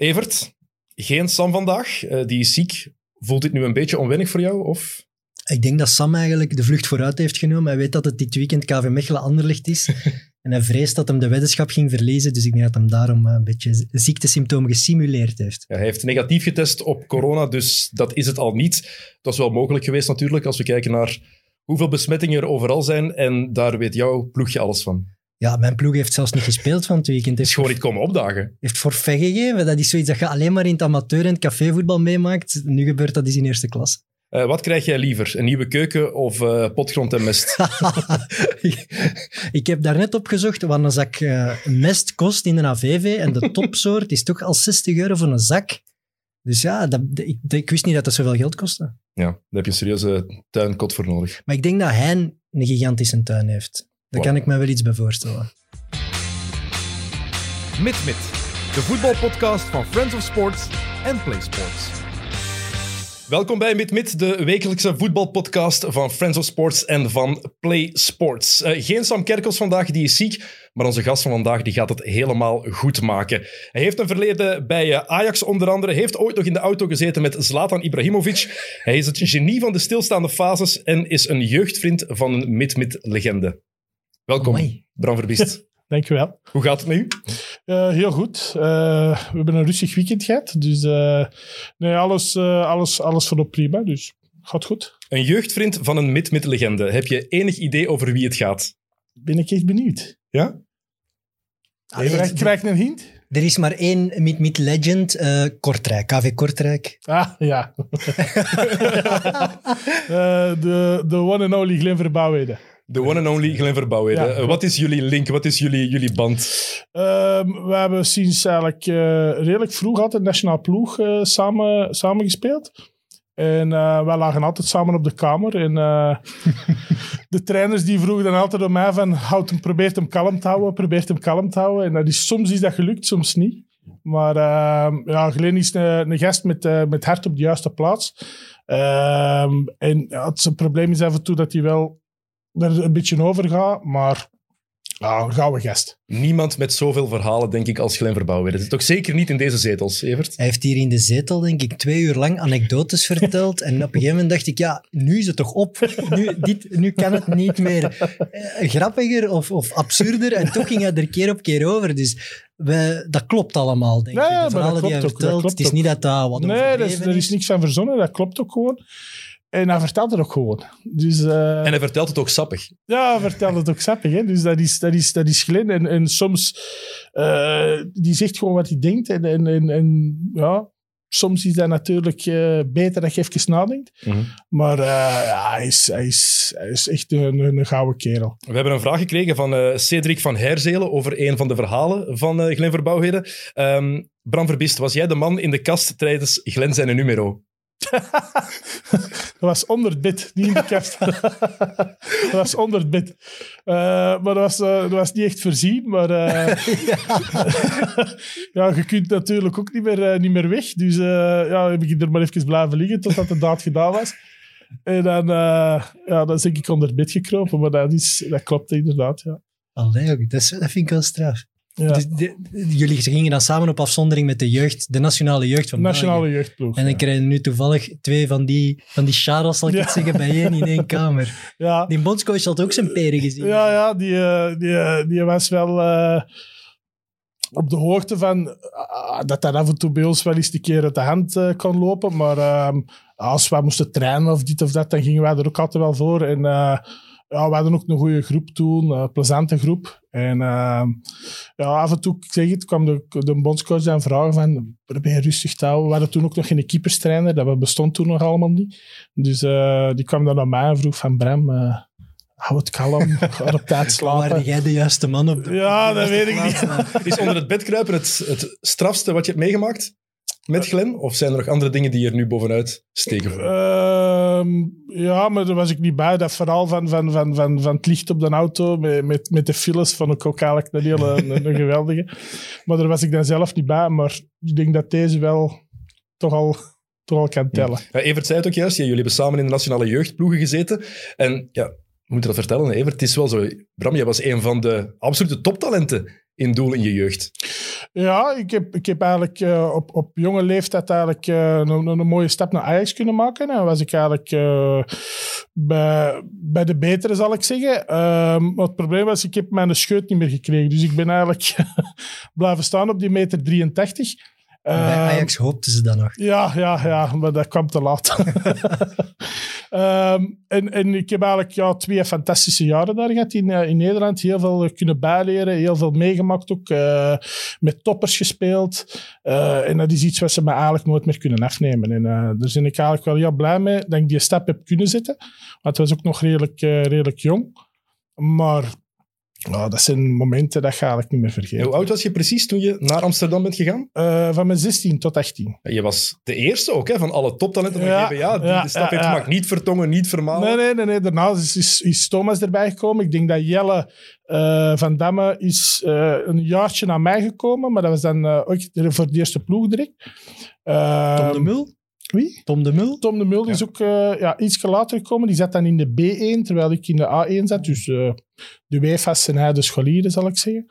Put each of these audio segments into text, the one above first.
Evert, geen Sam vandaag. Eh, die is ziek. Voelt dit nu een beetje onwennig voor jou? Of? Ik denk dat Sam eigenlijk de vlucht vooruit heeft genomen. Hij weet dat het dit weekend KV Mechelen Anderlecht is. en hij vreest dat hem de weddenschap ging verliezen. Dus ik denk dat hem daarom eh, een beetje ziektesymptomen gesimuleerd heeft. Ja, hij heeft negatief getest op corona, dus dat is het al niet. Dat is wel mogelijk geweest natuurlijk, als we kijken naar hoeveel besmettingen er overal zijn. En daar weet jouw ploegje alles van. Ja, mijn ploeg heeft zelfs niet gespeeld van het weekend. Is gewoon niet komen opdagen. Heeft forfait gegeven. Dat is zoiets dat je alleen maar in het amateur- en het cafévoetbal meemaakt. Nu gebeurt dat eens in eerste klas. Uh, wat krijg jij liever? Een nieuwe keuken of uh, potgrond en mest? ik heb daarnet opgezocht wat een zak uh, mest kost in een AVV. En de topsoort is toch al 60 euro voor een zak. Dus ja, dat, ik, ik, wist niet dat dat zoveel geld kostte. Ja, daar heb je een serieuze tuinkot voor nodig. Maar ik denk dat hij een gigantische tuin heeft. Daar kan ik me wel iets bij voorstellen. Mit, de voetbalpodcast van Friends of Sports en Play Sports. Welkom bij Mit, de wekelijkse voetbalpodcast van Friends of Sports en van Play Sports. Uh, geen Sam Kerkels vandaag, die is ziek, maar onze gast van vandaag die gaat het helemaal goed maken. Hij heeft een verleden bij uh, Ajax onder andere, heeft ooit nog in de auto gezeten met Zlatan Ibrahimovic. Hij is het genie van de stilstaande fases en is een jeugdvriend van een Mit Mit-legende. Welkom, Amai. Bram Verbiest. Dankjewel. Hoe gaat het met u? Uh, heel goed. Uh, we hebben een rustig weekend gehad. Dus uh, nee, alles, alles, alles voorop prima. Dus gaat goed. Een jeugdvriend van een mid-mid-legende. Heb je enig idee over wie het gaat? Ben ik echt benieuwd. Ja? Allee, krijg, een hint? Er is maar één mid-mid-legend, Kortrijk, KV Kortrijk. Ah, ja. de, de one and only Glenn Verbouwheden. De one and only Glenn Verbouwheden. Ja. Uh, wat is jullie link? Wat is jullie, jullie band? Um, we hebben sinds eigenlijk uh, redelijk vroeg altijd nationaal ploeg uh, samen, samen gespeeld. En wij lagen altijd samen op de kamer. En de trainers die vroegen dan altijd aan mij van... Houd hem, probeert hem kalm te houden, probeert hem kalm te houden. En dat is, soms is dat gelukt, soms niet. Maar ehm, ja, Glenn is een, een gast met, met hart op de juiste plaats. Ehm, en ja, het, zijn probleem is af en toe dat hij wel er een beetje over gaat, maar ja, een gouden gast. Niemand met zoveel verhalen, denk ik, als Glenn Verbouwer. Het is toch zeker niet in deze zetels, Evert? Hij heeft hier in de zetel, denk ik, twee uur lang anekdotes verteld. En op een gegeven moment dacht ik, ja, nu is het toch op. Nu, dit, nu kan het niet meer eh, grappiger of, of absurder. En toch ging hij er keer op keer over. Dus we, dat klopt allemaal, denk ik. Ja, de verhalen die hij vertelt, het is niet dat dat wat Nee, er is, er is niks aan verzonnen, dat klopt ook gewoon. En hij vertelt het ook gewoon. Dus, uh, en hij vertelt het ook sappig. Ja, hij vertelt het ook sappig. Hè? Dus dat is, dat is, dat is Glen. En, en soms, uh, die zegt gewoon wat hij denkt. En, en, en, en ja, soms is dat natuurlijk uh, beter dat je even nadenkt. Mm -hmm. Maar ja, hij, is, hij, is, hij is echt een, een gouden kerel. We hebben een vraag gekregen van Cedric van Herzelen over een van de verhalen van Glen Verbouwheden. Um, Bram Verbist, was jij de man in de kast tijdens Glen zijn numero? Dat was onder het bed, niet in de kast. dat was onder het bed. Uh, maar dat was, uh, dat was niet echt voorzien. Maar uh, ja. je kunt natuurlijk ook niet meer, niet meer weg. Dus ja, heb ik er maar even blijven liggen totdat de daad gedaan was. En dan, ja, dan ben ik onder het bed gekropen. Maar dat, is, dat klopt inderdaad, ja. Allee, dat, is, dat vind ik wel straf. Ja. Dus de, jullie gingen dan samen op afzondering met de jeugd, de nationale jeugd van Nationale België. jeugdploeg. En dan ja. nu toevallig twee van die, van die charles, zal ik ja. het zeggen, bij één in één kamer. Ja. Die bondscoach had ook zijn peren gezien. Ja, ja die, uh, die, uh, die was wel uh, op de hoogte van dat dat af en toe bij ons wel eens een keer uit de hand kan lopen. Maar ehm, als wij moesten trainen of dit of dat, dan gingen wij er ook altijd wel voor. En ja, we hadden ook een goede groep toen, een plezante groep. En uh, ja, af en toe, ik zeg het, kwam de, de bondscoach aan vragen van, probeer rustig te houden. We hadden toen ook nog geen keeperstrainer, dat bestond toen nog allemaal niet. Dus uh, die kwam dan naar mij en vroeg van, Bram, uh, hou het kalm, ga op tijd slapen. Waar jij de juiste man op de Ja, dat weet ik niet. Is onder het bed kruipen het, het strafste wat je hebt meegemaakt? met Glen? Of zijn er nog andere dingen die er nu bovenuit steken? Voor? Uh, ja, maar daar was ik niet bij. Dat verhaal van, van, van, van, van het licht op de auto met, met, met de files vond ik ook eigenlijk een hele een, een geweldige. Maar daar was ik dan zelf niet bij. Maar ik denk dat deze wel toch al, toch al kan tellen. Ja. Evert zei het ook juist. Ja, jullie hebben samen in de nationale jeugdploegen gezeten. En ja, we moeten dat vertellen, Evert. Het is wel zo. Bram, jij was een van de absolute toptalenten in doel in je jeugd? Ja, ik heb, ik heb eigenlijk eh, op, op jonge leeftijd eigenlijk eh, een, een, mooie stap naar Ajax kunnen maken. En was ik eigenlijk uh, bij, bij de betere, zal ik zeggen. Ehm, maar het probleem was, ik heb mijn scheut niet meer gekregen. Dus ik ben eigenlijk blijven staan op die meter 83. Bij Ajax hoopten ze dan nog. Ja, ja, ja, maar dat kwam te laat. um, en, en ik heb eigenlijk ja, twee fantastische jaren daar gehad in, in Nederland. Heel veel kunnen bijleren, heel veel meegemaakt ook. Uh, met toppers gespeeld. Uh, en dat is iets wat ze me eigenlijk nooit meer kunnen afnemen. En uh, daar ben ik eigenlijk wel heel blij mee dat ik die stap heb kunnen zetten. Want het was ook nog redelijk, redelijk jong. Maar Oh, dat zijn momenten dat ga ik niet meer vergeten. Hoe oud was je precies toen je naar Amsterdam bent gegaan? Uh, van mijn 16 tot 18. Je was de eerste ook hè, van alle toptalenten van ja, GBA die ja, de stap ja, heeft gemaakt. Niet vertongen, niet vermalen. Nee, nee, nee. nee. Daarna is, is, is, Thomas erbij gekomen. Ik denk dat Jelle uh, van Damme is uh, een jaartje na mij gekomen. Maar dat was dan ook voor de eerste ploeg direct. Tom de Mul? Wie? Tom de Mul. Tom de Mul is ook uh, ja, iets later gekomen. Die zat dan in de B1, terwijl ik in de A1 zat. Dus uh, de WFA's en hij de scholieren, zal ik zeggen.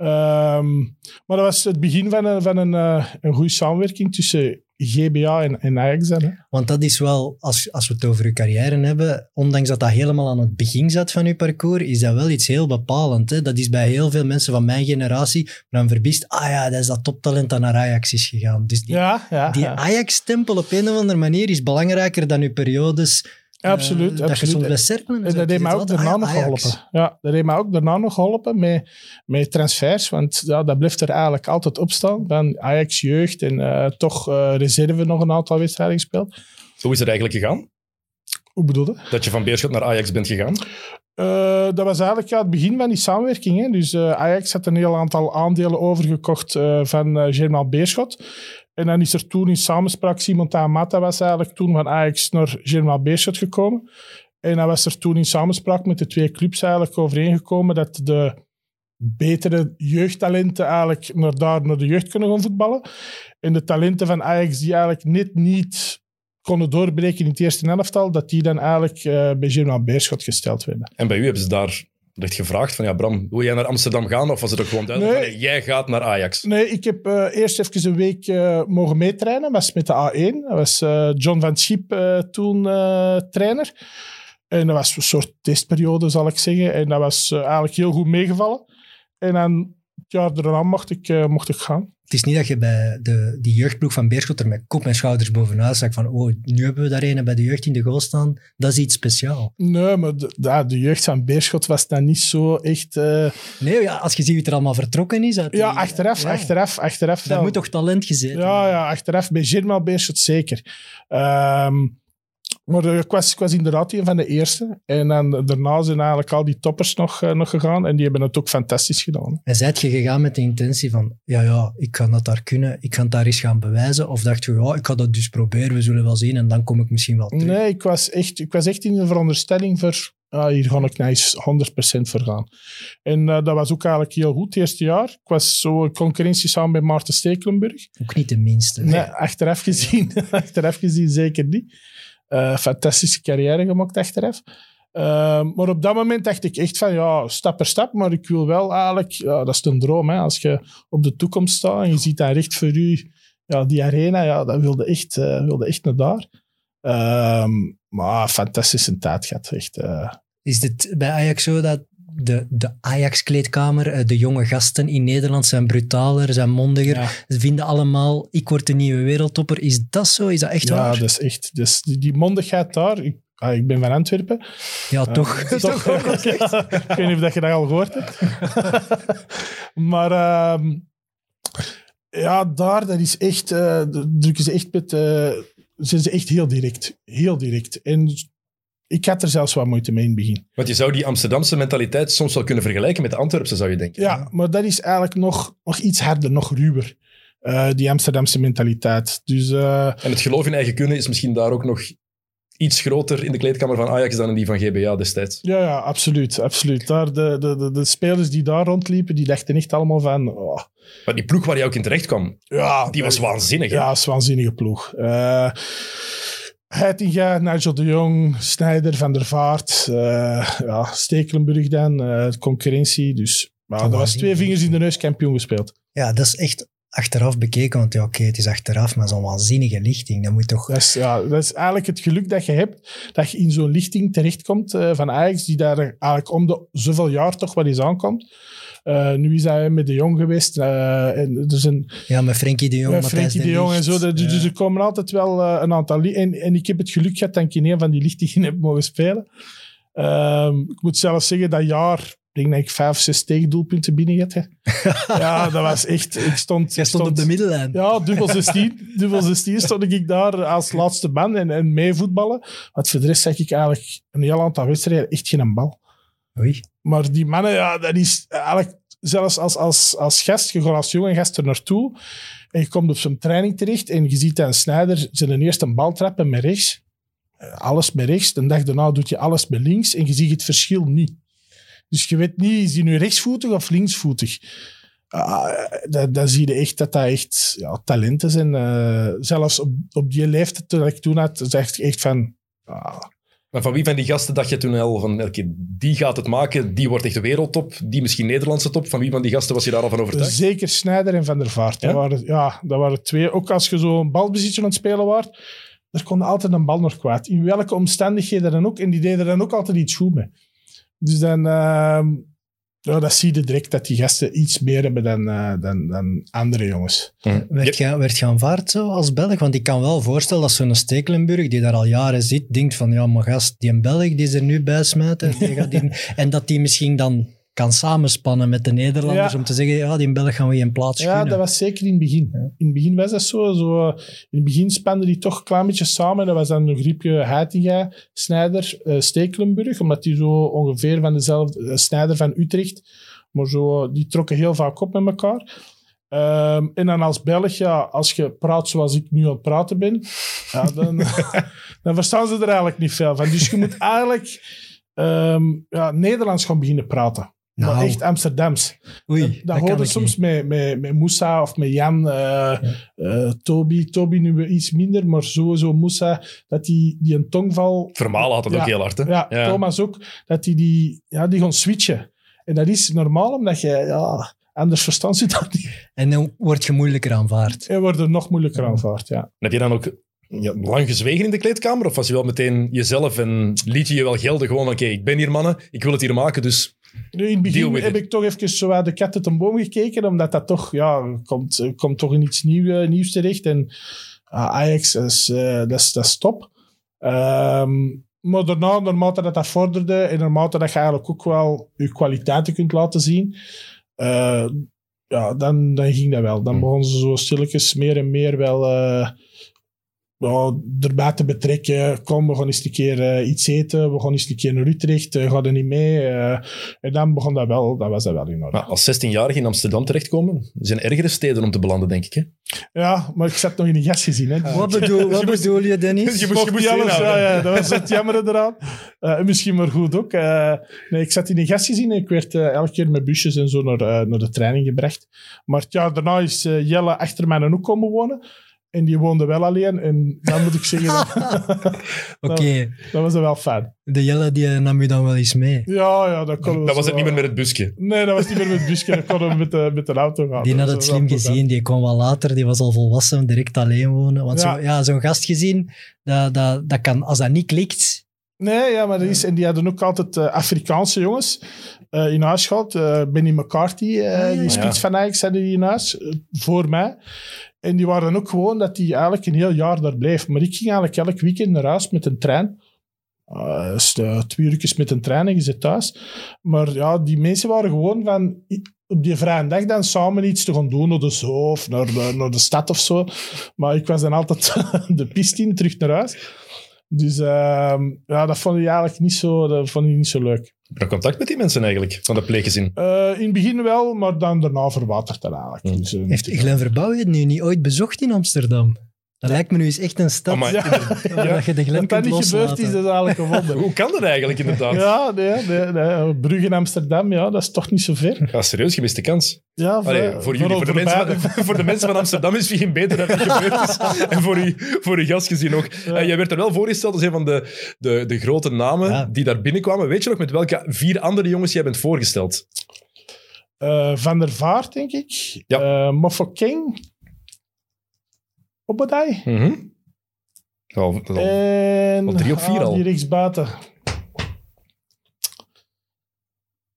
Um, maar dat was het begin van een, van een, uh, een goede samenwerking tussen GBA en, en Ajax. Dan, hè. Want dat is wel, als, als we het over uw carrière hebben, ondanks dat dat helemaal aan het begin zat van uw parcours, is dat wel iets heel bepalend. Hè? Dat is bij heel veel mensen van mijn generatie dan verbiest, ah ja, dat is dat toptalent dat naar Ajax is gegaan. Dus die, ja, ja, die ja. Ajax-stempel op een of andere manier is belangrijker dan uw periodes Absoluut, uh, dat absoluut. je en dat heeft mij ook daarna nog geholpen. Ja, dat heeft mij ook daarna nog geholpen met, met transfers. Want ja, dat blijft er eigenlijk altijd op staan. Van Ajax jeugd en uh, toch uh, reserve nog een aantal wedstrijden gespeeld. Hoe is het eigenlijk gegaan? Hoe bedoel je? Dat je van Beerschot naar Ajax bent gegaan? Uh, dat was eigenlijk ja, het begin van die samenwerking. Hè. Dus uh, Ajax had een heel aantal aandelen overgekocht uh, van Germaal Beerschot. En dan is er toen in samenspraak, Simon Tamata was eigenlijk toen van Ajax naar Germaal Beerschot gekomen. En dan was er toen in samenspraak met de twee clubs eigenlijk overeengekomen dat de betere jeugdtalenten eigenlijk naar daar naar de jeugd kunnen gaan voetballen. En de talenten van Ajax die eigenlijk net niet konden doorbreken in het eerste elftal, dat die dan eigenlijk uh, bij Germaal Beerschot gesteld werden. En bij u hebben ze daar werd gevraagd van, ja Bram, wil jij naar Amsterdam gaan? Of was het ook gewoon duidelijk Nee. van, jij gaat naar Ajax? Nee, ik heb eh, eerst even een week eh, mogen meetrainen. Was met de A1. Dat was eh, John van Schip eh, toen trainer. En dat was een soort testperiode, zal ik zeggen. En dat was eigenlijk heel goed meegevallen. En dan het jaar daarna mocht ik, eh, mocht ik gaan. Het is niet dat je bij de, die jeugdploeg van Beerschot er met kop en schouders bovenuit zag van oh, nu hebben we daar een bij de jeugd in de goal staan. Dat is iets speciaals. Nee, maar de, de, de jeugd van Beerschot was dan niet zo echt... eh, Nee, ja, als je ziet wie er allemaal vertrokken is. die- ja, achteraf, ja. achteraf, achteraf. Daar moet toch talent gezeten Ja, ja, achteraf bij Germaal Beerschot zeker. Ehm, maar ik was, ik was inderdaad een van de eerste. En dan, daarna zijn eigenlijk al die toppers nog, eh, nog gegaan. En die hebben het ook fantastisch gedaan. En zijt je gegaan met de intentie van, ja, ja, ik kan dat daar kunnen, ik kan het daar eens gaan bewijzen? Of dacht je, ja, ik ga dat dus proberen, we zullen wel zien en dan kom ik misschien wel terug? Nee, ik was echt, ik was echt in de veronderstelling voor... ah, hier ga ik eens 100% voor gaan. En eh, dat was ook eigenlijk heel goed het eerste jaar. Ik was zo concurrentie samen met Maarten Stekelenburg. Ook niet de minste. Nee, achteraf gezien, achteraf gezien zeker niet. Eh, fantastische carrière gemaakt achteraf. Eh, maar op dat moment dacht ik echt van, ja, stap per stap, maar ik wil wel eigenlijk, ja, dat is een droom, hè, als je op de toekomst staat en je ziet daar recht voor u, ja, die arena, ja, dat wilde echt, eh, wilde echt naar daar. Ehm, maar fantastische tijd gehad, echt. Is het bij Ajax zo dat de, de Ajax-kleedkamer, eh, de jonge gasten in Nederland zijn brutaler, zijn mondiger, Ja. ze vinden allemaal, ik word de nieuwe wereldtopper. Is dat zo? Is dat echt ja, waar? dat is echt, dus die, mondigheid daar, ik, ah, ik ben van Antwerpen, Ja, toch. Eh, toch ik weet niet of dat je dat al gehoord hebt. maar ehm, ja, daar, dat is echt, eh, drukken ze echt met, zijn ze echt heel direct. Heel direct. En ik had er zelfs wat moeite mee in het begin. Want je zou die Amsterdamse mentaliteit soms wel kunnen vergelijken met de Antwerpse, zou je denken. Ja, maar dat is eigenlijk nog, nog iets harder, nog ruwer. eh, die Amsterdamse mentaliteit. Dus eh, En het geloof in eigen kunnen is misschien daar ook nog iets groter in de kleedkamer van Ajax dan in die van GBA destijds. ja, ja, absoluut. absoluut. Daar, de, de, de, de spelers die daar rondliepen, die dachten echt allemaal van... oh, Maar die ploeg waar je ook in terecht kwam, ja, die was waanzinnig. hè? Ja, is een waanzinnige ploeg. Heitinga, Nigel de Jong, Snijder, Van der Vaart, eh, ja, Stekelenburg dan, eh, concurrentie. Dus Maar dat was twee vingers in de neus kampioen gespeeld. Ja, dat is echt achteraf bekeken, want ja, oké, het is achteraf, maar zo'n waanzinnige lichting, dat moet toch... Dat is, ja, dat is eigenlijk het geluk dat je hebt, dat je in zo'n lichting terechtkomt eh, van Ajax, die daar eigenlijk om de zoveel jaar toch wel eens aankomt. Eh, nu is hij met de Jong geweest. eh, en er zijn Ja, met Frenkie de Jong, Frenkie de Jong en zo. Dat- Dus, Ja. dus er komen altijd wel eh, een aantal... En, en ik heb het geluk gehad dat ik in een van die lichtingen heb mogen spelen. Ehm, ik moet zelfs zeggen, dat jaar... Ik denk dat ik vijf, zes tegendoelpunten binnen had. ja, dat was echt... Ik stond, Jij stond op de middellijn. Ja, dubbel 16. dubbel 16 stond ik daar als laatste man en, en mee voetballen. Want voor de rest zag ik eigenlijk een heel aantal wedstrijden echt geen bal. Maar die mannen, ja, dat is eigenlijk zelfs als, als, als gast, je gaat als jonge gast er naartoe en je komt op zo'n training terecht en je ziet een Snijder zijn eerste een bal trappen met rechts. Eh, Alles met rechts. De dag daarna doet je alles met links en je ziet het verschil niet. Dus je weet niet, is hij nu rechtsvoetig of linksvoetig? Ah, dat, dat zie je echt dat dat echt ja, talenten zijn. Eh, zelfs op, op die leeftijd dat ik toen had, zeg ik echt van... ah, Maar van wie van die gasten dacht je toen al van, oké, die gaat het maken, die wordt echt de wereldtop, die misschien Nederlandse top. Van wie van die gasten was je daar al van overtuigd? Zeker Snijder en Van der Vaart. Ja? Dat, waren, ja, dat waren twee. Ook als je zo'n balbezitje aan het spelen waart, er kon altijd een bal nog kwijt. In welke omstandigheden dan ook. En die deden dan ook altijd iets goed mee. Dus dan... ehm, ja, dat zie je direct dat die gasten iets meer hebben dan, eh, dan, dan andere jongens. Werd je, werd je aanvaard zo als Belg? Want ik kan wel voorstellen dat zo'n Stekelenburg, die daar al jaren zit, denkt van, ja, maar gast, die een Belg die is er nu bij smijten. en dat die misschien dan kan samenspannen met de Nederlanders Ja. om te zeggen, ja, die Belg gaan we geen plaats Ja, dat was zeker in het begin. In het begin was dat zo. zo in het begin spanden die toch een klein beetje samen. Dat was dan een griepje Heitinga, Snijder, eh, Stekelenburg. Omdat die zo ongeveer van dezelfde... eh, Snijder van Utrecht. Maar zo, die trokken heel vaak op met elkaar. Ehm, en dan als Belg, ja, als je praat zoals ik nu aan het praten ben, ja, dan, dan verstaan ze er eigenlijk niet veel van. Dus je moet eigenlijk ehm, ja, Nederlands gaan beginnen praten. Maar Nou. echt Amsterdams. Oei, Dat, dat, dat kan hoorde soms met, met, met Moussa of met Jan, eh eh, Toby. Toby nu iets minder, maar sowieso Moussa, dat die, die een tongval... Vermalen had het Ja. ook heel hard, hè? Ja, Thomas ook, dat die, die, ja, die gaan switchen. En dat is normaal, omdat je... Ja, anders verstand ze dat niet. En dan word je moeilijker aanvaard. En wordt er nog moeilijker aanvaard, ja. Heb je dan ook ja, lang gezwegen in de kleedkamer? Of was je wel meteen jezelf en liet je je wel gelden? Gewoon, oké, ik ben hier mannen, ik wil het hier maken, dus... Nu, in het begin heb it. ik toch even zo uit de kat uit een boom gekeken, omdat dat toch, ja, komt, komt toch in iets nieuw, eh, nieuws terecht. En ah, Ajax, is, eh, dat, is, dat is top. Ehm, maar daarna, naarmate dat dat vorderde en naarmate dat je eigenlijk ook wel je kwaliteiten kunt laten zien, eh, ja, dan, dan ging dat wel. Dan Hmm. begonnen ze zo stilletjes meer en meer wel eh, ja, erbij te betrekken. Kom, we gaan eens een keer eh, iets eten. We gaan eens een keer naar Utrecht. Uh, ga er niet mee? Eh, en dan begon dat wel. Dat was dat wel in orde. Maar als 16-jarige in Amsterdam terechtkomen, er zijn ergere steden om te belanden, denk ik. Hè? Ja, maar ik zat nog in een gastgezin. Hè. Wat bedoel, wat Je moest- bedoel je, Dennis? Je moest- je alles, ja, ja, dat was het jammer eraan. Eh, en misschien maar goed ook. Eh, nee, ik zat in een gastgezin en ik werd eh, elke keer met busjes en zo naar, naar de training gebracht. Maar het jaar daarna is Jelle achter mij ook komen wonen. En die woonde wel alleen. En dan moet ik zeggen, dat, Oké, dat was wel fijn. de Jelle die nam je dan wel eens mee. Ja, ja, dat kon Dat was het niet meer met het busje. Nee, dat was niet meer met het busje. Dat kon we met de, met de auto gaan. Die Dat had was het wel slim goed, hè. gezien, die kwam wel later, die was al volwassen, direct alleen wonen. Want Ja. zo, ja, zo'n gastgezin, dat, dat, dat kan, als dat niet klikt, Nee, ja, maar dat is, en die hadden ook altijd eh, Afrikaanse jongens eh, in huis gehad. Eh, Benny McCarthy, eh, Ah, ja, die spits van Ajax, hadden die in huis, eh, voor mij. En die waren ook gewoon dat die eigenlijk een heel jaar daar bleef. Maar ik ging eigenlijk elk weekend naar huis met een trein. Uh, twee uurtjes met een trein en je zit thuis. Maar ja, die mensen waren gewoon van... Op die vrije dag dan samen iets te gaan doen, naar de zoo of naar de, naar de stad of zo. Maar ik was dan altijd de piste in, terug naar huis. Dus ehm, ja, dat vond ik eigenlijk niet zo, dat vond ik niet zo leuk. Heb je nog contact met die mensen eigenlijk, van de pleeggezin? Eh, in het begin wel, maar dan daarna verwatert dat eigenlijk. Hmm. Dus, eh, heeft Glenn Verbouw het nu niet ooit bezocht in Amsterdam? Dat lijkt me nu eens echt een stad Amai. Ja, waar dat je de dat dat kunt niet gebeurd is, dat is eigenlijk een wonder. Hoe kan dat eigenlijk, inderdaad? Ja, Ja, nee, nee, nee. Brugge in Amsterdam, ja, dat is toch niet zo ver. serieus, gemiste kans. Ja, Allee, voor, jullie, voor, de mensen, van- voor de mensen van Amsterdam is het misschien beter dat het gebeurd is. En voor u, voor uw gastgezin ook. Eh, jij werd er wel voorgesteld als een van de, de, de grote namen Ja. die daar binnenkwamen. Weet je nog met welke vier andere jongens jij bent voorgesteld? Eh, Van der Vaart, denk ik. Ja. Eh, Mofokeng. Obadai. Mhm. Is En al drie op vier al. die rechtsbuiten.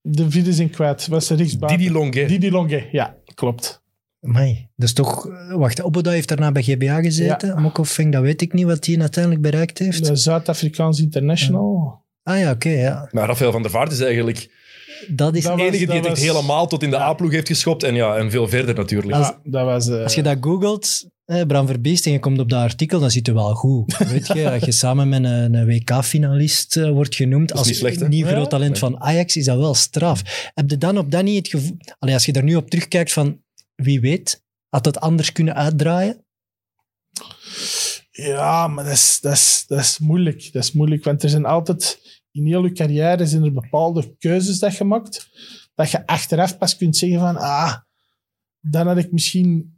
De vierde zijn kwijt. Was de rechtsbuiten? Didi Longuet. Didi Longuet, ja, klopt. Amai, dus toch... Wacht, Oboda heeft daarna bij GBA gezeten. Ja. Mokofeng, dat weet ik niet wat hij uiteindelijk bereikt heeft. De Zuid-Afrikaans International. Ah ja, oké, ja. Maar Rafael van der Vaart is eigenlijk Dat is... De was- enige die het was- helemaal tot in de A-ploeg heeft geschopt. En ja, en veel verder natuurlijk. Ja, dat was... eh, Als je dat googelt, eh, Bram Verbiest, en je komt op dat artikel, dan zit het wel goed. Weet je, als je samen met een, een WK-finalist eh, wordt genoemd als slecht, hè? nieuw Ja. groot talent van Ajax, is dat wel straf. Heb je dan op dat niet het gevoel... Allee, als je daar nu op terugkijkt van, wie weet, had het anders kunnen uitdraaien? Ja, maar dat is, dat, is, dat is moeilijk. Dat is moeilijk, want er zijn altijd... In heel je carrière zijn er bepaalde keuzes dat je maakt, dat je achteraf pas kunt zeggen van, ah, dan had ik misschien...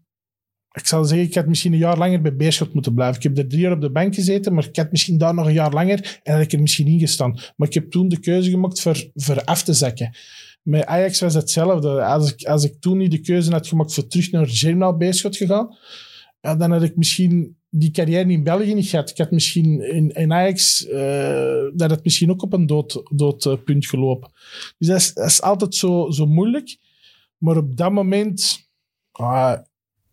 Ik zal zeggen, ik had misschien een jaar langer bij Beerschot moeten blijven. Ik heb er drie jaar op de bank gezeten, maar ik had misschien daar nog een jaar langer en had ik er misschien ingestaan. Maar ik heb toen de keuze gemaakt voor, voor af te zakken. Met Ajax was hetzelfde. Als ik, als ik toen niet de keuze had gemaakt voor terug naar Germinal Beerschot gegaan, ja, dan had ik misschien die carrière in België niet gehad. Ik had misschien in, in Ajax, eh dat had misschien ook op een dood, dood eh, punt gelopen. Dus dat is, dat is altijd zo, zo moeilijk. Maar op dat moment, ah,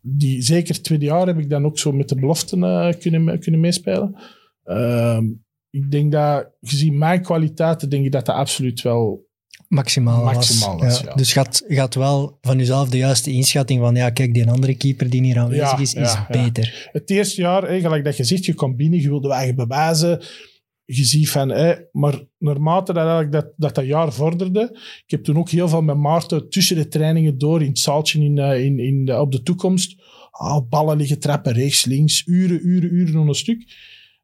die, zeker het tweede jaar, heb ik dan ook zo met de beloften eh, kunnen, kunnen meespelen. Ehm, ik denk dat, gezien mijn kwaliteiten, denk ik dat dat absoluut wel Maximaal, Maximaal was, ja. Dus gaat, gaat wel van jezelf de juiste inschatting van, ja, kijk, die andere keeper die hier aanwezig Ja, is, is beter. het eerste jaar, hè, gelijk dat je zegt, je komt binnen, je wilde eigen bewijzen. Je ziet van, maar naarmate dat, eigenlijk dat, dat dat jaar vorderde, ik heb toen ook heel veel met Maarten tussen de trainingen door in het zaaltje in, eh, in, in op de toekomst. Ah, ballen liggen trappen rechts, links, uren, uren, uren aan een stuk.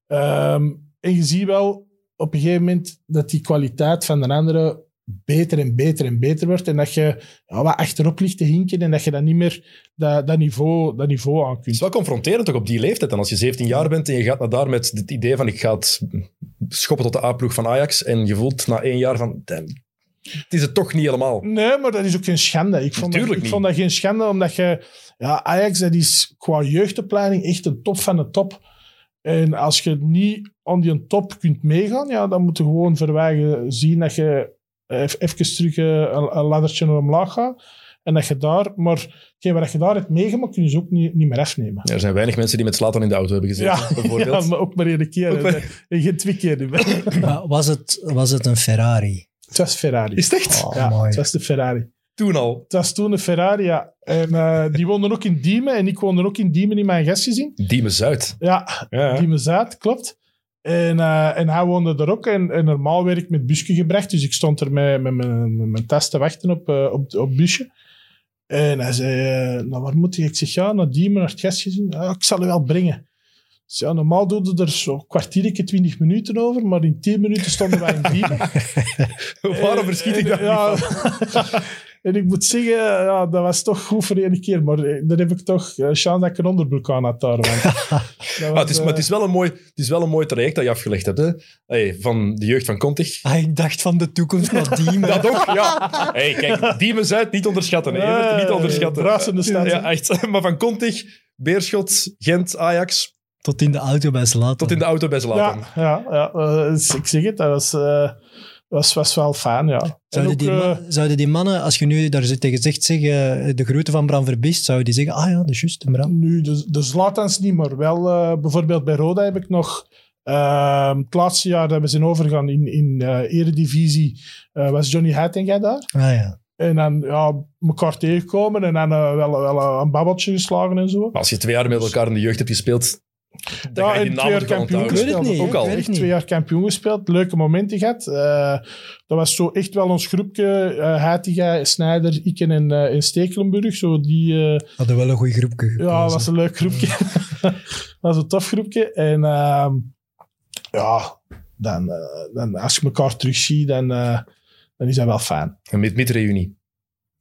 Ehm, en je ziet wel op een gegeven moment dat die kwaliteit van de andere beter en beter en beter wordt. En dat je ja, wat achterop ligt te hinken en dat je dan niet meer dat, dat, niveau, dat niveau aan Het kunt. is wel confronterend toch op die leeftijd. En als je 17 jaar bent en je gaat naar daar met het idee van ik ga het schoppen tot de A-ploeg van Ajax en je voelt na één jaar van damn, het is het toch niet helemaal. Nee, maar dat is ook geen schande. Ik vond, dat, ik niet. vond dat geen schande, omdat je... Ja, Ajax, dat is qua jeugdopleiding echt de top van de top. En als je niet aan die top kunt meegaan, ja, dan moet je gewoon verwijgen zien dat je even, even terug eh, een, een laddertje naar omlaag gaat. En dat je daar... Maar hetgeen wat je daar hebt meegemaakt, kun je ze ook niet, niet meer afnemen. Er zijn weinig mensen die met Slatan in de auto hebben gezeten, Ja, bijvoorbeeld. ja, maar ook maar één keer. Maar- geen twee keer. Maar was het, was het een Ferrari? Het was Ferrari. Is het echt? Oh, ja, mooi. het was de Ferrari. Toen al. Het was toen een Ferrari, ja. En eh, die woonden ook in Diemen. En ik woonde ook in Diemen in mijn gastgezin. Diemen Zuid. Ja, Ja, ja. Diemen Zuid, klopt. En, eh, en hij woonde er ook. En, en normaal werd ik met busje gebracht. Dus ik stond er met, met, mijn- met mijn tas te wachten op, eh, op, op busje. En hij zei, eh, nou waar moet je? Ik zeg, ja, naar Diemen, naar het gastgezin. Ja, ik zal u wel brengen. Dus ja, normaal doe je er zo'n kwartiertje, twintig minuten over. Maar in tien minuten stonden wij in Diemen. Waarom verschiet ik daar ja, niet van? en ik moet zeggen, ja, dat was toch goed voor één keer. Maar eh, dan heb ik toch uh, chance dat ik een onderbroek aan had daar. want was, het, is, maar het, is wel een mooi, het is wel een mooi traject dat je afgelegd hebt. Hè? Hey, van de jeugd van Contig. Ah, ik dacht van de toekomst naar die, maar... Dat ook, ja. Hey, kijk, Diemen Zuid niet onderschatten. Hè. Niet onderschatten. stad. Ja, echt. Maar van Contig, Beerschot, Gent, Ajax, Tot in de auto bij Zlatan. tot in de auto bij Zlatan. ja, ja, ja eh, ik zeg het, dat was, eh, was, was wel fijn, ja. En Zouden, ook, die, eh, ma- zouden die mannen, als je nu daar zit tegen zegt, zeggen, de groeten van Bram Verbiest, zouden die zeggen, ah ja, dat is juist, Bram. Nu, de, de Zlatans niet, maar wel eh, bijvoorbeeld bij Roda heb ik nog... ehm, het laatste jaar dat we zijn overgegaan in, in eh Eredivisie, eh, was Johnny Heitinga daar. Ah ja. En dan ja, elkaar tegenkomen en dan eh, wel, wel eh, een babbeltje geslagen en zo. Maar als je twee jaar met elkaar in de jeugd hebt gespeeld, dan Ja, ga je die en namen twee jaar kampioen onthouden. Ik weet het gespeeld. niet, Ook al. ik Echt twee jaar kampioen gespeeld. Leuke momenten gehad. Eh, dat was zo echt wel ons groepje. uh, Heitinga, Snijder, Iken en, eh en Stekelenburg. Zo die, eh, Hadden wel een goed groepje gekozen. ja, dat was een leuk groepje. dat was een tof groepje. En ehm, ja, dan, dan, als je elkaar terugziet, dan, eh, dan is dat wel fijn. Een mid-reunie.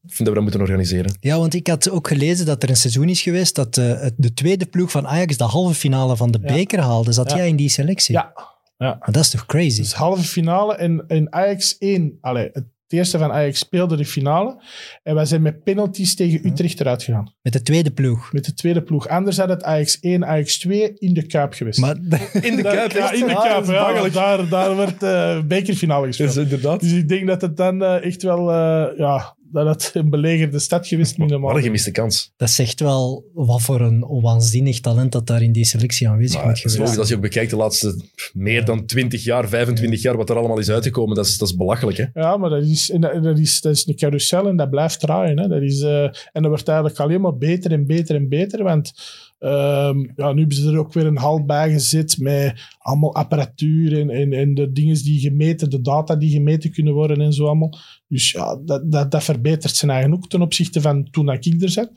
Ik vind dat we dat moeten organiseren. Ja, want ik had ook gelezen dat er een seizoen is geweest dat eh, het- de tweede ploeg van Ajax de halve finale van de Ja. beker haalde. Zat Ja. jij in die selectie? Ja, ja. Maar dat is toch crazy? Dus halve finale en, en Ajax 1. Allee, het eerste van Ajax speelde de finale. En wij zijn met penalties tegen. Utrecht eruit gegaan. Met de tweede ploeg. Met de tweede ploeg. Anders had het Ajax 1, Ajax 2 in de Kuip geweest. Maar In de Kuip. ja, in de Ah, Kuip. Ja, daar, daar werd de bekerfinale gespeeld. Is inderdaad. Dus ik denk dat het dan eh, echt wel... eh, ja, dat het een belegerde stad geweest niet normaal. Wat een gemiste kans. dat zegt wel wat voor een waanzinnig talent dat daar in die selectie aanwezig Maar moet geweest logisch, als je ook bekijkt de laatste meer dan 20 jaar, 25 jaar, wat er allemaal is uitgekomen, dat is, dat is belachelijk. Hè? Ja, maar dat is, en dat, dat is, dat is een carousel en dat blijft draaien. Hè. Dat is, eh, en dat wordt eigenlijk alleen maar beter en beter en beter. Want ehm, ja, nu hebben ze er ook weer een hal bij gezet met allemaal apparatuur en, en, en de dingen die gemeten, de data die gemeten kunnen worden en zo allemaal. Dus ja, dat, dat, dat verbetert zijn eigen ook ten opzichte van toen dat ik er zat.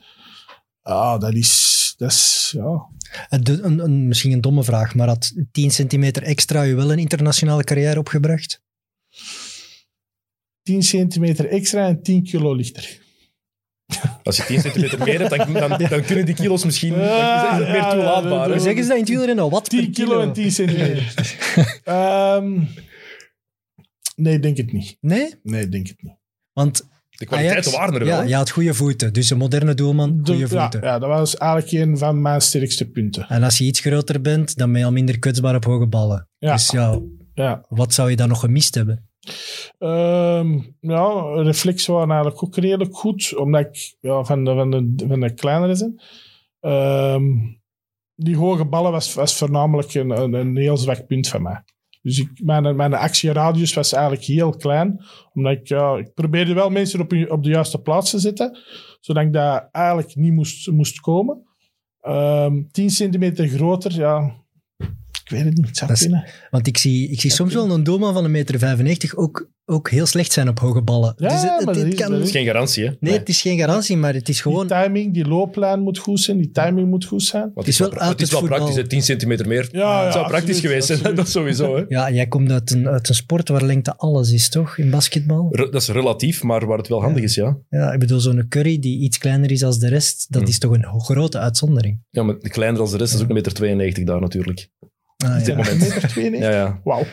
Ja, dat is... Dat is ja. Een, een, misschien een domme vraag, maar had 10 centimeter extra je wel een internationale carrière opgebracht? 10 centimeter extra en 10 kilo lichter. Als je 10 centimeter meer hebt, dan, dan, dan kunnen die kilo's misschien dan is het meer Ja, toelaatbaar. ja. Hoe zeggen ze dat in het wielrennen? Wat 10 per kilo en 10 centimeter. Ehm, nee, denk het niet. Nee? Nee, ik denk het niet. Want De kwaliteiten waren er wel. ja, je had goede voeten. Dus een moderne doelman, De- goede ja, voeten. ja, dat was eigenlijk een van mijn sterkste punten. En als je iets groter bent, dan ben je al minder kwetsbaar op hoge ballen. Ja, Dus ja, ja. wat zou je dan nog gemist hebben? Ehm, ja, reflex waren eigenlijk ook redelijk goed, omdat ik ja, van, de, van, de, van de kleinere zijn. Ehm, die hoge ballen was, was voornamelijk een, een, een heel zwak punt van mij. Dus ik, mijn, mijn actieradius was eigenlijk heel klein, omdat ik, ja, ik probeerde wel mensen op, op de juiste plaats te zetten, zodat ik daar eigenlijk niet moest, moest komen. Ehm 10 centimeter groter, ja, ik weet het niet, het zou is- kunnen. Want ik zie, ik zie soms wel een doelman van een meter 95 ook, ook heel slecht zijn op hoge ballen. Ja, dus het, maar kan- is geen garantie. Hè? Nee, het is geen garantie, maar het is gewoon... Die timing, die looplijn moet goed zijn, die timing moet goed zijn. Het is wel uit het is het wel voetbal. praktisch, hè. 10 centimeter meer. Ja, het zou ja, praktisch absoluut, geweest zijn, dat sowieso. Hè. Ja, jij komt uit een, uit een sport waar lengte alles is, toch? In basketbal? Re- Dat is relatief, maar waar het wel handig is, ja. Ja, ik bedoel, zo'n Curry die iets kleiner is dan de rest, dat Hm. is toch een grote uitzondering. Ja, maar kleiner dan de rest is ook een meter 92 daar natuurlijk. Ah, Op dit ja. moment. Meter 92? Ja, ja. Wauw.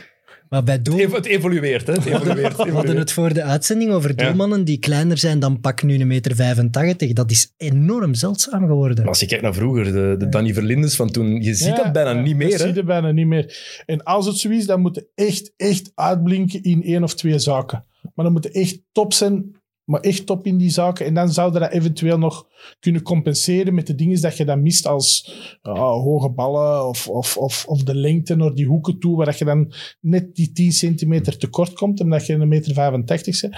Maar bij doel... Het, ev- het evolueert, hè. Het evolueert. het We hadden het voor de uitzending over Ja. doelmannen die kleiner zijn dan pak nu een meter 85. Dat is enorm zeldzaam geworden. Maar als je kijkt naar vroeger, de, de Danny Verlindes van toen, je ziet Ja, dat bijna ja, niet meer. Dat Hè. zie je bijna niet meer. En als het zo is, dan moet je echt, echt uitblinken in één of twee zaken. Maar dan moet je echt top zijn, maar echt top in die zaken. En dan zou je dat eventueel nog kunnen compenseren met de dingen dat je dan mist als ja, hoge ballen of, of, of, of de lengte naar die hoeken toe, waar dat je dan net die 10 centimeter tekort komt, omdat je een meter 85 bent.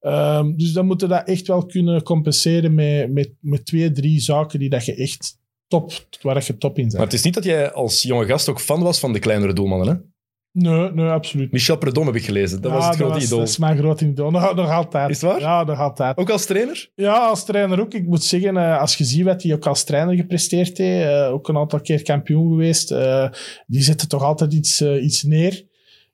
Ehm, dus dan moet je dat echt wel kunnen compenseren met, met, met twee, drie zaken die dat je echt top, waar dat je top in bent. Maar het is niet dat jij als jonge gast ook fan was van de kleinere doelmannen. Hè? Nee, nee, absoluut. Michel Predom heb ik gelezen. Dat was het grote idool. Dat is mijn grote idool. Nog, nog altijd. Is het waar? Ja, nog altijd. Ook als trainer? Ja, als trainer ook. Ik moet zeggen, eh, als je ziet wat hij ook als trainer gepresteerd heeft, eh, ook een aantal keer kampioen geweest, eh, die zette toch altijd iets, iets neer.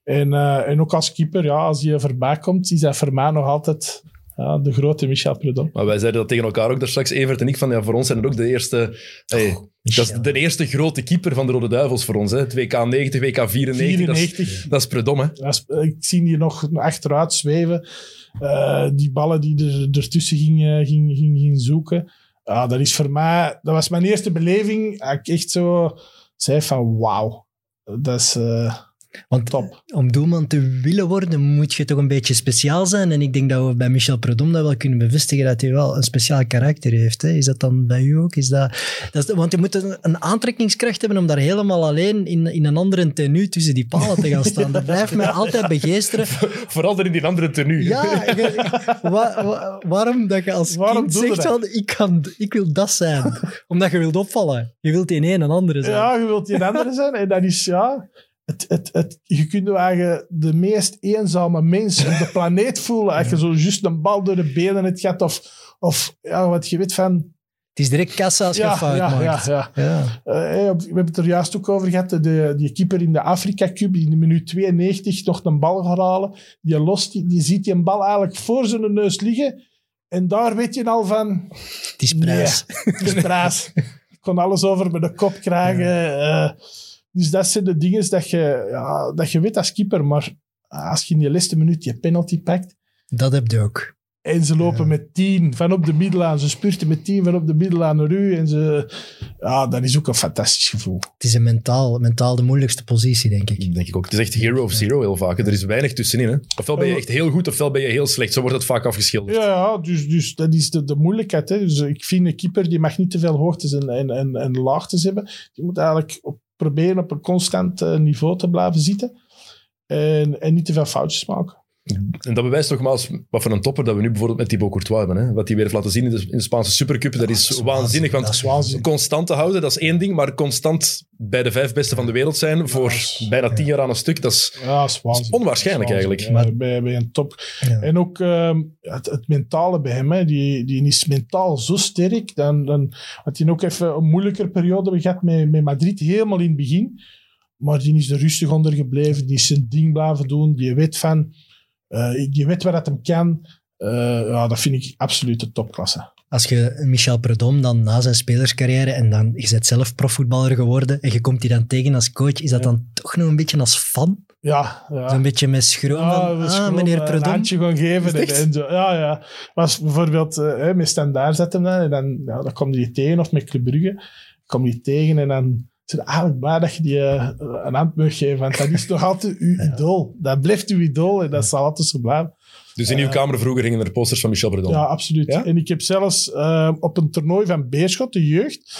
En, en ook als keeper, ja, als hij voorbij komt, is dat voor mij nog altijd ja, de grote Michel Prudhomme. Maar wij zeiden dat tegen elkaar ook daar straks, Evert en ik, van ja, voor ons zijn het ook de eerste... Hey, dat is de eerste grote keeper van de Rode Duivels voor ons. Hè. Het WK 90, WK 94. Dat is, 94. dat is Predom, hè. Dat is- ik zie die nog achteruit zweven. Eh, die ballen die er, ertussen ging, eh, ging, ging, ging zoeken. Ja, dat is voor mij... Dat was mijn eerste beleving. Ik echt zo zei van wauw. Dat is eh, Want top. om doelman te willen worden, moet je toch een beetje speciaal zijn. En ik denk dat we bij Michel Predom dat wel kunnen bevestigen, dat hij wel een speciaal karakter heeft. Hè. Is dat dan bij u ook? Is dat, dat is, want je moet een, een aantrekkingskracht hebben om daar helemaal alleen in, in een andere tenue tussen die palen te gaan staan. Dat blijft mij altijd begeesteren. Vooral er in die andere tenue. Ja, waarom dat je als Waarom kind zegt van, ik, kan, ik wil dat zijn. Omdat je wilt opvallen. Je wilt in een en andere zijn. Ja, je wilt die een andere zijn. En dat is, ja... Het, het, het, je kunt je eigen de meest eenzame mens op de planeet voelen. Als je zo juist een bal door de benen het gaat. Of, of ja, wat je weet van... Het is direct kassa als je Ja, fout ja, ja, maakt. ja. Ja. Eh, hey, op- we hebben het er juist ook over gehad. De, die keeper in de Afrika Cup, die in de minuut 92 nog een bal gaat halen. Die, lost, die, die ziet die een bal eigenlijk voor zijn neus liggen. En daar weet je al van... Het is prijs. Nee, het is prijs. Ik kon alles over met de kop krijgen. eh. Dus dat zijn de dingen dat je, ja, dat je weet als keeper. Maar als je in je laatste minuut je penalty pakt... Dat heb je ook. En ze lopen Ja. met tien van op de middelaan. Ze spurten met tien van op de middelaan naar u. En ze, ja, dat is ook een fantastisch gevoel. Het is een mentaal, mentaal de moeilijkste positie, denk ik. Denk ik ook. Het is echt hero of zero heel vaak. Er is weinig tussenin. Hè. Ofwel ben je echt heel goed, ofwel ben je heel slecht. Zo wordt het vaak afgeschilderd. Ja, ja dus, dus dat is de, de moeilijkheid. Hè. Dus ik vind een keeper die mag niet te veel hoogtes en, en, en, en laagtes hebben. Die moet eigenlijk op, proberen op een constant eh, niveau te blijven zitten. En, en niet te veel foutjes maken. En dat bewijst nogmaals wat voor een topper dat we nu bijvoorbeeld met Thibaut Courtois hebben. Hè. Wat hij weer heeft laten zien in de, in de Spaanse Supercup, dat is dat is waanzinnig. Want is constant te houden, dat is één ding. Maar constant bij de vijf beste van de wereld zijn voor bijna tien jaar aan een stuk, dat is, Ja, is waanzin. dat is onwaarschijnlijk eigenlijk. Ja, bij, bij een top. Ja. En ook ehm, het, het mentale bij hem. Hè. Die, die is mentaal zo sterk. Dan, dan had hij ook even een moeilijker periode gehad met, met Madrid, helemaal in het begin. Maar die is er rustig onder gebleven. Die is zijn ding blijven doen. Die weet van... eh, die weet waar dat hem kan. Eh, ja, dat vind ik absoluut de topklasse. Als je Michel Predom dan na zijn spelerscarrière en dan je bent zelf profvoetballer geworden en je komt die dan tegen als coach, is dat Ja. dan toch nog een beetje als fan? Ja, ja. Zo'n beetje met schroom Ja, van, ah, gewoon, meneer Predom. Een handje gaan geven. En, zo. Ja, ja. Was bijvoorbeeld eh, met Standaard zetten hem dan. En dan, ja, dan kom je die tegen. Of met Club Brugge. Kom je die tegen en dan is het eigenlijk blij dat je die eh, een hand mag geven. Want dat is toch altijd uw idool. Dat blijft uw idool en dat zal altijd zo blijven. Dus in uw kamer vroeger hingen er posters van Michel Predom. Ja, absoluut. Ja? En ik heb zelfs eh, op een toernooi van Beerschot, de jeugd,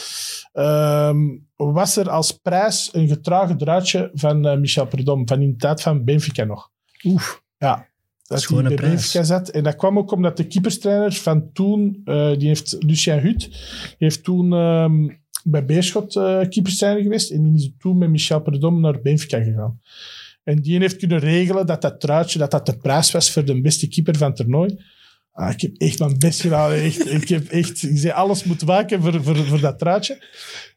ehm, was er als prijs een getragen druitje van eh, Michel Predom, van in de tijd van Benfica nog. Oef, Ja. Dat Schone hij bij prijs. Benfica zat. En dat kwam ook omdat de keeperstrainer van toen, eh, die heeft Lucien Hut, heeft toen ehm, bij Beerschot eh keeperstrainer geweest. En die is toen met Michel Predom naar Benfica gegaan. En die heeft kunnen regelen dat dat truitje, dat dat de prijs was voor de beste keeper van het toernooi. Ah, ik heb echt mijn best gedaan. Echt, ik heb echt, ik zei, alles moet waken voor, voor, voor dat truitje.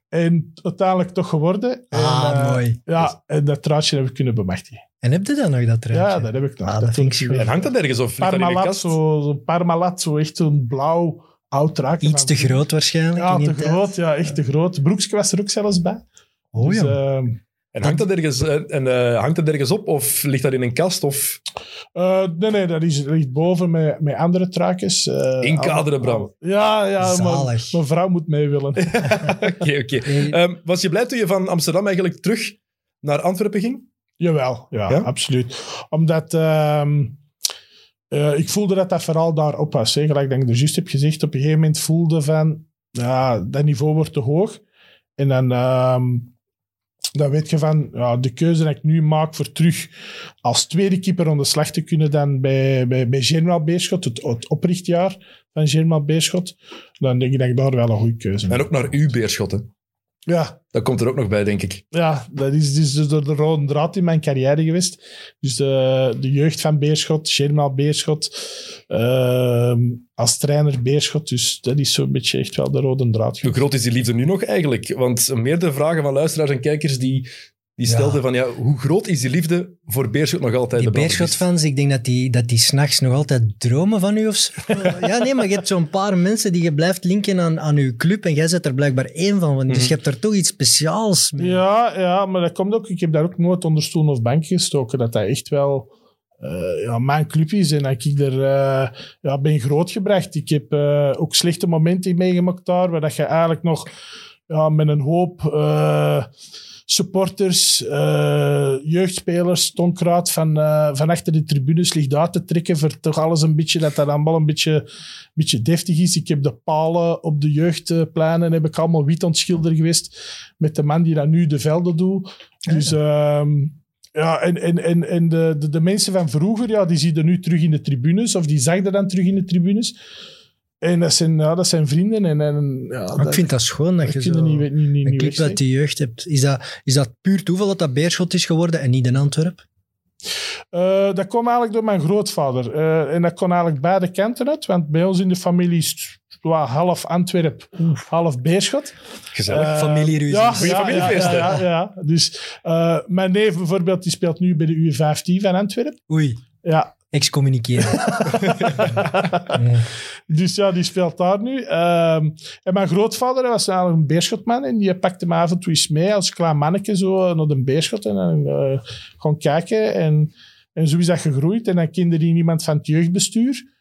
En uiteindelijk toch geworden. Ah, en, eh, mooi. Ja, en dat truitje hebben we kunnen bemachtigen. En heb je dan nog dat truitje? Ja, dat heb ik nog. Ah, dat vind ik. En hangt dat ergens of dat Parmalat, zo, zo Parmalat, zo echt zo'n blauw oud. Iets te groot waarschijnlijk. Ja, te tijd. groot. Ja, echt te groot. Broekje was er ook zelfs bij. Oh Dus, ja. ehm, En hangt dat ergens, eh, en, eh, hangt dat ergens op of ligt dat in een kast? Of... eh, nee, nee, dat is, ligt boven met, met andere truikjes. eh, Inkaderen, Bram. Ja, ja, maar Zalig. mijn vrouw moet mee willen. Oké, oké. Nee, Ehm, was je blij toen je van Amsterdam eigenlijk terug naar Antwerpen ging? Jawel, ja, Ja? absoluut. Omdat ehm, eh, ik voelde dat dat vooral daarop was. Hè. Gelijk dat ik er juist heb gezegd, op een gegeven moment voelde van, ja, dat niveau wordt te hoog. En dan, ehm, dan weet je van, ja, de keuze die ik nu maak voor terug als tweede keeper om de slag te kunnen dan bij, bij, bij Germaal Beerschot, het, het oprichtjaar van Germaal Beerschot, dan denk ik dat ik daar wel een goede keuze En ook naar uw beerschotten. Ja, Dat komt er ook nog bij, denk ik. ja, dat is dus de, de rode draad in mijn carrière geweest. Dus de, de jeugd van Beerschot, Germaal Beerschot, ehm, als trainer Beerschot. Dus dat is zo'n beetje echt wel de rode draad Hoe groot is die liefde nu nog eigenlijk? Want meerdere vragen van luisteraars en kijkers die, die Ja. stelden van, ja, hoe groot is die liefde voor Beerschot nog altijd? Die? Beerschot-fans, ik denk dat die, dat die s'nachts nog altijd dromen van u of zo. Ja, nee, maar je hebt zo'n paar mensen die je blijft linken aan, aan uw club en jij zit er blijkbaar één van. Dus Mhm. je hebt er toch iets speciaals mee. Ja, ja, maar dat komt ook. Ik heb daar ook nooit onder stoel of bank gestoken. Dat dat echt wel eh, ja, mijn club is. En dat ik er eh, ja, ben grootgebracht. Ik heb eh, ook slechte momenten meegemaakt daar, waar dat je eigenlijk nog ja, met een hoop eh, supporters, eh, jeugdspelers, stonkraad van, eh, van achter de tribunes ligt uit te trekken voor toch alles een beetje, dat dat allemaal een beetje, beetje deftig is. Ik heb de palen op de jeugdpleinen heb ik allemaal wit ontschilderd geweest met de man die dat nu de velden doet. Dus ehm, ja, en, en, en, en de, de, de mensen van vroeger, ja, die zie je nu terug in de tribunes, of die zag je dan terug in de tribunes. En dat zijn, ja, dat zijn vrienden. En, en, ja, Maar dat, ik vind dat schoon dat dat je zo niet, niet, niet, een club uit de jeugd hebt. Is dat, is dat puur toeval dat dat Beerschot is geworden en niet in Antwerpen? Eh, dat kwam eigenlijk door mijn grootvader. Eh, en dat kon eigenlijk beide kanten uit. Want bij ons in de familie is het wel half Antwerp, half Beerschot. Gezellig. Eh, Familieruzie. Ja, Goeie ja, familiefeesten. Ja, ja, ja. Dus eh, mijn neef bijvoorbeeld, die speelt nu bij de U15 van Antwerpen. Oei, Ja, excommuniceren. Dus ja, die speelt daar nu. Ehm, en mijn grootvader was eigenlijk een beerschotman. En die pakte me af en toe eens mee als klein manneke zo naar de beerschot. En dan eh, gewoon kijken. En En zo is dat gegroeid. En dan kende die iemand van het jeugdbestuur.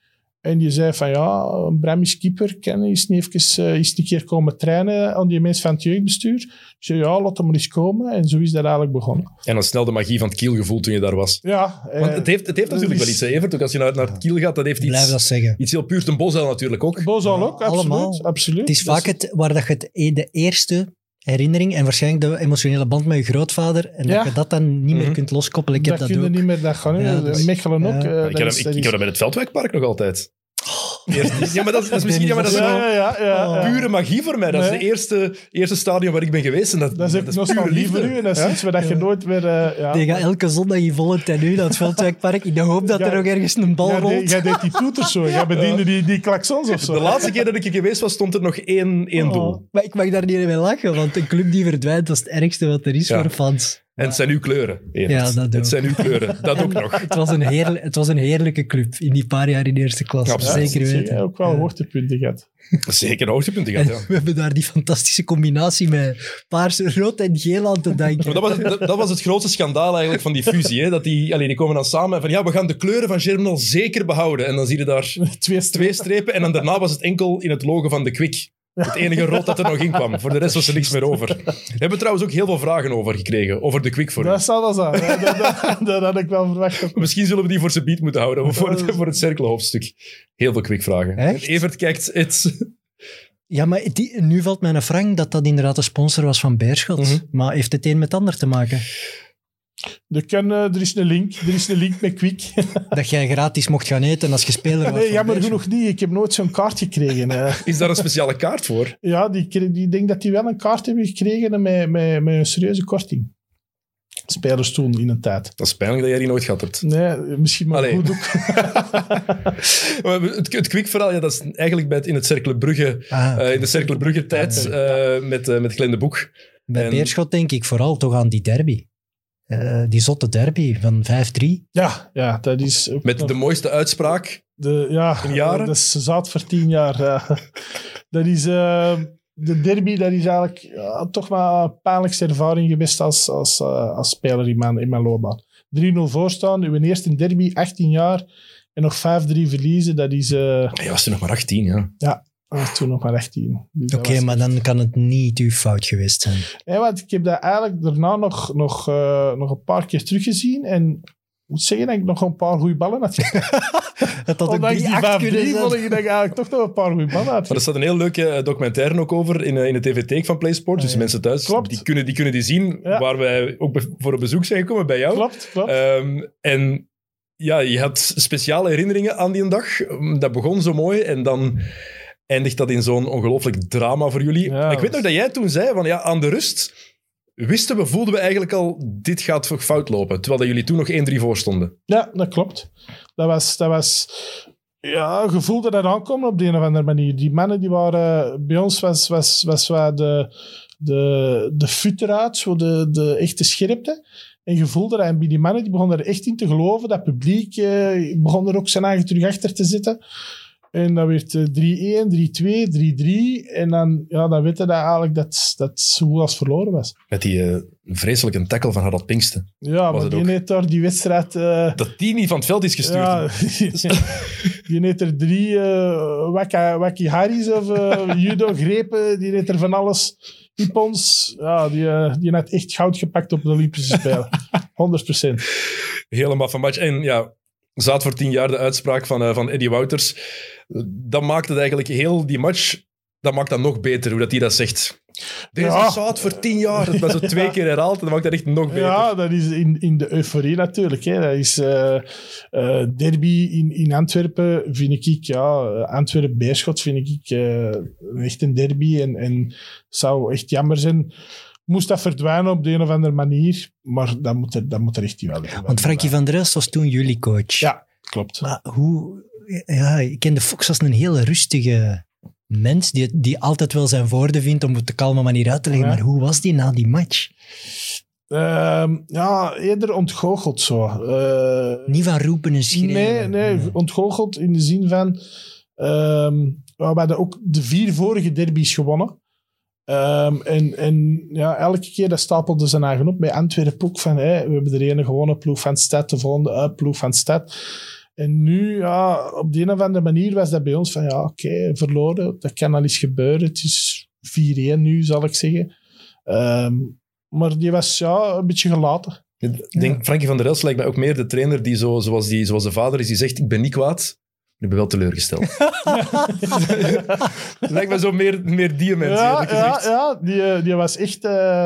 En die zei van ja, Bram is keeper, kan is niet even uh, is een keer komen trainen aan die mensen van het jeugdbestuur. Ik zei ja, laat hem maar eens komen. En zo is dat eigenlijk begonnen. En dan snel de magie van het kielgevoel toen je daar was. Ja. Want het heeft, het heeft natuurlijk wel iets, hè, Evert. Ook als je naar, naar het kiel gaat, dat heeft iets, Blijf dat zeggen. iets heel puurs. Ten Bosuil natuurlijk ook. Bozal ook, absoluut. allemaal. absoluut. Het is Dus- vaak het, waar dat je het, de eerste herinnering en waarschijnlijk de emotionele band met je grootvader en Ja. dat je dat dan niet meer Mhm. kunt loskoppelen. Ik heb dat dat kun je ook. niet meer, dat gaan Ja, Mechelen ook. ja. eh, ik, dat heb, ik, dat ik heb dat bij het Veldwijkpark nog altijd. Eerst- ja, maar dat, is- dat is misschien ja, maar dat is Ja, ja, ja. ja, ja. pure magie voor mij. Dat is Nee. de eerste, eerste stadion waar ik ben geweest. En dat, Dat is echt pure liefde. u. En dat is Ja? iets waar je nooit meer... eh, ja. Die gaat elke zondag in volle tenue naar het Veldwijkpark in de hoop dat Ja. er nog ergens een bal rolt. Jij deed die toeters zo. Jij bediende die, die klaksons of zo. De laatste keer dat ik er geweest was, stond er nog één, één doel. Oh, maar ik mag daar niet mee lachen, want een club die verdwijnt, dat is het ergste wat er is Ja. voor fans. En het zijn uw kleuren. Evert. Ja, dat ook. Het zijn uw kleuren. Dat ook nog. Het was, een heerl- het was een heerlijke club in die paar jaar in de eerste klas. Ja, Zeker weten. ook wel hoogtepunten gehad. Zeker hoogtepunten En gehad, ja. we hebben daar die fantastische combinatie met paars, rood en geel aan te denken. Maar dat, was, dat, dat was het grootste schandaal eigenlijk van die fusie. Hè? Dat die, allee, die komen dan samen van ja, we gaan de kleuren van Germinal zeker behouden. En dan zie je daar Twee twee strepen. En dan daarna was het enkel in het logo van de Kwik. Het enige rood dat er nog in kwam. Voor de rest was er niks meer over. We hebben trouwens ook heel veel vragen over gekregen. Over de Kwik voor. Dat zal wel zijn. Ja, dat, dat, dat had ik wel verwacht. Misschien zullen we die voor zijn beat moeten houden. Voor het, voor het cirkelhoofdstuk. Heel veel Kwik-vragen. En Echt? Evert kijkt... Het, Ja, maar die, nu valt mij een frank dat dat inderdaad de sponsor was van Beerschot. Mhm. Maar heeft het een met het ander te maken? Er, kan, eh, er is een link. Er is een link met Quick. Dat jij gratis mocht gaan eten als je speler was Nee, jammer genoeg niet. Ik heb nooit zo'n kaart gekregen. eh. is daar een speciale kaart voor? ja, die, denk dat die wel een kaart hebben gekregen en met, met, met een serieuze korting. Spelers toen in een tijd. Dat is pijnlijk dat jij die nooit gehad hebt. Nee, misschien maar Allee. goed ook. Maar Het, het Kwik-verhaal, ja, dat is eigenlijk bij het, in het Cercle Brugge... Ah, eh, in de Cercle Brugge-tijd eh, met, eh met Glenn de Boek. bij en- Beerschot denk ik vooral toch aan die derby. Eh, die zotte derby van 5-3. Ja, ja, dat is... ook Met nog- de mooiste uitspraak. De, ja, In jaren? Dat is zaad voor tien jaar. ja. Dat is... eh, de derby, dat is eigenlijk ja, toch wel een pijnlijkste ervaring geweest als, als, eh, als speler in mijn, in mijn loopbaan. 3-0 voorstaan, uw eerste derby, 18 jaar, en nog 5-3 verliezen, dat is... eh Hij was toen nog maar 18, ja. dat was toen nog maar 18. Dus dat Oké, maar dan kan het niet uw fout geweest zijn. Ja, want ik heb dat eigenlijk daarna nog, nog, eh, nog een paar keer teruggezien, en ik moet zeggen dat ik nog een paar goede ballen had. Het had ook Ondanks die 3-8 kunnen 5-3 zijn. vond ik dat eigenlijk toch nog een paar goede ballen had Maar er staat een heel leuke eh, documentaire ook over in, eh, in de tv-teek van PlaySport. Dus Ah, ja. mensen thuis, Klopt. die kunnen, die kunnen die zien Ja. waar wij ook voor een bezoek zijn gekomen bij jou. Klopt, klopt. Ehm, en ja, je had speciale herinneringen aan die dag. Dat begon zo mooi en dan eindigt dat in zo'n ongelooflijk drama voor jullie. Ja, ik weet nog dat jij toen zei van ja, aan de rust wisten we, voelden we eigenlijk al, dit gaat fout lopen. Terwijl dat jullie toen nog 1-3 voor stonden. Ja, dat klopt. Dat was, dat was ja, een gevoel dat er aankomen op de een of andere manier. Die mannen die waren, bij ons was, was, was wel de, de, de fut eruit, zo de, de echte scherpte. En je voelde dat. En bij die mannen die begonnen er echt in te geloven. Dat publiek eh, begon er ook zijn eigen terug achter te zitten. En dat werd eh, 3-1, 3-2, 3-3. En dan, ja, dan weet je dat eigenlijk dat, dat zo als verloren was. Met die eh, vreselijke tackle van Harald Pinksten. Ja, maar die heeft daar die wedstrijd... eh, Dat die niet van het veld is gestuurd. Ja, die heeft er drie uh, Waki, Waki Harry's of eh, judo grepen. Die heeft er van alles. Ippons. Ja, die, eh, die had echt goud gepakt op de Olympische Spelen. 100%. Helemaal van match. En ja, zaad voor tien jaar de uitspraak van, eh, van Eddie Wouters. Dat maakt het eigenlijk heel die match. Dat maakt dat nog beter, hoe dat hij dat zegt. Deze Ja. zaad voor tien jaar. Dat zo twee keer herhaald en dat maakt dat echt nog beter. Ja, dat is in, in de euforie natuurlijk. Hè. Dat is eh, eh, derby in, in Antwerpen, vind ik. Ja, Antwerpen-Beerschot vind ik echt een derby. En, en zou echt jammer zijn. Moest dat verdwijnen op de een of andere manier. Maar dat moet er, dat moet er echt wel. Want Frankie van der Elst was toen jullie coach. Ja, klopt. Maar hoe... Ja, ik ken de Fox als een hele rustige mens die, die altijd wel zijn woorden vindt om het op een kalme manier uit te leggen. Ja. Maar hoe was die na die match? Ehm, ja, eerder ontgoocheld zo. Eh, Niet van roepen en schreeuwen. nee, nee, ontgoocheld in de zin van... ehm, we hadden ook de vier vorige derbies gewonnen. Ehm, en, en ja, elke keer dat stapelde ze eigen op. Bij Antwerpen ook van, we hebben de ene gewonnen ploeg van Stad, de volgende uit ploeg van Stad. En nu, ja, op de een of andere manier was dat bij ons van, ja, oké, verloren. Dat kan al eens gebeuren. Het is 4-1 nu, zal ik zeggen. Ehm, maar die was ja, een beetje gelaten. Ik denk, Frankie van der Elst lijkt mij ook meer de trainer die, zo, zoals, die zoals de vader is, die zegt, ik ben niet kwaad, ik ben wel teleurgesteld. Lijkt me zo meer, meer die mensen, Ja, ja, ja die, eh, die was echt eh,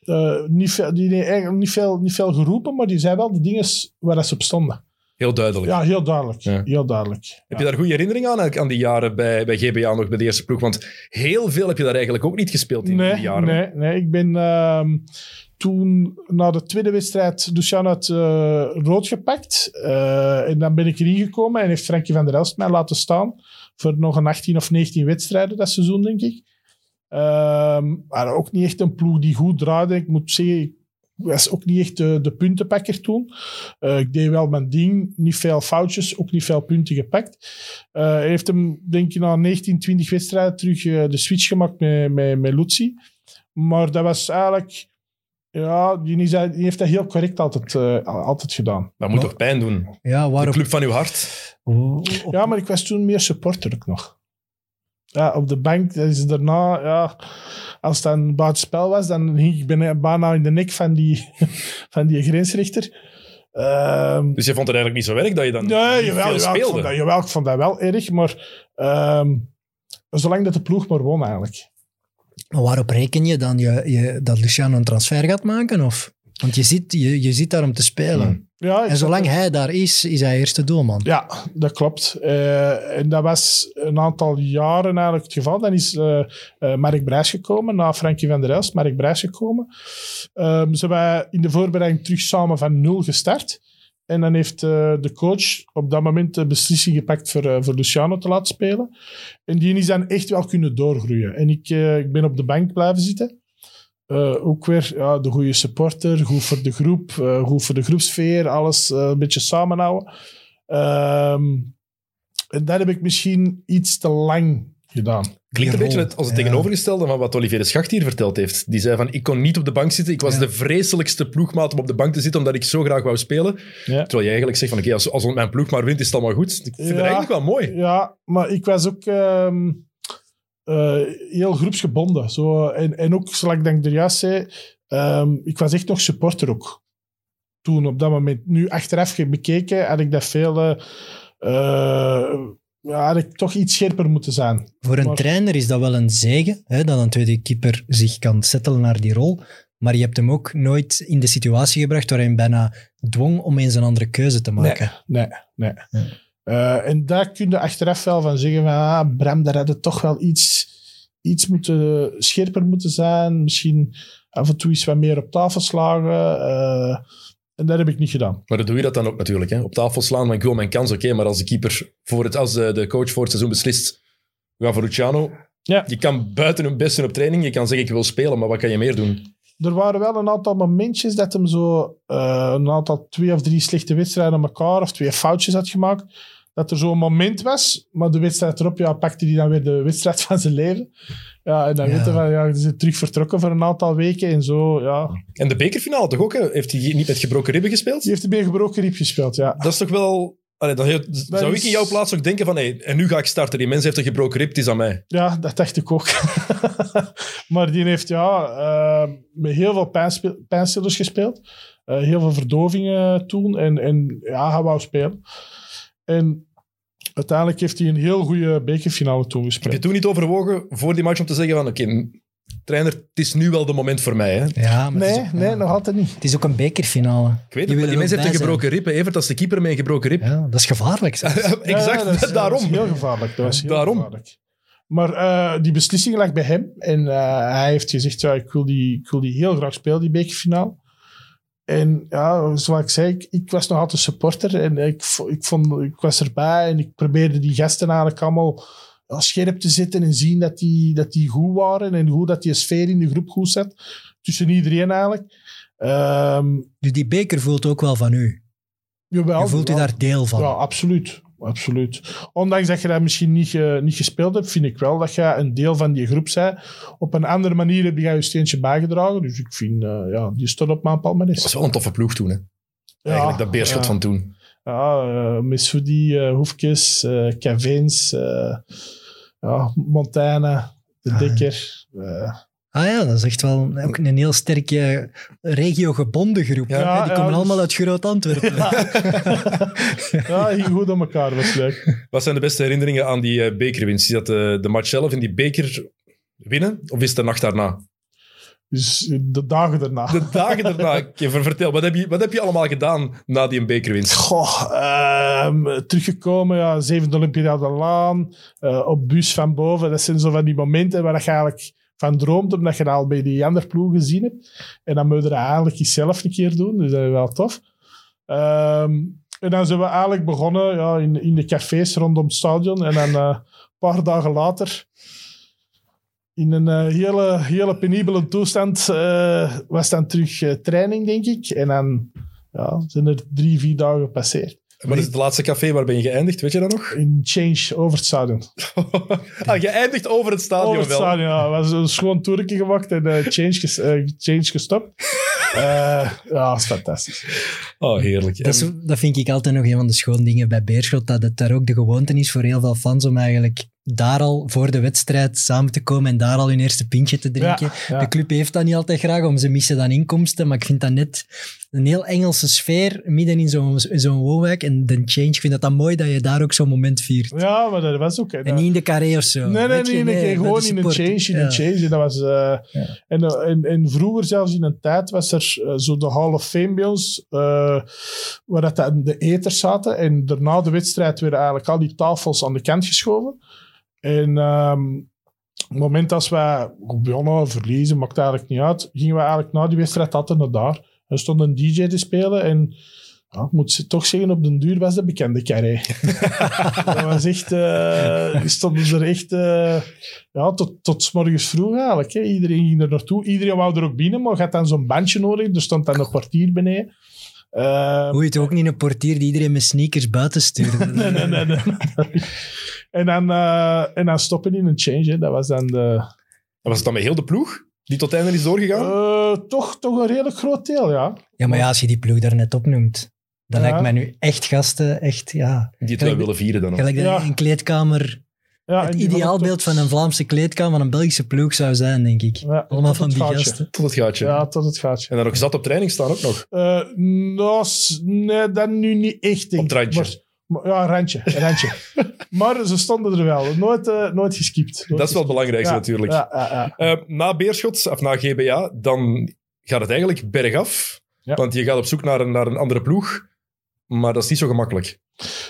eh, niet, veel, die niet veel, niet veel geroepen, maar die zei wel de dingen waar dat ze op stonden. Heel duidelijk. Ja, heel duidelijk. Ja. Heel duidelijk. Heb je daar goede herinneringen aan, aan die jaren bij, bij GBA nog, bij de eerste ploeg? Want heel veel heb je daar eigenlijk ook niet gespeeld in nee, die jaren. Nee, nee, ik ben ehm, toen na de tweede wedstrijd Luciano had eh, rood gepakt. Eh, en dan ben ik erin gekomen en heeft Frankie van der Elst mij laten staan voor nog een 18 of 19 wedstrijden dat seizoen, denk ik. Ehm, maar ook niet echt een ploeg die goed draaide. Ik moet zeggen, was ook niet echt de, de puntenpakker toen. Eh, ik deed wel mijn ding, niet veel foutjes, ook niet veel punten gepakt. Eh, hij heeft hem, denk ik, na 19, 20 wedstrijden terug eh, de switch gemaakt met, met, met Lutzi. Maar dat was eigenlijk... Ja, die, is, die heeft dat heel correct altijd, eh, altijd gedaan. Dat moet toch pijn doen? Ja, De waarop... club van uw hart. op- Ja, maar ik was toen meer supporter ook nog. Ja, op de bank, dat is daarna, ja, als het dan buitenspel was, dan hing ik bijna, bijna in de nek van die, van die grensrechter. Ehm, Dus je vond het eigenlijk niet zo erg dat je dan nee, niet jawel, veel jawel, ik vond speelde? dat, jawel, ik vond dat wel erg, maar ehm, zolang dat de ploeg maar won eigenlijk. Maar waarop reken je dan je, je, dat Luciano een transfer gaat maken? Of? Want je zit, je, je zit daar om te spelen. Hmm. Ja, En zolang hij daar is, is hij eerste doelman. Ja, dat klopt. Eh, en dat was een aantal jaren eigenlijk het geval. Dan is eh eh, Mark Brijs gekomen, na Frankie van der Elst, Mark Brijs gekomen. Ehm, ze hebben in de voorbereiding terug samen van nul gestart. En dan heeft de coach op dat moment de beslissing gepakt voor, voor Luciano te laten spelen. En die is dan echt wel kunnen doorgroeien. En ik, ik ben op de bank blijven zitten. Eh, ook weer ja, de goede supporter, goed voor de groep, eh, goed voor de groepsfeer, alles eh, een beetje samenhouden. Ehm, en dat heb ik misschien iets te lang gedaan. Klinkt een beetje als het ja. tegenovergestelde van wat Olivier de Schacht hier verteld heeft. Die zei van, ik kon niet op de bank zitten. Ik was Ja. de vreselijkste ploegmaat om op de bank te zitten, omdat ik zo graag wou spelen. Ja. Terwijl je eigenlijk zegt van, oké, als, als mijn ploeg maar wint, is het allemaal goed. Ik vind het eigenlijk wel mooi. Ja, maar ik was ook ehm, eh, heel groepsgebonden. Zo, en, en ook, zoals ik denk er juist zei, ehm, ik was echt nog supporter ook. Toen, op dat moment. Nu, achteraf bekeken, had ik dat veel... eh, eh, ja, had ik toch iets scherper moeten zijn. Voor een Maar- trainer is dat wel een zegen, hè, dat een tweede keeper zich kan settelen naar die rol. Maar je hebt hem ook nooit in de situatie gebracht waar hij bijna dwong om eens een andere keuze te maken. Nee, nee. Eh, en daar kun je achteraf wel van zeggen van, ah, Bram, daar had het toch wel iets, iets moeten, scherper moeten zijn. Misschien af en toe iets wat meer op tafel slagen. eh, en dat heb ik niet gedaan. Maar dan doe je dat dan ook natuurlijk. Hè? Op tafel slaan, maar ik wil mijn kans, oké. maar als de keeper, voor het, als de, coach voor het seizoen beslist, we gaan voor Luciano. Ja. Je kan buiten hun best doen op training. Je kan zeggen, ik wil spelen, maar wat kan je meer doen? Er waren wel een aantal momentjes dat hem zo eh, een aantal twee of drie slechte wedstrijden aan elkaar of twee foutjes had gemaakt. Dat er zo'n moment was, maar de wedstrijd erop ja, pakte hij dan weer de wedstrijd van zijn leven. Ja, en dan Ja. weten we van, ja, hij is terug vertrokken voor een aantal weken en zo, ja. En de bekerfinale toch ook? Hè? Heeft hij niet met gebroken ribben gespeeld? Die heeft een beetje gebroken riep gespeeld, ja. Dat is toch wel... Allee, dan zou ik in jouw plaats ook denken van, hey, en nu ga ik starten. Die mens heeft een gebroken rib, het is aan mij. Ja, dat dacht ik ook. maar die heeft ja, eh, met heel veel pijnstillers gespeeld. Eh, heel veel verdovingen toen. En, en ja, hij wou spelen. En uiteindelijk heeft hij een heel goede bekerfinale toen Heb je gespeeld. toen niet overwogen voor die match om te zeggen van, oké, trainer, het is nu wel de moment voor mij. Hè? Ik Ja, maar het, Nee, nee, ja. nog altijd niet. het is ook een bekerfinale. weet Je het, maar die mens ook heeft een bij gebroken rib. Evert, dat is de keeper met een gebroken rib. Ja, dat is gevaarlijk. exact, Ja, dat is- daarom. Dat heel gevaarlijk. Dat was heel Daarom. gevaarlijk. Maar eh, die beslissing lag bij hem. En eh, hij heeft gezegd, ja, ik, wil die, ik wil die heel graag spelen, die bekerfinale. En ja, zoals ik zei, ik, ik was nog altijd supporter. En ik, ik, vond, ik was erbij en ik probeerde die gasten eigenlijk allemaal scherp te zetten en zien dat die, dat die goed waren. En hoe dat die sfeer in de groep goed zat. Tussen iedereen eigenlijk. Dus die beker voelt ook wel van u. jawel, Je voelt ja. daar deel van. Ja, absoluut. Absoluut. Ondanks dat je dat misschien niet, niet gespeeld hebt, vind ik wel dat je een deel van die groep bent. Op een andere manier heb je je steentje bijgedragen. Dus ik vind, eh, ja, die stond op mijn Dat was palmares. wel een toffe ploeg toen, hè? Eigenlijk, dat beerschot ja. van toen. Ja, uh, Missoudi, eh, Hoefkes, eh Cavins, eh, ja, Montaigne, De Ah, Dikker. eh, Ah ja, dat is echt wel ook een heel sterke regio-gebonden groep. Ja, Ja, die ja, komen dus- allemaal uit Groot-Antwerpen. ja, ging goed aan elkaar, was leuk. Wat zijn de beste herinneringen aan die eh, bekerwinst? Is dat de, de match zelf in die beker winnen? Of is het de nacht daarna? Dus de dagen daarna. De dagen daarna. Kevin, vertel, wat heb, je, wat heb je allemaal gedaan na die bekerwinst? Goh, ehm, teruggekomen, ja, zevende Olympiade Laan, eh, op bus van boven. Dat zijn zo van die momenten waar je eigenlijk van droomt, omdat je al bij die andere ploegen gezien hebt. En dan moet je dat eigenlijk eens zelf een keer doen, dus dat is wel tof. Ehm, en dan zijn we eigenlijk begonnen ja, in, in de cafés rondom het stadion. En dan eh, een paar dagen later, in een eh, hele, hele penibele toestand, eh, was dan terug training, denk ik. En dan ja, zijn er drie, vier dagen gepasseerd. Wat is het laatste café waar ben je geëindigd? Weet je dat nog? In Change over het stadion. ah, geëindigd over het stadion over het wel. stadion, ja. We hebben een schoon toertje gemaakt en eh, change, ges- eh, change gestopt. Eh, ja, dat is fantastisch. Oh, heerlijk. Dat, is- dat vind ik altijd nog een van de schoon dingen bij Beerschot, dat het daar ook de gewoonte is voor heel veel fans om eigenlijk daar al voor de wedstrijd samen te komen en daar al hun eerste pintje te drinken. Ja, ja. De club heeft dat niet altijd graag, om ze missen dan inkomsten, maar ik vind dat net een heel Engelse sfeer midden in zo'n woonwijk. En de change, ik vind dat dan mooi dat je daar ook zo'n moment viert. Ja, maar dat was ook... hè, En dat- niet in de carré of zo. Nee, nee, nee, nee, dat gewoon in een change, in Ja. een change. En, dat was, eh, en, eh, en, en vroeger, zelfs in een tijd, was er eh, zo de Hall of Fame bij ons, waar dat de eters zaten. En daarna de wedstrijd werden eigenlijk al die tafels aan de kant geschoven. En ehm, op het moment als wij gewonnen, verliezen, maakt eigenlijk niet uit, gingen we eigenlijk na die wedstrijd altijd naar daar. Er stond een DJ te spelen en ja, ik moet ze- toch zeggen, op den duur was de bekende carré. dat was echt... eh, die stonden er echt... eh, ja, tot, tot 's morgens vroeg eigenlijk. Hè. Iedereen ging er naartoe. Iedereen wou er ook binnen, maar je had dan zo'n bandje nodig. Er stond dan een kwartier beneden. Eh, Hoe je het ook niet een portier die iedereen met sneakers buiten stuurde. nee, nee, nee, nee. en, dan, eh, en dan stoppen in een change. Hè. Dat was dan de... Was het dan met heel de ploeg die tot het einde is doorgegaan? Eh, toch, toch een redelijk groot deel, ja. Ja, maar ja, als je die ploeg daar net opnoemt, dan Ja. lijkt mij nu echt gasten, echt, ja. die het wel willen vieren dan nog. Gelijk Ja. een kleedkamer, ja het ideaalbeeld tot- van een Vlaamse kleedkamer van een Belgische ploeg zou zijn, denk ik. Ja, Allemaal van het die gaatje. gasten. Tot het gaatje. Ja, tot het gaatje. En dan ook zat op training staan ook nog. Eh, nou, s- nee, dat nu niet echt. denk Op het ik. randje. Maar- ja, een randje. Een randje. maar ze stonden er wel. Nooit, eh, nooit geskipt. Nooit Dat is wel het belangrijkste Ja, natuurlijk. Ja, ja, ja. Eh, na Beerschot, of na GBA, dan gaat het eigenlijk bergaf. Want je gaat op zoek naar een, naar een andere ploeg. Maar dat is niet zo gemakkelijk.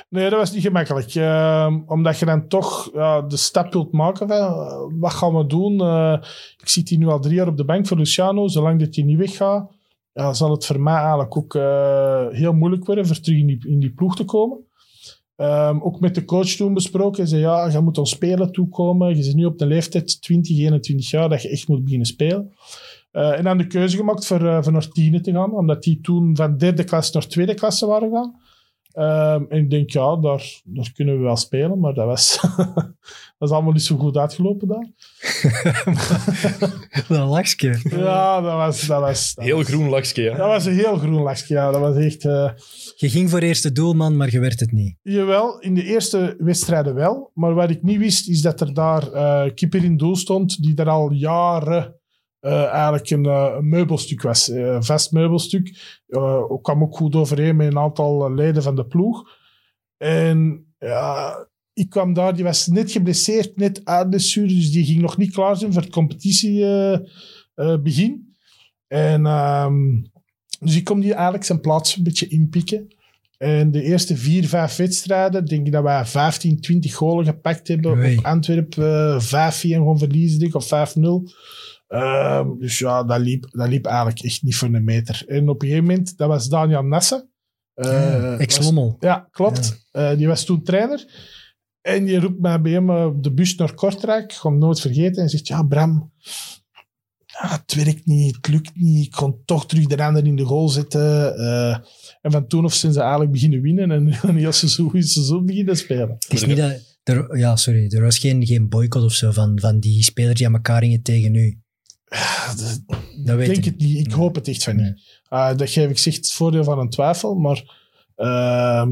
Nee, dat was niet gemakkelijk. Ehm, omdat je dan toch de stap wilt maken van, eh, wat gaan we doen? Ik zit hier nu al drie jaar op de bank voor Luciano. Zolang dat hij niet weggaat, ja, zal het voor mij eigenlijk ook heel moeilijk worden voor terug in die, in die ploeg te komen. Ehm, ook met de coach toen besproken. Zei, ja, je moet ons spelen toekomen. Je zit nu op de leeftijd 20, 21 jaar dat je echt moet beginnen spelen. Eh, en dan de keuze gemaakt voor, eh, voor naar te gaan. Omdat die toen van derde klas naar tweede klasse waren gegaan. Ehm, en ik denk, ja, daar, daar kunnen we wel spelen. Maar dat was, dat is allemaal niet zo goed uitgelopen daar. Een lachje. Ja, dat was... Dat was dat Heel was- groen. Ja. Dat was een heel groen lachje, ja. Dat was echt... eh, Je ging voor eerste doelman, maar je werd het niet. Jawel, in de eerste wedstrijden wel. Maar wat ik niet wist, is dat er daar eh keeper in doel stond, die er al jaren eh, eigenlijk een, eh, een meubelstuk was. Eh, een vast meubelstuk. Kwam ook goed overeen met een aantal leden van de ploeg. En ja, ik kwam daar, die was net geblesseerd, net uit blessure, dus die ging nog niet klaar zijn voor het competitiebegin. en ehm, dus ik kom die eigenlijk zijn plaats een beetje inpikken. En de eerste vier, vijf wedstrijden, denk ik dat wij 15, 20 golen gepakt hebben. Op Antwerpen eh 5-4 gewoon verliezen, denk ik, of 5-0. Ehm, dus ja, dat liep, dat liep eigenlijk echt niet voor een meter. En op een gegeven moment, dat was Daniel Nassen. Eh, Ja, was- Ex-Lommel. ja, klopt. Eh, die was toen trainer. En die roept mij bij hem op de bus naar Kortrijk. Ik ga hem nooit vergeten. En zegt, ja, Bram, ah, het werkt niet, het lukt niet, ik kon toch terug de ander in de goal zetten. Eh, en van toen of zijn ze eigenlijk beginnen winnen en een heel seizoen, seizoen beginnen spelen. Het is niet dat... Er, ja, sorry. Er was geen, geen boycott of zo van, van die spelers die aan elkaar gingen tegen u. Dat- Dat weet Ik denk ik. het niet. Ik hoop het echt van niet. Ah, dat geef ik zich het voordeel van een twijfel, maar ehm,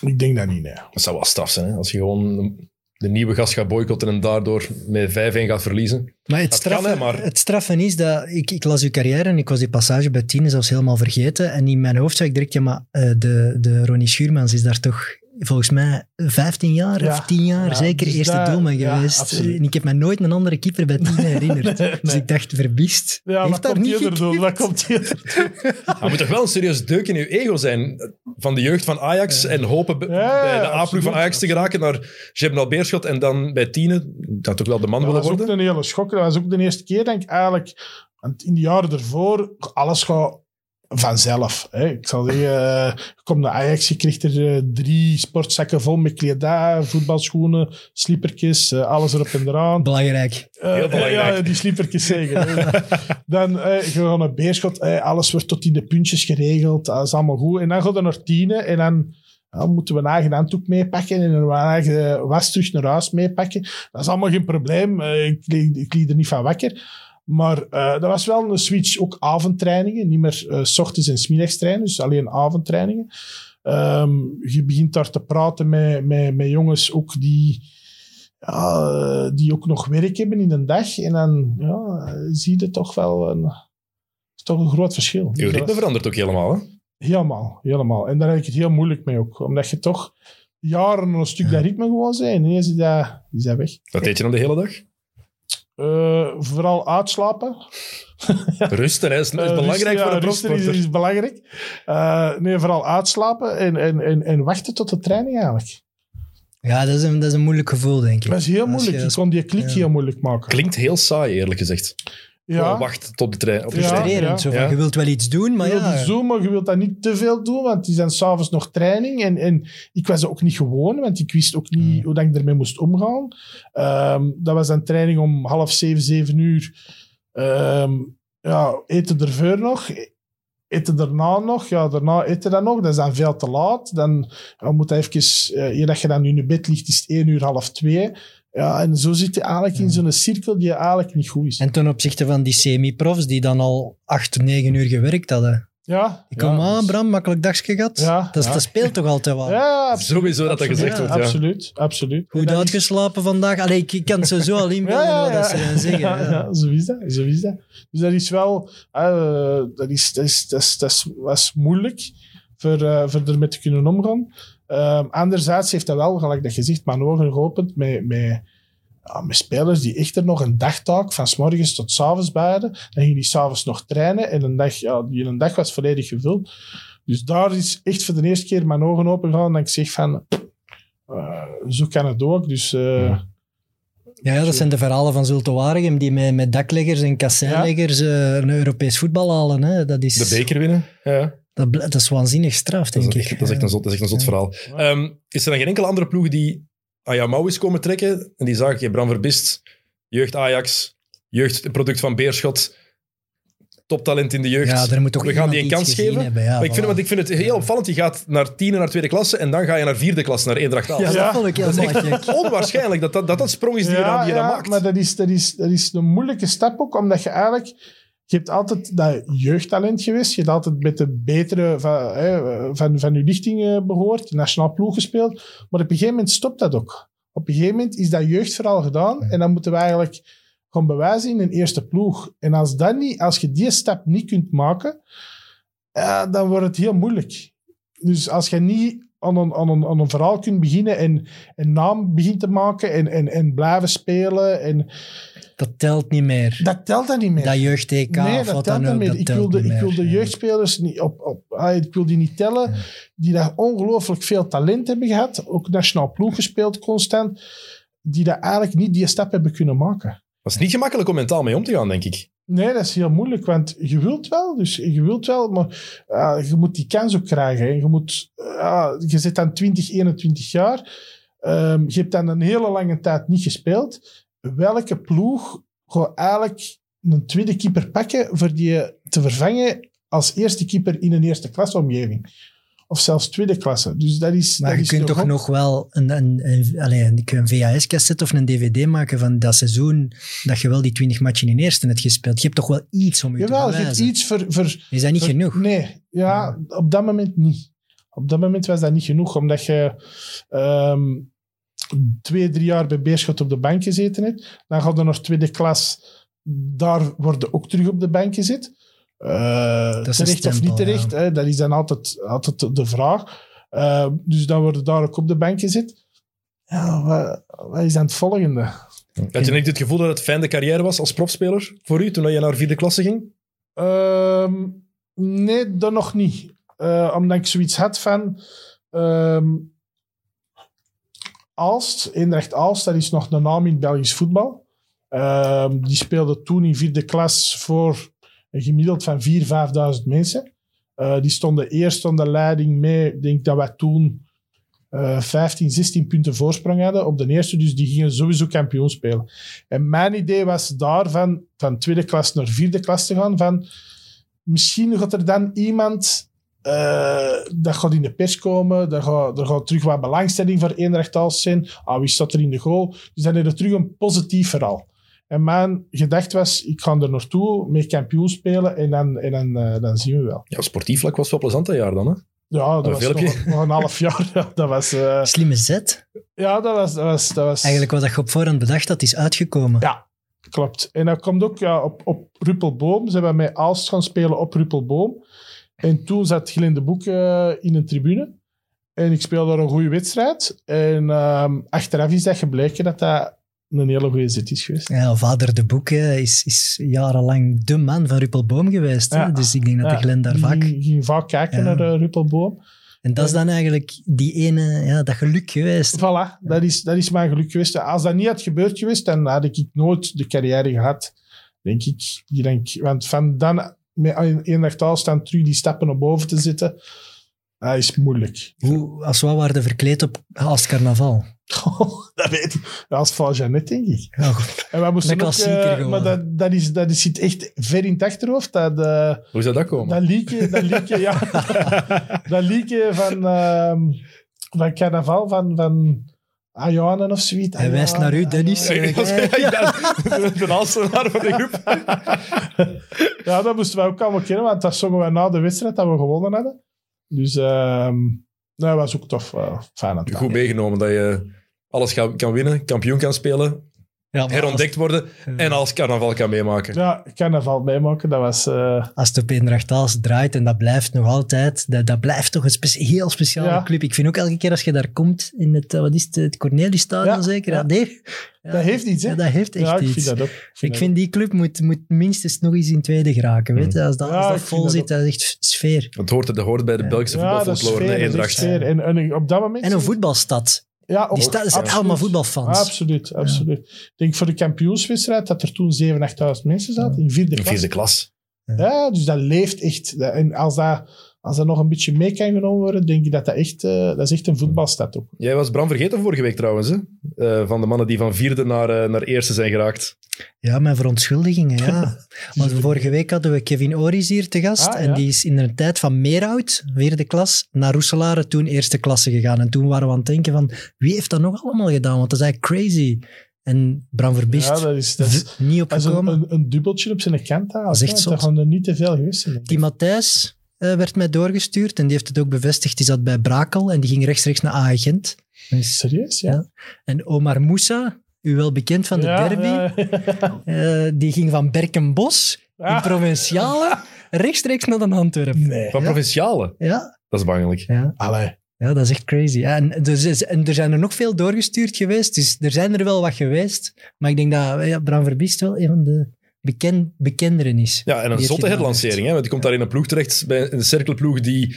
ik denk dat niet. Nee. Dat zou wel straf zijn, hè? als je gewoon de nieuwe gast gaat boycotten en daardoor met 5-1 gaat verliezen. Maar het Dat kan, straffen, hè, maar- het straffen is dat... Ik, ik las uw carrière en ik was die passage bij Tine zelfs helemaal vergeten. En in mijn hoofd zei ik direct, ja, maar eh, de, de Ronnie Schuurmans is daar toch volgens mij 15 jaar Ja. of 10 jaar Ja, zeker dus eerste dat- doelman geweest. En ik heb me nooit een andere keeper bij Tine herinnerd. Dus nee. ik dacht, verbist. Ja, Heeft wat daar komt niet? Wat geknipt? komt hier Er moet toch wel een serieus deuk in je ego zijn van de jeugd van Ajax en hopen bij de A-ploeg van Ajax te geraken naar Jebnal Beerschot en dan bij Tiene, dat toch wel de man Dat willen was ook worden. een hele schok. Dat was ook de eerste keer, denk ik, eigenlijk. Want in de jaren ervoor, alles gaat vanzelf. Hè. Ik zal zeggen, eh, je komt naar Ajax, je krijgt er eh, drie sportzakken vol met kledij, voetbalschoenen, sliepertjes, eh, alles erop en eraan. Belangrijk. Heel belangrijk. Ja, die sliepertjes zeggen. dan eh, je gaat naar Beerschot, eh, alles wordt tot in de puntjes geregeld, dat is allemaal goed. En dan gaat je naar Tiene en dan ja, moeten we een eigen handdoek meepakken en een eigen was terug naar huis meepakken. Dat is allemaal geen probleem, ik, ik liep er niet van wakker. Maar eh, dat was wel een switch, ook avondtrainingen, niet meer eh, s ochtends en s middags trainen, dus alleen avondtrainingen. Ehm, je begint daar te praten met, met, met jongens ook die, ja, die ook nog werk hebben in een dag. En dan ja, zie je toch wel een, toch een groot verschil. Je ritme dat- verandert ook helemaal. Hè? helemaal, helemaal. En daar heb ik het heel moeilijk mee ook. Omdat je toch jaren een stuk dat ritme gewoon zijn. En ineens is dat, is dat weg. Wat deed je dan de hele dag? Eh, vooral uitslapen. Rusten, hè, is, is Eh, belangrijk rusten, voor ja, een rusten is, is belangrijk. Eh, nee, vooral uitslapen en, en, en, en wachten tot de training eigenlijk. Ja, dat is een, dat is een moeilijk gevoel, denk ik. Dat is heel moeilijk. je- Je kon die klik ja. heel moeilijk maken. Klinkt heel saai, eerlijk gezegd. Ja, wachten tot de trein. Op de Ja. trein. Frustrerend. Zo van, Ja. Je wilt wel iets doen, maar je wilt ja... zo, maar je wilt dat niet te veel doen, want die zijn s'avonds nog training. En, en ik was dat ook niet gewoon, want ik wist ook niet hoe dat ik ermee moest omgaan. Ehm, dat was dan training om half zeven, zeven uur. Ehm, ja, eten ervoor nog. Eten daarna nog. Ja, daarna eten dan nog. Dat is dan veel te laat. Dan ja, moet je even... eh, eer dat je dan in je bed ligt, is het één uur, half twee. Ja, en zo zit je eigenlijk in zo'n cirkel die eigenlijk niet goed is. En ten opzichte van die semi-profs die dan al acht, negen uur gewerkt hadden. ja, Ik kom ja, aan, dus- Bram, makkelijk dagje gehad. Ja, dat, is- ja. dat speelt toch altijd wel. Ja, absoluut. Sowieso dat dat gezegd wordt, ja. Absoluut, absoluut. Goed is- uitgeslapen vandaag. Allee, ik, ik kan het sowieso al inbeelden wat dat ze dan zeggen. Ja, ja. ja, zo is dat. Zo is dat. Dus dat is wel... eh, dat, is, dat, is, dat, is, dat, is, dat is moeilijk voor, eh voor ermee te kunnen omgaan. Ehm anderzijds heeft dat wel, gelijk dat je zegt, mijn ogen geopend met, met, ja, met spelers die echt er nog een dagtaak van s morgens tot s avonds bij hadden. Dan gingen die s'avonds nog trainen en een dag, ja, die een dag was volledig gevuld. Dus daar is echt voor de eerste keer mijn ogen open gegaan en ik zeg van... eh, zo kan het ook. Dus eh, Ja, ja, dat zijn de verhalen van Zulte Waregem die met, met dakleggers en kasseinleggers eh, een Europees voetbal halen. Hè. Dat, is, De beker winnen. Ja. Dat, dat is waanzinnig straf, Dat denk is, ik. dat, is echt een zot, dat is echt een zot verhaal. Ehm, is er dan geen enkele andere ploeg die aan jouw mouw is komen trekken en die zag, oké, Bram Verbist, jeugd Ajax, jeugdproduct van Beerschot, toptalent in de jeugd. Ja, er moet toch We gaan die een kans geven. hebben, ja, maar ik vind, want ik vind het heel opvallend. Je gaat naar tiende, naar tweede klasse en dan ga je naar vierde klasse, naar Eendracht Aalst. Ja, Ja, dat vond ik Dat is helemaal echt gek. onwaarschijnlijk dat dat, dat dat sprong is die, je, dan, die je dan maakt. maar dat is, dat, is, dat is een moeilijke stap ook, omdat je eigenlijk... Je hebt altijd dat jeugdtalent geweest. Je hebt altijd met de betere van, hè, van, van je lichting eh, behoord. Nationaal ploeg gespeeld. Maar op een gegeven moment stopt dat ook. Op een gegeven moment is dat jeugdverhaal gedaan. En dan moeten we eigenlijk gaan bewijzen in een eerste ploeg. En als, dat niet, als je die stap niet kunt maken, dan wordt het heel moeilijk. Dus als je niet aan een, aan een, aan een verhaal kunt beginnen en een naam begint te maken en, en, en blijven spelen, en, Dat telt niet meer. dat telt dan niet meer. Dat jeugd-TK nee, of dat wat telt dan niet ook, meer. dat Ik telt wil de, niet ik wil meer, de ja. jeugdspelers niet op, op ah, ik wil die niet tellen, die daar ongelooflijk veel talent hebben gehad, ook nationaal ploeg gespeeld constant, die daar eigenlijk niet die stap hebben kunnen maken. Dat is niet gemakkelijk om mentaal mee om te gaan, denk ik. Nee, dat is heel moeilijk, want je wilt wel, dus je wilt wel, maar eh, je moet die kans ook krijgen. hè. Je, moet, eh, je zit dan 20, 21 jaar, Ehm, je hebt dan een hele lange tijd niet gespeeld. Welke ploeg gaat eigenlijk een tweede keeper pakken voor die te vervangen als eerste keeper in een eerste klasse omgeving. Of zelfs tweede klasse. Dus dat is. Maar dat je is kunt toch nog wel een, een, een, allee, een, VHS-cassette of een DVD maken van dat seizoen dat je wel die 20 matchen in eerste hebt gespeeld. Je hebt toch wel iets om je te Jawel, je hebt iets voor. voor Is dat niet voor- genoeg? Nee, ja, op dat moment niet. Op dat moment was dat niet genoeg, omdat je ehm, twee, drie jaar bij Beerschot op de bank gezeten hebt. Dan gaat er nog tweede klas, daar worden ook terug op de bank gezet. Eh, terecht of niet terecht, hè, dat is dan altijd, altijd de vraag. Eh, dus dan worden daar ook op de bank gezet. Ja, wat, wat is dan het volgende? Had je niet het gevoel dat het fijn de carrière was als profspeler voor u toen je naar vierde klasse ging? Ehm, nee, dat nog niet. Eh, omdat ik zoiets had van... ehm Aalst, Eendracht Aalst, dat is nog een naam in Belgisch voetbal. Ehm, die speelde toen in vierde klas voor een gemiddeld van 4.000, 5.000 mensen. Eh, die stonden eerst de leiding mee. Ik denk dat wij toen eh 15, 16 punten voorsprong hadden op de eerste. Dus die gingen sowieso kampioen spelen. En mijn idee was daar van, van tweede klas naar vierde klas te gaan. Van, misschien gaat er dan iemand... eh, dat gaat in de pers komen. Er gaat, er gaat terug wat belangstelling voor Eendracht Aalst zijn. Ah, wie staat er in de goal? Dus dan is er terug een positief verhaal. En mijn gedachte was, ik ga er naartoe, mee kampioen spelen en dan, en dan, eh, dan zien we wel. Ja, sportief vlak was wel plezant dat jaar dan, hè? Ja, dat was nog, nog een half jaar. Ja, dat was... eh, Slimme zet. ja, dat was... Dat was, dat was Eigenlijk wat je op voorhand bedacht had, is uitgekomen. Ja, klopt. En dat komt ook ja, op, op Ruppelboom. Ze hebben met Aalst gaan spelen op Ruppelboom. En toen zat Glenn de Boek eh, in een tribune. En ik speelde daar een goede wedstrijd. En ehm, achteraf is dat gebleken dat dat een hele goede zit is geweest. Ja, vader de Boek eh, is, is jarenlang de man van Ruppelboom geweest. hè. Ja. Dus ik denk dat de Ja, Glen daar vaak... Ging, ging vaak kijken naar eh, Ruppelboom. En dat is dan eigenlijk die ene, ja, dat geluk geweest. Voilà, dat, is, dat is mijn geluk geweest. Als dat niet had gebeurd geweest, dan had ik nooit de carrière gehad. Denk ik. Ik denk, want van dan met één staan terug die stappen naar boven te zetten, dat is moeilijk. Hoe, als we waren verkleed op als carnaval. dat weet ik. Dat is van Jeannette, denk ik. Ja, goed. En wij moesten ook, eh, gewoon. maar dat, dat, is, dat zit echt ver in het achterhoofd. Dat, eh, Hoe zou dat komen? dat liedje, dat liedje, ja. dat liedje van, ehm van carnaval, van, van Ayane of zoiets. Hij wijst naar u, Dennis. Ik was- ja, ik dacht, de Aalstenaar van de groep. Ja, dat moesten wij ook allemaal kennen, want dat zongen wij na de wedstrijd dat we gewonnen hadden. Dus ehm dat was ook tof. eh, fijn aan het Goed meegenomen dat je alles kan winnen, kampioen kan spelen, Ja, herontdekt worden en als carnaval kan meemaken. Ja, carnaval meemaken, dat was... eh, Als het op Eendracht Aalst draait, en dat blijft nog altijd, dat, dat blijft toch een spe- heel speciale Ja. club. Ik vind ook elke keer als je daar komt, in het, eh, wat is het, het Corneliusstadion Ja, zeker? ja. Ja, nee. Ja, dat heeft iets, hè? ja, dat heeft echt ja, ik iets. vind dat ook. Ik vind die club moet, moet minstens nog eens in tweede geraken. Weet je? Als dat, Ja, als dat vol dat zit, ook. dat is echt sfeer. Het hoort, dat hoort bij de Belgische Ja, dat is voetbalfolklore, sfeer, hè, dat sfeer. En, en op dat moment... En een voetbalstad. Ja, Die ook, stad zijn absoluut. allemaal voetbalfans. Absoluut, absoluut. Ik denk voor de kampioenswedstrijd dat er toen 7.000, 8.000 mensen zaten in vierde In klas. vierde klas. Ja, dus dat leeft echt. En als dat, als dat nog een beetje mee kan genomen worden, denk ik dat dat echt, eh, dat is echt een voetbalstad ook. Jij was Bram vergeten vorige week trouwens, hè? Eh, van de mannen die van vierde naar, eh, naar eerste zijn geraakt. Ja, mijn verontschuldigingen, ja. Want vorige week hadden we Kevin Oris hier te gast. Ah, En ja. die is in een tijd van Meerhout, vierde klas, naar Roeselare, toen eerste klasse gegaan. En toen waren we aan het denken van, wie heeft dat nog allemaal gedaan? Want dat is eigenlijk crazy. En Bram Verbiest, Ja, dat is, dat is, niet dat is een, opgekomen. een, een dubbeltje op zijn kant. Dat is echt gaan er niet te veel geweest zijn. Die Matthijs eh, werd mij doorgestuurd en die heeft het ook bevestigd. Die zat bij Brakel en die ging rechtstreeks naar Agent. Dus, Serieus, ja. Ja. en Omar Moussa, u wel bekend van de Ja, derby, ja, eh, die ging van Berkenbos in Ah. Provinciale rechtstreeks naar de Antwerpen. Nee. Van provinciale. Ja, Dat is bangelijk. ja. Allee. Ja, dat is echt crazy. Ja, en, dus, is- en er zijn er nog veel doorgestuurd geweest, dus er zijn er wel wat geweest. Maar ik denk dat ja, Bram Verbiest wel een van de beken, bekenderen is. Ja, en een zotte herlancering. Hè? Want die komt daar in een ploeg terecht, bij een cirkelploeg die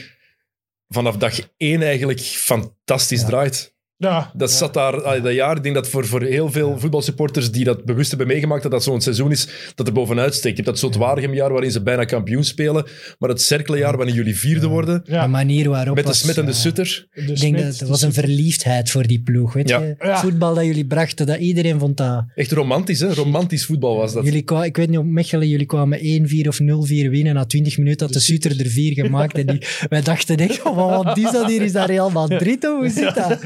vanaf dag één eigenlijk fantastisch draait. Ja, Dat zat daar dat jaar. Ik denk dat voor, voor heel veel voetbalsupporters die dat bewust hebben meegemaakt, dat dat zo'n seizoen is dat er bovenuit steekt. Je hebt dat soort Waregem-jaar waarin ze bijna kampioen spelen, maar het cerkelenjaar waarin jullie vierde worden, ja. De manier waarop... met de was, Smit en de Sutter. De Ik denk dat er was een Sutter. verliefdheid voor die ploeg. Weet Ja. je? Ja. Voetbal dat jullie brachten, dat iedereen vond dat... Echt romantisch, hè? Romantisch voetbal was dat. Jullie kwa- ik weet niet, op Mechelen, jullie kwamen 1-4 of 0-4 winnen. Na 20 minuten had de Suter er 4 gemaakt. En die, wij dachten echt, oh, wat is dat hier? Is dat Real Madrid? Hoe zit dat?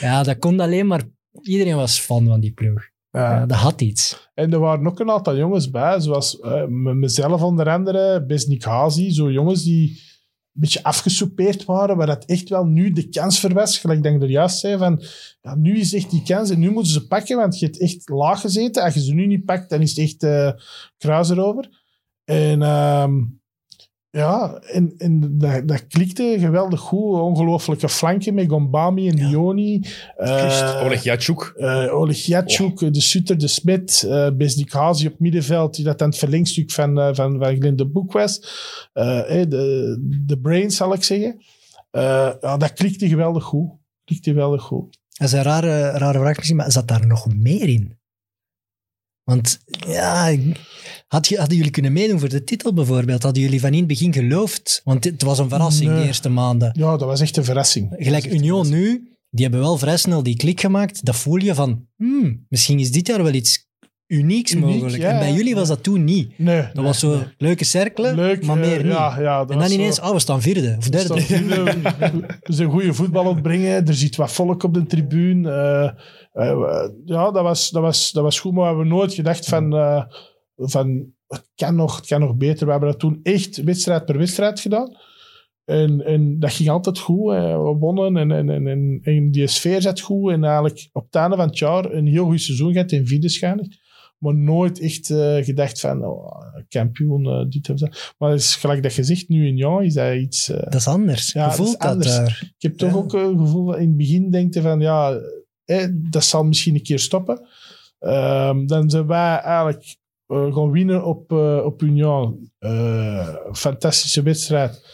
Ja, dat kon alleen maar... Iedereen was fan van die ploeg. Ja. Dat had iets. En er waren ook een aantal jongens bij, zoals eh, mezelf onder andere, Besnik Hazi, zo jongens die een beetje afgesoupeerd waren, waar dat echt wel nu de kans voor was. Gelijk dat ik er juist zei, van ja, nu is echt die kans en nu moeten ze pakken, want je hebt echt laag gezeten. Als je ze nu niet pakt, dan is het echt eh kruis erover. En ehm, ja, en, en dat, dat klikte geweldig goed. Ongelooflijke flanken met Gombami en Dioni. Eh, Oleg Jatschuk. eh Oleg Jatschuk, de Sutter, de Smit, eh Besnik Hazi op middenveld, die dat aan het verlengstuk van, eh, van, van Glenn de Boek was. Eh, eh, de, de brain, zal ik zeggen. Eh, ja, dat klikte geweldig goed. Klikte geweldig goed. Dat is een rare, rare vraag misschien, maar zat daar nog meer in? Want ja, had je, hadden jullie kunnen meedoen voor de titel bijvoorbeeld? Hadden jullie van in het begin geloofd? Want het was een verrassing Nee. de eerste maanden. Ja, dat was echt een verrassing. Gelijk een Union verrassing. nu, die hebben wel vrij snel die klik gemaakt. Dat voel je van, hmm, misschien is dit jaar wel iets unieks Uniek, mogelijk. ja, en bij jullie was dat toen niet. Nee. Dat was zo leuke cirkelen, Leuk, maar eh, meer niet. Ja, ja, dat en dan ineens, oh, we staan vierde of We derde. staan vierde, We zijn goede voetbal opbrengen. Er zit wat volk op de tribune. Eh, eh, ja, dat was, dat, was, dat was goed. Maar we hebben nooit gedacht van... van het, kan nog, het kan nog beter. We hebben dat toen echt wedstrijd per wedstrijd gedaan. En, en dat ging altijd goed. We wonnen en, en, en, die sfeer zat goed. En eigenlijk op het einde van het jaar een heel goed seizoen gehad in vierde. Maar nooit echt eh, gedacht van oh, kampioen, eh, dit of dat. Maar is gelijk dat zegt, nu in jaar is dat iets... eh, Dat is anders. Ja, je dat dat, anders. daar. ik heb toch Ja. ook een gevoel van in het begin denkte van ja, eh, dat zal misschien een keer stoppen. Ehm, dan zijn wij eigenlijk gaan winnen op, eh, op Union. Eh, fantastische wedstrijd.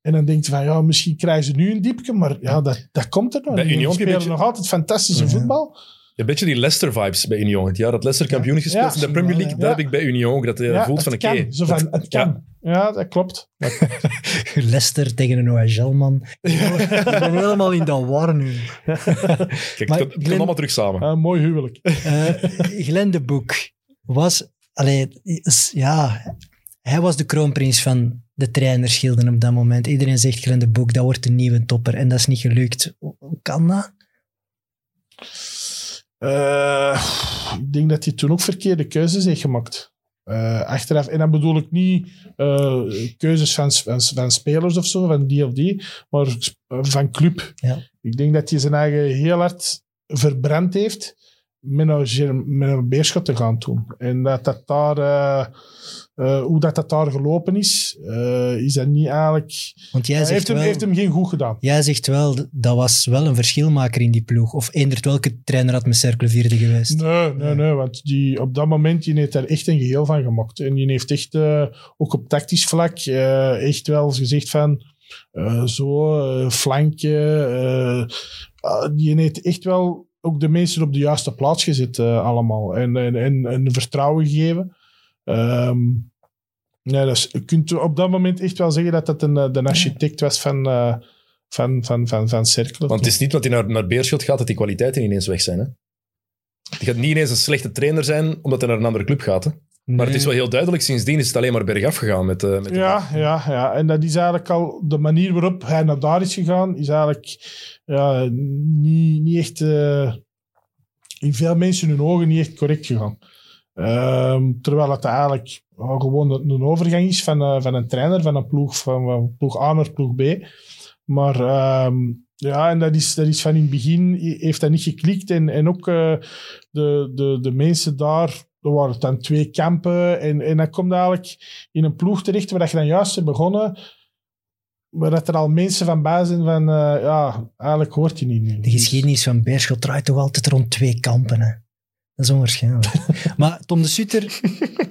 En dan denk je van ja, misschien krijgen ze nu een diepje, maar ja, dat, dat komt er nog. Bij. Union Die heb je spelen een nog altijd fantastische Ja. voetbal. Een beetje die Leicester-vibes bij Union. Het jaar dat Leicester kampioen is gespeeld Ja, in de Premier League, ja. dat heb ik bij Union ook. Dat je Ja, voelt van, oké, kan. Zo van, dat- het kan. Ja, dat klopt. Leicester tegen een OHL, man. Ik ben helemaal in dat war nu. Kijk, Maar het komt- allemaal terug samen. Mooi huwelijk. Eh Glenn de Boek was... Allee, ja, hij was de kroonprins van de trainerschilden op dat moment. Iedereen zegt Glenn de Boek, dat wordt een nieuwe topper. En dat is niet gelukt. Hoe kan dat? Eh, ik denk dat hij toen ook verkeerde keuzes heeft gemaakt. Eh, achteraf, en dan bedoel ik niet eh, keuzes van, van, van spelers of zo, van die of die, maar van club. Ja. Ik denk dat hij zijn eigen heel hard verbrand heeft met een, met een beerschot te gaan doen. En dat dat daar, eh, eh, hoe dat, dat daar gelopen is, eh, is dat niet eigenlijk... Want jij zegt heeft hem, heeft hem geen goed gedaan. Jij zegt wel, dat was wel een verschilmaker in die ploeg. Of eendert welke trainer had met Cercle vierde geweest? Nee, nee, nee, want die, op dat moment die heeft daar echt een geheel van gemaakt. En die heeft echt, ook op tactisch vlak, echt wel gezegd van, zo, flankje. ah, die heeft echt wel ook de mensen op de juiste plaats gezet eh, allemaal. En, en, en, en vertrouwen gegeven. Ehm nee, dus, je kunt op dat moment echt wel zeggen dat dat een, eh, de architect was van, eh van, van, van, van Cercle. Want het is niet dat hij naar, naar Beerschot gaat dat die kwaliteiten ineens weg zijn. Hè? Die gaat niet ineens een slechte trainer zijn omdat hij naar een andere club gaat. Hè? Maar het is wel heel duidelijk, sindsdien is het alleen maar bergaf gegaan met, eh met de- Ja, ja, ja. En dat is eigenlijk al de manier waarop hij naar daar is gegaan, is eigenlijk ja, niet, niet echt, eh, in veel mensen hun ogen, niet echt correct gegaan. Ehm, terwijl het eigenlijk gewoon een, een overgang is van, eh, van een trainer, van een ploeg, van, van ploeg A naar ploeg B. Maar ehm, ja, en dat is, dat is van in het begin, heeft dat niet geklikt. En, en ook de, de, de mensen daar, er waren dan twee kampen. En, en dan komt eigenlijk in een ploeg terecht waar dat je dan juist hebt begonnen, waar dat er al mensen van bij zijn van, eh, ja, eigenlijk hoort je niet. De geschiedenis van Beerschot draait toch altijd rond twee kampen. Hè? Dat is onwaarschijnlijk. maar Tom de Sutter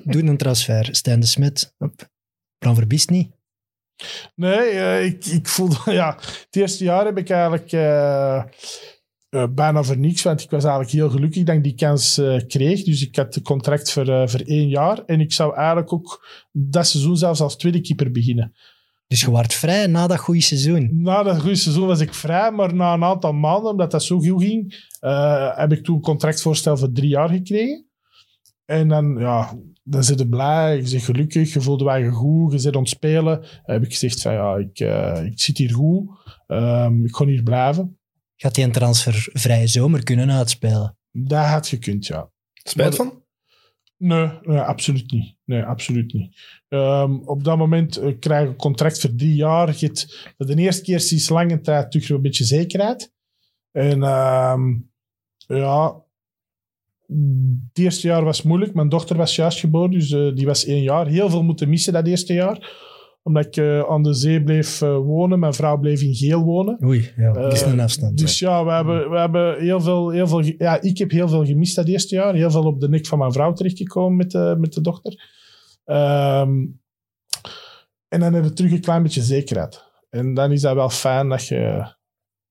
doet een transfer. Stijn de Smet. Bram Verbiest niet. Nee, eh, ik, ik voelde, ja, het eerste jaar heb ik eigenlijk, eh, eh, bijna voor niks, want ik was eigenlijk heel gelukkig dat ik die kans eh, kreeg. Dus ik had een contract voor, eh, voor één jaar. En ik zou eigenlijk ook dat seizoen zelfs als tweede keeper beginnen. Dus je wordt vrij na dat goede seizoen. Na dat goede seizoen was ik vrij, maar na een aantal maanden, omdat dat zo goed ging, heb ik toen een contractvoorstel voor drie jaar gekregen. En dan, ja, dan zit je blij, je bent gelukkig, je voelt je eigen goed, je zit aan het spelen. Dan heb ik gezegd van, ja, ik, ik zit hier goed, Ehm, ik ga hier blijven. Gaat die een transfervrije zomer kunnen uitspelen? Dat had gekund, ja. Spijt van? Nee, nee, absoluut niet. Nee, absoluut niet. Ehm, op dat moment eh, krijg je een contract voor drie jaar. Je hebt voor de eerste keer sinds lange tijd terug een beetje zekerheid. En ehm, ja, het eerste jaar was moeilijk. Mijn dochter was juist geboren, dus eh, die was één jaar. Heel veel moeten missen dat eerste jaar. Omdat ik eh, aan de zee bleef eh, wonen. Mijn vrouw bleef in Geel wonen. Oei, ja, dat is Eh, een afstand. Dus ja, we hebben, we hebben heel veel, heel veel... Ja, ik heb heel veel gemist dat eerste jaar. Heel veel op de nek van mijn vrouw terechtgekomen met de, met de dochter. Ehm, en dan heb je terug een klein beetje zekerheid. En dan is dat wel fijn dat je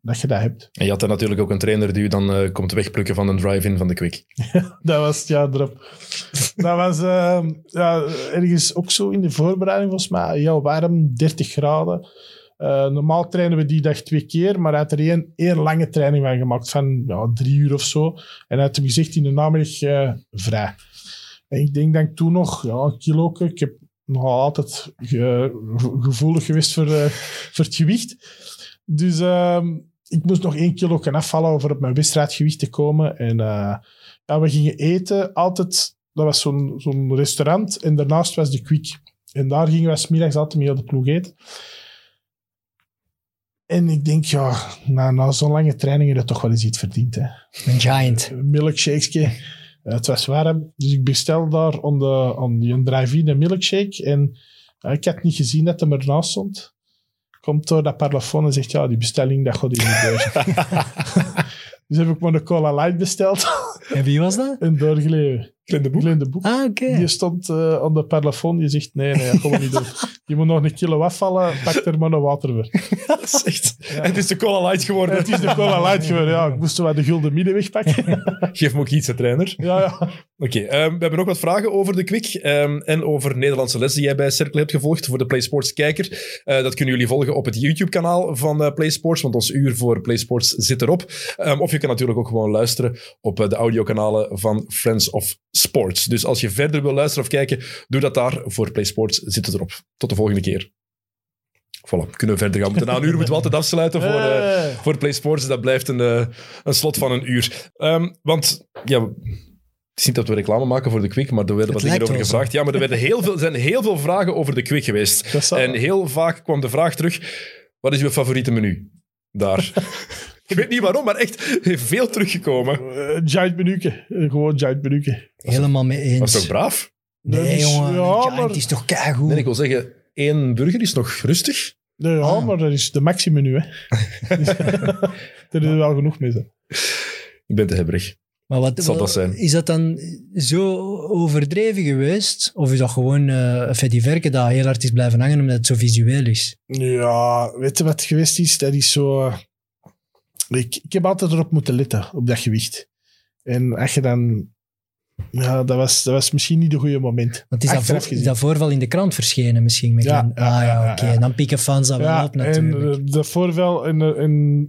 dat, je dat hebt. En je had daar natuurlijk ook een trainer die u dan eh, komt wegplukken van een drive-in van de Quick. Dat was het jaar erop. dat was ehm, ja, ergens ook zo in de voorbereiding volgens mij. Heel warm, 30 graden. Eh, normaal trainen we die dag twee keer, maar hij had er één, één lange training van gemaakt van ja, drie uur of zo. En hij had hem gezegd in de namiddag eh, vrij. En ik denk dat ik toen nog, ja, een kilo, ik heb nog altijd ge- gevoelig geweest voor, voor het gewicht. Dus ehm, ik moest nog één kilo gaan afvallen over op mijn wedstrijdgewicht te komen. En eh, ja, we gingen eten, altijd, dat was zo'n zo'n restaurant, en daarnaast was de Quick. En daar gingen we 's middags altijd mee op de ploeg eten. En ik denk, ja, na, na zo'n lange training heb je toch wel eens iets verdiend. Hè. Een giant. Een milkshake. Eh, het was warm, dus ik bestel daar aan, de, aan die drive-in een milkshake. En eh, ik had niet gezien dat hem ernaast stond. Komt door dat parlofoon en zegt, ja, die bestelling, dat gaat hier niet door. dus heb ik maar een cola light besteld En wie was dat? en doorgeleven. Kleine boek. Glenn de Boek. Ah, oké. Die stond eh, aan de parlofoon, die zegt, nee, nee, we niet doen. Je moet nog een kilo afvallen, pak er maar een water voor. Dat is echt... Het is de Cola Light geworden. Het is de cola light geworden, ja. Ik moest wel de gulden middenweg pakken. Geef me ook iets, hè, trainer. ja, ja. Oké, ehm, we hebben nog wat vragen over de Quick ehm, en over Nederlandse les die jij bij Cirkel hebt gevolgd voor de PlaySports kijker. Eh, dat kunnen jullie volgen op het YouTube-kanaal van eh, PlaySports, want ons uur voor PlaySports zit erop. Ehm, of je kan natuurlijk ook gewoon luisteren op de audiokanalen van Friends of Sports. Dus als je verder wil luisteren of kijken, doe dat daar. Voor PlaySports zit het erop. Tot de volgende keer. Voilà, kunnen we verder gaan. Want na een uur moeten we altijd afsluiten voor... Eh. voor PlaySports. Dat blijft een, eh, een slot van een uur. Ehm, want ja, het is niet dat we reclame maken voor de Quick, maar er werden wat dingen over zo. gevraagd. Ja, maar er werden heel veel, zijn heel veel vragen over de Quick geweest. En heel vaak kwam de vraag terug, wat is uw favoriete menu? Daar. Ik weet niet waarom, maar echt veel teruggekomen. Eh, giant menuke. Eh, gewoon giant menuke. Helemaal mee eens. Dat is toch braaf? Nee, jongen. ja, een giant maar- is toch keigoed. Nee, ik wil zeggen, één burger is nog rustig. Nee, ja, Ah. maar dat is de maxi-menu, hè. Dus, er is wel genoeg mee, hè. Ik ben te hebberig. Maar wat, Zal dat zijn? Is dat dan zo overdreven geweest? Of is dat gewoon eh een fediverke dat heel hard is blijven hangen omdat het zo visueel is? Ja, weet je wat het geweest is? Dat is zo... eh, Ik, ik heb altijd erop moeten letten, op dat gewicht. En als je dan... Ja, dat was, dat was misschien niet het goede moment. Want is dat, voor- is dat voorval in de krant verschenen misschien? Met Ja, een- ah ja, oké. ja. Dan pikken fans dat wel Ja, op en natuurlijk. eh, dat voorval... En, eh, en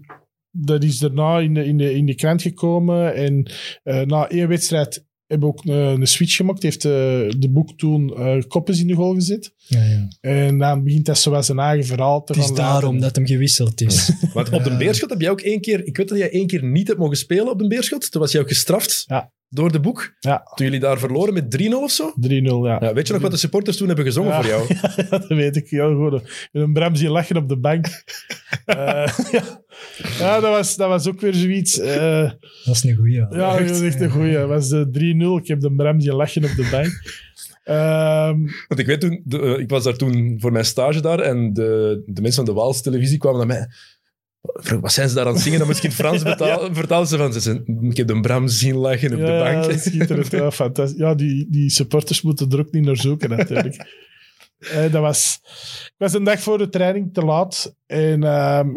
dat is daarna in de, in de, in de krant gekomen. En eh, na één wedstrijd hebben ook een, een switch gemaakt. Heeft eh, de boek toen eh koppens in de goal gezet. ja, ja. En dan begint dat zo zijn eigen verhaal te Het is gaan daarom laten. dat hem gewisseld is. Want op de Beerschot heb jij ook één keer... Ik weet dat jij één keer niet hebt mogen spelen op de Beerschot. Toen was jij ook gestraft Ja. door de boek. Ja, Toen jullie daar verloren met 3-0 of zo. 3-0, ja. Ja, weet je nog wat de supporters toen hebben gezongen Ja. voor jou? Ja, dat weet ik heel goed. En een Bram lachen op de bank. Eh, ja, ja dat, was, dat was ook weer zoiets. eh, dat is een goeie. ja, dat was echt een goeie. Dat was de 3-0. Ik heb de Bram lachen op de bank. Ehm, Want ik weet toen, de, eh, ik was daar toen voor mijn stage daar en de, de mensen van de Waals televisie kwamen naar mij. Vroeg, wat zijn ze daar aan het zingen? Dan moest ik in het Frans betalen, vertalen ze van, ze zijn, ik heb de Bram zien lachen op ja, de bank. dat is schitterend. Ja, fantastisch. Ja, die, die supporters moeten er ook niet naar zoeken, natuurlijk. Eh, dat was, ik was een dag voor de training te laat. En ehm,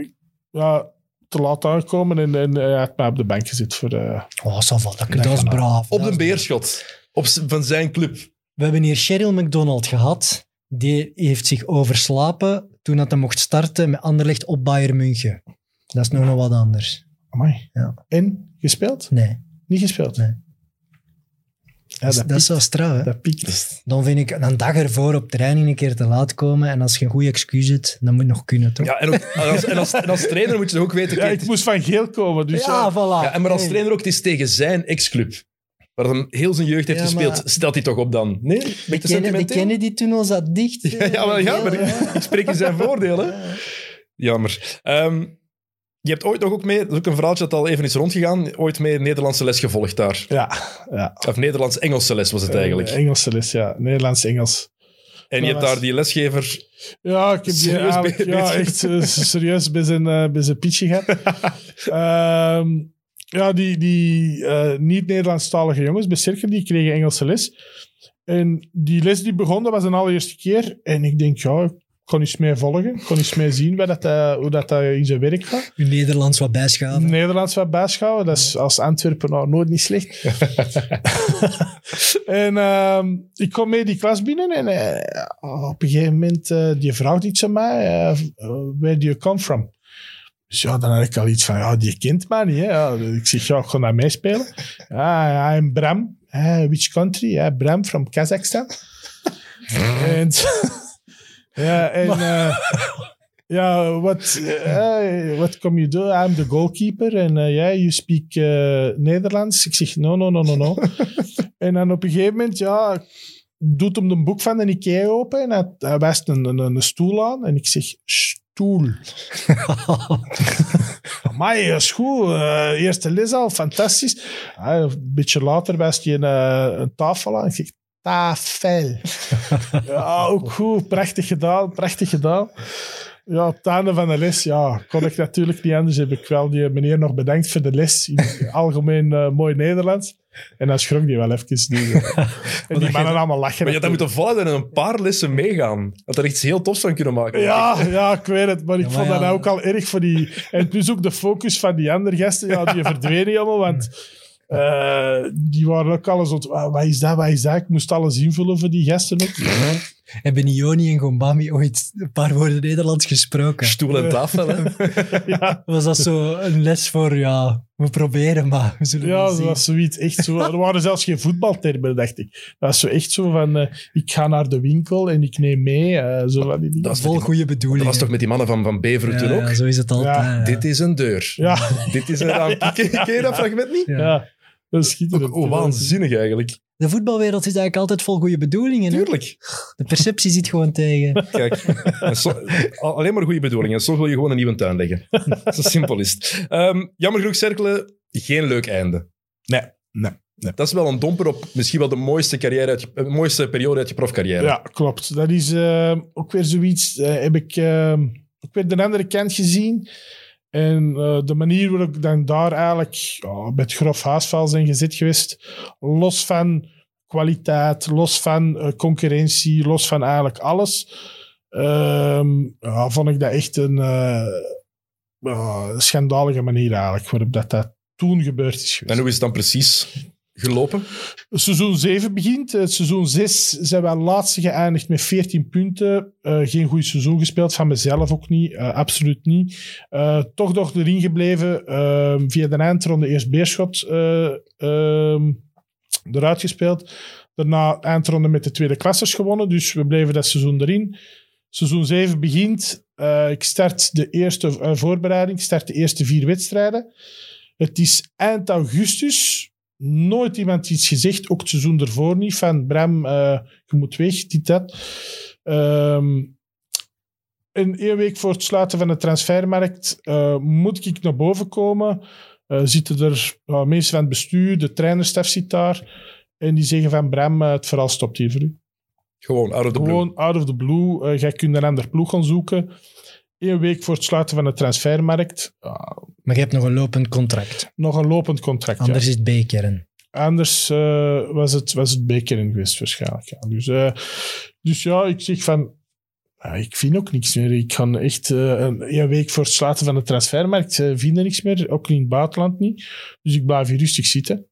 ja, te laat aangekomen en, en hij had mij op de bank gezet voor... eh, Oh, dat, dat is braaf. Op de beerschot. Op, van zijn club. We hebben hier Cheryl McDonald gehad. Die heeft zich overslapen toen dat hij mocht starten met Anderlecht op Bayern München. Dat is nog nog wat anders. amai. Ja. En, gespeeld? Nee, Niet gespeeld? Nee. Ja, dat, dat, dat is zo straf. Hè? Dat piekt. Dan vind ik een dag ervoor op training een keer te laat komen. En als je een goede excuus hebt, dan moet het nog kunnen, toch? Ja, en, ook, en, als, en, als, en als trainer moet je ook weten... Ja, ik moest van geel komen, dus ja. Ja, voilà. Ja, en maar als trainer ook, het is tegen zijn ex-club. Waar hij heel zijn jeugd heeft Ja, gespeeld. maar- Stelt hij toch op dan? Nee? De, Beetje Ken- de? Kennedy-tunnel zat dicht. Ja, ja, wel, ja, maar ik spreek in zijn voordeel. Hè? Jammer. Ehm, je hebt ooit nog ook mee, dat is ook een verhaaltje dat al even is rondgegaan, ooit mee Nederlandse les gevolgd daar. Ja, ja. Of Nederlands-Engelse les was het eigenlijk. Eh, Engelse les, ja. Nederlands-Engels. en je hebt daar die lesgever... Ja, ik heb die eigenlijk ja, echt eh, serieus bij zijn, eh, bij zijn pitje gehad. Ehm, ja, die, die eh, niet-Nederlandstalige jongens bij Cirkel, die kregen Engelse les. En die les die begon, dat was een allereerste keer. En ik denk, ja, kon eens mee volgen. Kon eens mee zien dat, eh, hoe dat, eh, in zijn werk gaat. Nederlands wat bijschaven. Nederlands wat bijschouwen, dat is als Antwerpen nou nooit niet slecht. en ehm, ik kom mee die klas binnen en eh, op een gegeven moment, die vraagt iets aan mij, where do you come from? Dus ja, dan had ik al iets van, ja, die kent mij niet. Hè? Ja, ik zeg, ja, ik ga naar mij spelen. Ja, I'm Bram. Which country? Ja, Bram from Kazakhstan. en ja, en... eh, ja, what, eh, what come you do? I'm the goalkeeper. En ja, yeah, you speak eh, Nederlands. Ik zeg, no, no, no, no, no. en dan op een gegeven moment, ja, doet hem de boek van de Ikea open. En hij, hij wijst een, een, een stoel aan. En ik zeg, stoel. Amai, dat is goed. Eerste les al, fantastisch. Een beetje later wijst hij een, een tafel aan. Ik zeg, tafel. ja, ook goed. Prachtig gedaan, prachtig gedaan. Ja, op het einde van de les, ja, kon ik natuurlijk niet anders. Heb ik wel die meneer nog bedankt voor de les. In het algemeen eh, mooi Nederlands. En dan schrok die wel even. Dus, eh, en die mannen allemaal lachen. Maar je had dat moeten volgen en een paar lessen meegaan. Dat er iets heel tofs van kunnen maken. Ja, ja, ik weet het. Maar ik Ja, maar vond dat ja. ook al erg voor die... En plus ook de focus van die andere gasten. Ja, die verdwenen helemaal, want... eh, die waren ook alles... ont- Wat wat is dat, wat is dat? Ik moest alles invullen voor die gasten ook. Hebben Ioni en Gombami ooit een paar woorden Nederlands gesproken? Stoel en tafel, hè. Ja, Was dat zo een les voor, ja, we proberen, maar we zullen ja dat was zoiets. Echt zo. Er waren zelfs geen voetbaltermen, dacht ik. Dat was zo echt zo van... eh, ik ga naar de winkel en ik neem mee. eh, zo van die. Dat is Vol goede Dat bedoelingen. was toch met die mannen van, van Beveren ja, toen ook? ja, zo is het altijd. Ja, ja. Dit is een deur. Ja, Dit is een raam. Ken, ken je dat fragment niet? Ja. Dat is schitterend. Oh, waanzinnig eigenlijk. De voetbalwereld is eigenlijk altijd vol goede bedoelingen. Hè? Tuurlijk. De perceptie zit gewoon tegen. Kijk, alleen maar goede bedoelingen. Zo wil je gewoon een nieuwe tuin leggen. Zo simpel is het. Ehm, jammer genoeg, Cerkelen, geen leuk einde. Nee, nee. Dat is wel een domper op misschien wel de mooiste, carrière uit je, eh, mooiste periode uit je profcarrière. Ja, klopt. Dat is eh, ook weer zoiets. eh, heb ik eh, ook weer de andere kant gezien. En eh, de manier waarop ik dan daar eigenlijk ja, met grof haasval zijn gezet geweest. Los van kwaliteit, los van eh, concurrentie, los van eigenlijk alles. ehm, ja, vond ik dat echt een eh, ja, schandalige manier eigenlijk. Waarop dat, dat toen gebeurd is geweest. En hoe is het dan precies gelopen? Seizoen 7 begint. Eh, seizoen 6 zijn we laatste geëindigd met 14 punten. Eh, geen goed seizoen gespeeld, van mezelf ook niet. Eh, absoluut niet. Eh, toch nog erin gebleven. via de eindronde eerst Beerschot eh, ehm, eruit gespeeld. Daarna eindronde met de tweede klassers gewonnen. Dus we bleven dat seizoen erin. Seizoen 7 begint. Ik start de eerste voorbereiding. Ik start de eerste vier wedstrijden. Het is eind augustus nooit iemand iets gezegd, ook het seizoen ervoor niet, van Bram, eh, je moet weg, dit, dat. Ehm, en één week voor het sluiten van de transfermarkt eh, moet ik naar boven komen. Eh, zitten er mensen van het bestuur, de trainerstaf zit daar. En die zeggen van Bram, eh, het verhaal stopt hier voor u. Gewoon out of the blue. Gewoon out of the blue. jij kunt een ander ploeg gaan zoeken. Eén week voor het sluiten van de transfermarkt. Ah, Maar je hebt nog een lopend contract. nog een lopend contract. ja. Anders is het B-kern. Anders eh, was, het, was het Bekeren geweest waarschijnlijk. Ja. Dus, eh, dus ja, ik zeg van... Ik vind ook niks meer. Ik ga echt eh, een, week voor het sluiten van de transfermarkt uh, vinden niks meer. Ook in het buitenland niet. Dus ik blijf hier rustig zitten.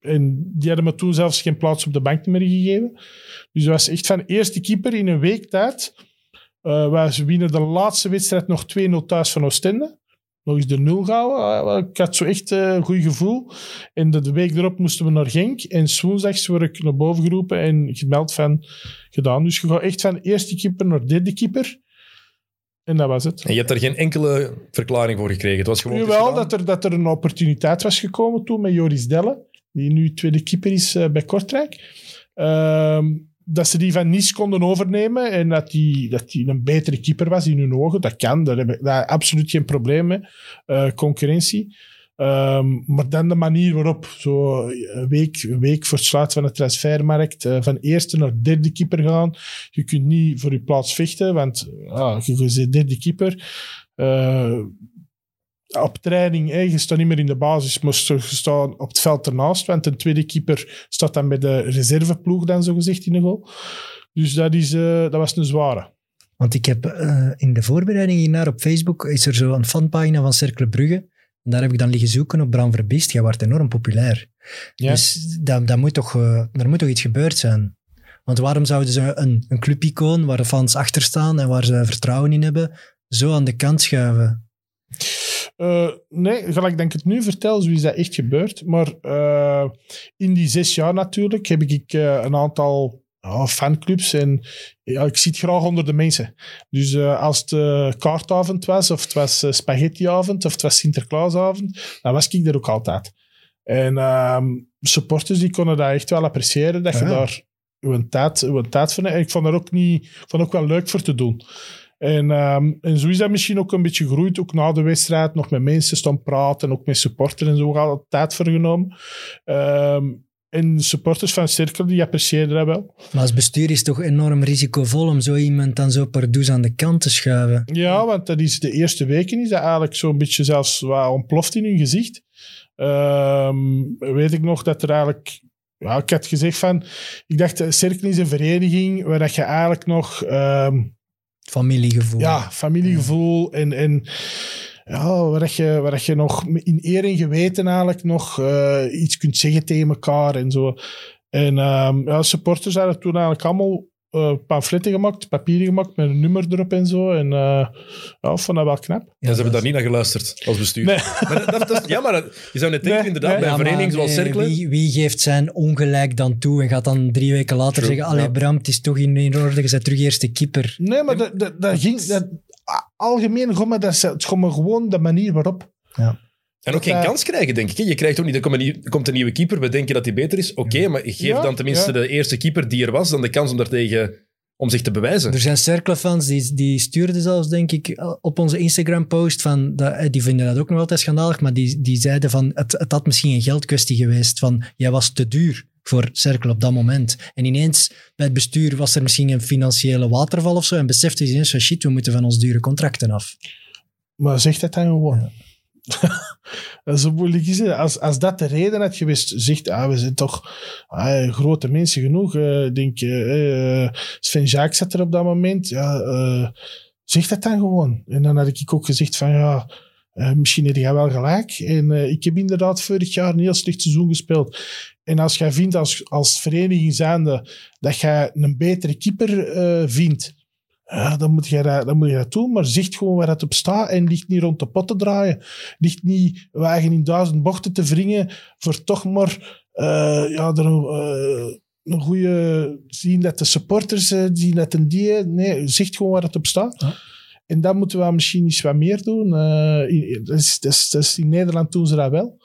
En die hadden me toen zelfs geen plaats op de bank meer gegeven. Dus dat was echt van eerste keeper in een week tijd. Uh, wij winnen de laatste wedstrijd nog 2-0 thuis van Oostende. Nog eens de nul gehouden. ik had zo echt een goed gevoel. En de, de, week erop moesten we naar Genk. En woensdags word ik naar boven geroepen en gemeld van gedaan. Dus je gaat echt van eerste keeper naar derde keeper. En dat was het. En je hebt daar geen enkele verklaring voor gekregen? Het was gewoon Jawel, dat er, dat er een opportuniteit was gekomen toen met Joris Delle, die nu tweede keeper is uh, bij Kortrijk. Uh, dat ze die van Nice konden overnemen en dat die, dat die een betere keeper was in hun ogen. Dat kan, daar heb ik daar absoluut geen probleem mee. Uh, concurrentie. Um, maar dan de manier waarop, zo een week, een week voor het sluiten van de transfermarkt, uh, van eerste naar derde keeper gaan. Je kunt niet voor je plaats vechten, want uh, je bent derde keeper. Op training, hè, je staat niet meer in de basis, maar je staat op het veld ernaast, want een tweede keeper staat dan bij de reserveploeg dan zogezegd in de goal. Dus dat, is, dat was een zware. Want ik heb in de voorbereiding hiernaar op Facebook, is er zo een fanpagina van Cercle Brugge, en daar heb ik dan liggen zoeken op Bram Verbiest. Jij wordt enorm populair. Ja. Dus dat, dat moet toch, uh, er moet toch iets gebeurd zijn. Want waarom zouden ze een, een clubicoon waar de fans achter staan en waar ze vertrouwen in hebben, zo aan de kant schuiven? Uh, nee, gelijk denk ik het nu vertel, zo is dat echt gebeurd. Maar uh, in die zes jaar natuurlijk heb ik een aantal fanclubs. En ja, ik zit graag onder de mensen. Dus als het kaartavond was, of het was spaghettiavond, of het was Sinterklaasavond, dan was ik er ook altijd. En um, supporters die konden dat echt wel appreciëren, dat je daar uw tijd, uw tijd van Ik vond dat ook, niet, vond ook wel leuk voor te doen. En, um, en zo is dat misschien ook een beetje gegroeid. Ook na de wedstrijd nog met mensen staan praten, ook met supporters en zo. Al tijd voor genomen. Um, en supporters van Cirkel, die appreciëren dat wel. Maar als bestuur is het toch enorm risicovol om zo iemand dan zo pardoes aan de kant te schuiven. Ja, want dat is de eerste weken is dat eigenlijk zo'n beetje zelfs wat ontploft in hun gezicht. Um, weet ik nog dat er eigenlijk... Ja, ik had gezegd van... Ik dacht, Cirkel is een vereniging waar dat je eigenlijk nog... Um, familiegevoel. Ja, familiegevoel en... en ja, waar, je, waar je nog in eer en geweten eigenlijk nog uh, iets kunt zeggen tegen elkaar en zo. En um, ja, supporters hadden toen eigenlijk allemaal uh, pamfletten gemaakt, papieren gemaakt met een nummer erop en zo. En uh, ja, ik vond dat wel knap. Ja, ze hebben daar niet naar geluisterd als bestuur. Nee. Maar dat, dat, ja, maar je zou net denken, nee, inderdaad, nee. bij een ja, vereniging zoals Cercle... Wie, wie, geeft zijn ongelijk dan toe en gaat dan drie weken later True, zeggen allee, ja. Bram, het is toch in orde, je bent terug eerste keeper. Nee, maar dat, dat, dat ging... Dat, algemeen gewoon, dat het gewoon de manier waarop. Ja. En ook geen uh, kans krijgen, denk ik. Je krijgt ook niet, er komt een, komt een nieuwe keeper, we denken dat hij beter is. Oké, okay, maar geef ja, dan tenminste ja. de eerste keeper die er was, dan de kans om daartegen om zich te bewijzen. Er zijn Cercle-fans die, die stuurden zelfs, denk ik, op onze Instagram-post van, dat, die vinden dat ook nog altijd schandalig, maar die, die zeiden van, het, het had misschien een geldkwestie geweest, van, jij was te duur voor Cercle op dat moment. En ineens, bij het bestuur, was er misschien een financiële waterval of zo, en besefte ze ineens van, shit, we moeten van ons dure contracten af. Maar zeg dat dan gewoon. Ja. dat is moeilijk is. Als, als dat de reden had geweest, zegt, ah, we zijn toch ah, grote mensen genoeg. Uh, denk, uh, Sven Jacques zat er op dat moment. Ja, uh, zeg dat dan gewoon. En dan had ik ook gezegd van, ja, misschien heb jij wel gelijk. En ik heb inderdaad vorig jaar een heel slecht seizoen gespeeld. En als jij vindt als, als vereniging zijnde dat jij een betere keeper vindt, ja, dan, moet je dat, dan moet je dat doen. Maar zicht gewoon waar het op staat en ligt niet rond de pot te draaien. Ligt niet wagen in duizend bochten te wringen voor toch maar ja, er, een goede... Zien dat de supporters zien dat een die... Nee, zicht gewoon waar het op staat. Ja. En dat moeten we misschien iets wat meer doen. Uh, dat, is, dat, is, dat is in Nederland doen ze dat wel.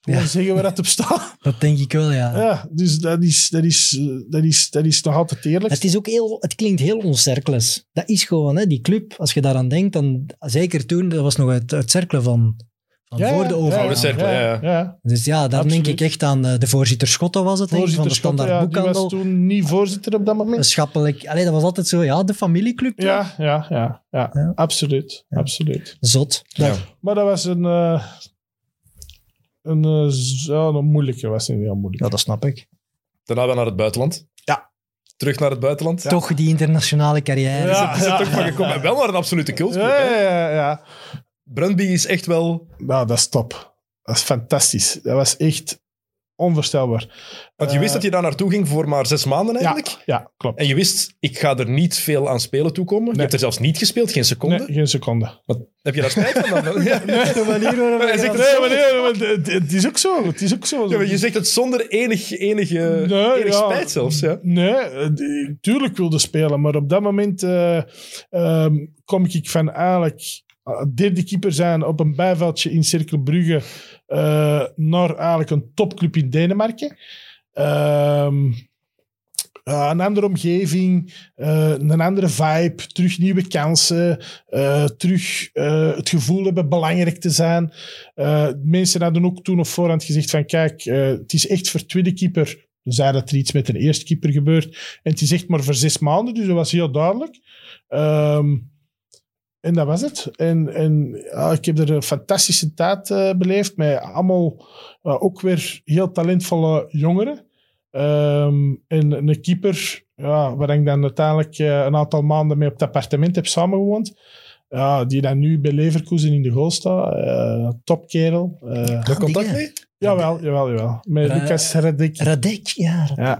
Gewoon ja. zeggen waar dat op staat. Dat denk ik wel, ja. Ja, dus dat is, dat is, dat is, dat is nog altijd eerlijk. Het, is ook heel, het klinkt heel oncerkels. Dat is gewoon, hè, die club, als je daaraan denkt, dan zeker toen, dat was nog het, het cirkelen van, van ja, voor de overname. cirkel, ja, ja. Dus ja, daar Absoluut. denk ik echt aan uh, de voorzitter Schotten was het, denk ik, van de Schotten, standaard ja, die boekhandel. was toen niet voorzitter op dat moment. Schappelijk. Allee, dat was altijd zo, ja, de familieclub. toch? Ja, ja, ja, ja, Ja. absoluut. Ja. absoluut. Zot. Ja. Maar dat was een, eh, een, eh, ja, een moeilijke. was een heel moeilijk. Ja, dat snap ik. Daarna wel naar het buitenland. terug naar het buitenland. Toch die internationale carrière. Ja. Is toch van gekomen. En wel naar een absolute cultclub. Ja, ja, ja, ja. Brøndby is echt wel... Nou, dat is top. Dat is fantastisch. Dat was echt onvoorstelbaar. Want je wist Eh, dat je daar naartoe ging voor maar zes maanden eigenlijk. ja, klopt. En je wist, ik ga er niet veel aan spelen toekomen. Je Nee. hebt er zelfs niet gespeeld, geen seconde. Nee, geen seconde. Wat, heb je daar spijt van dan? Ja. De manier waarop Hij hij zegt dat- het Nee, maar nee, maar het, is ook zo. Het is ook zo. Ja, maar je zegt het zonder enig, enige, Nee, enig ja. spijt zelfs. Ja. Nee, eh, tuurlijk wilde spelen, maar op dat moment eh, ehm, kom ik van eigenlijk derde keeper zijn op een bijveldje in Cirkel Brugge eh, naar eigenlijk een topclub in Denemarken. Ehm, ja, een andere omgeving, eh, een andere vibe, terug nieuwe kansen, eh, terug eh, het gevoel hebben belangrijk te zijn. Eh, mensen hadden ook toen op voorhand gezegd van kijk, eh, het is echt voor tweede keeper zeiden dat er iets met een eerste keeper gebeurt. En het is echt maar voor zes maanden, dus dat was heel duidelijk. Ehm, en dat was het. En, en ja, ik heb er een fantastische tijd eh, beleefd met allemaal eh, ook weer heel talentvolle jongeren. Ehm, en een keeper, ja, waar ik dan uiteindelijk eh, een aantal maanden mee op het appartement heb samengewoond. Ja, die dan nu bij Leverkusen in de goal staat. Eh, topkerel. Eh, Nog contact mee? jawel, jawel, jawel. Met Lucas Radek. Radek, ja, ja.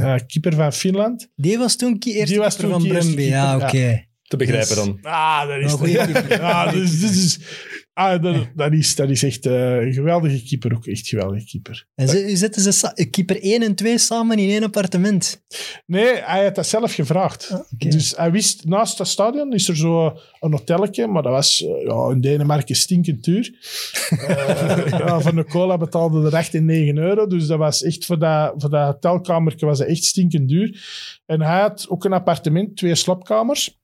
Ja, keeper van Finland. Die was toen ki- eerste Die was keeper toen van Brøndby. Ja, oké. Te begrijpen dan. Ah, dat is... Ja, dus, dus, dus- ah, dat, dat, is, dat is echt eh, een geweldige keeper ook. Echt geweldige keeper. En ze, zetten ze sa- keeper 1 en 2 samen in één appartement. Nee, hij had dat zelf gevraagd. Ah, oké. Dus hij wist, naast dat stadion is er zo een hotelletje, maar dat was eh, ja, in Denemarken stinkend duur. Eh, ja, voor een cola betaalde er echt in 9 euro, dus dat was echt voor dat, voor dat hotelkamertje was dat echt stinkend duur. En hij had ook een appartement, twee slaapkamers.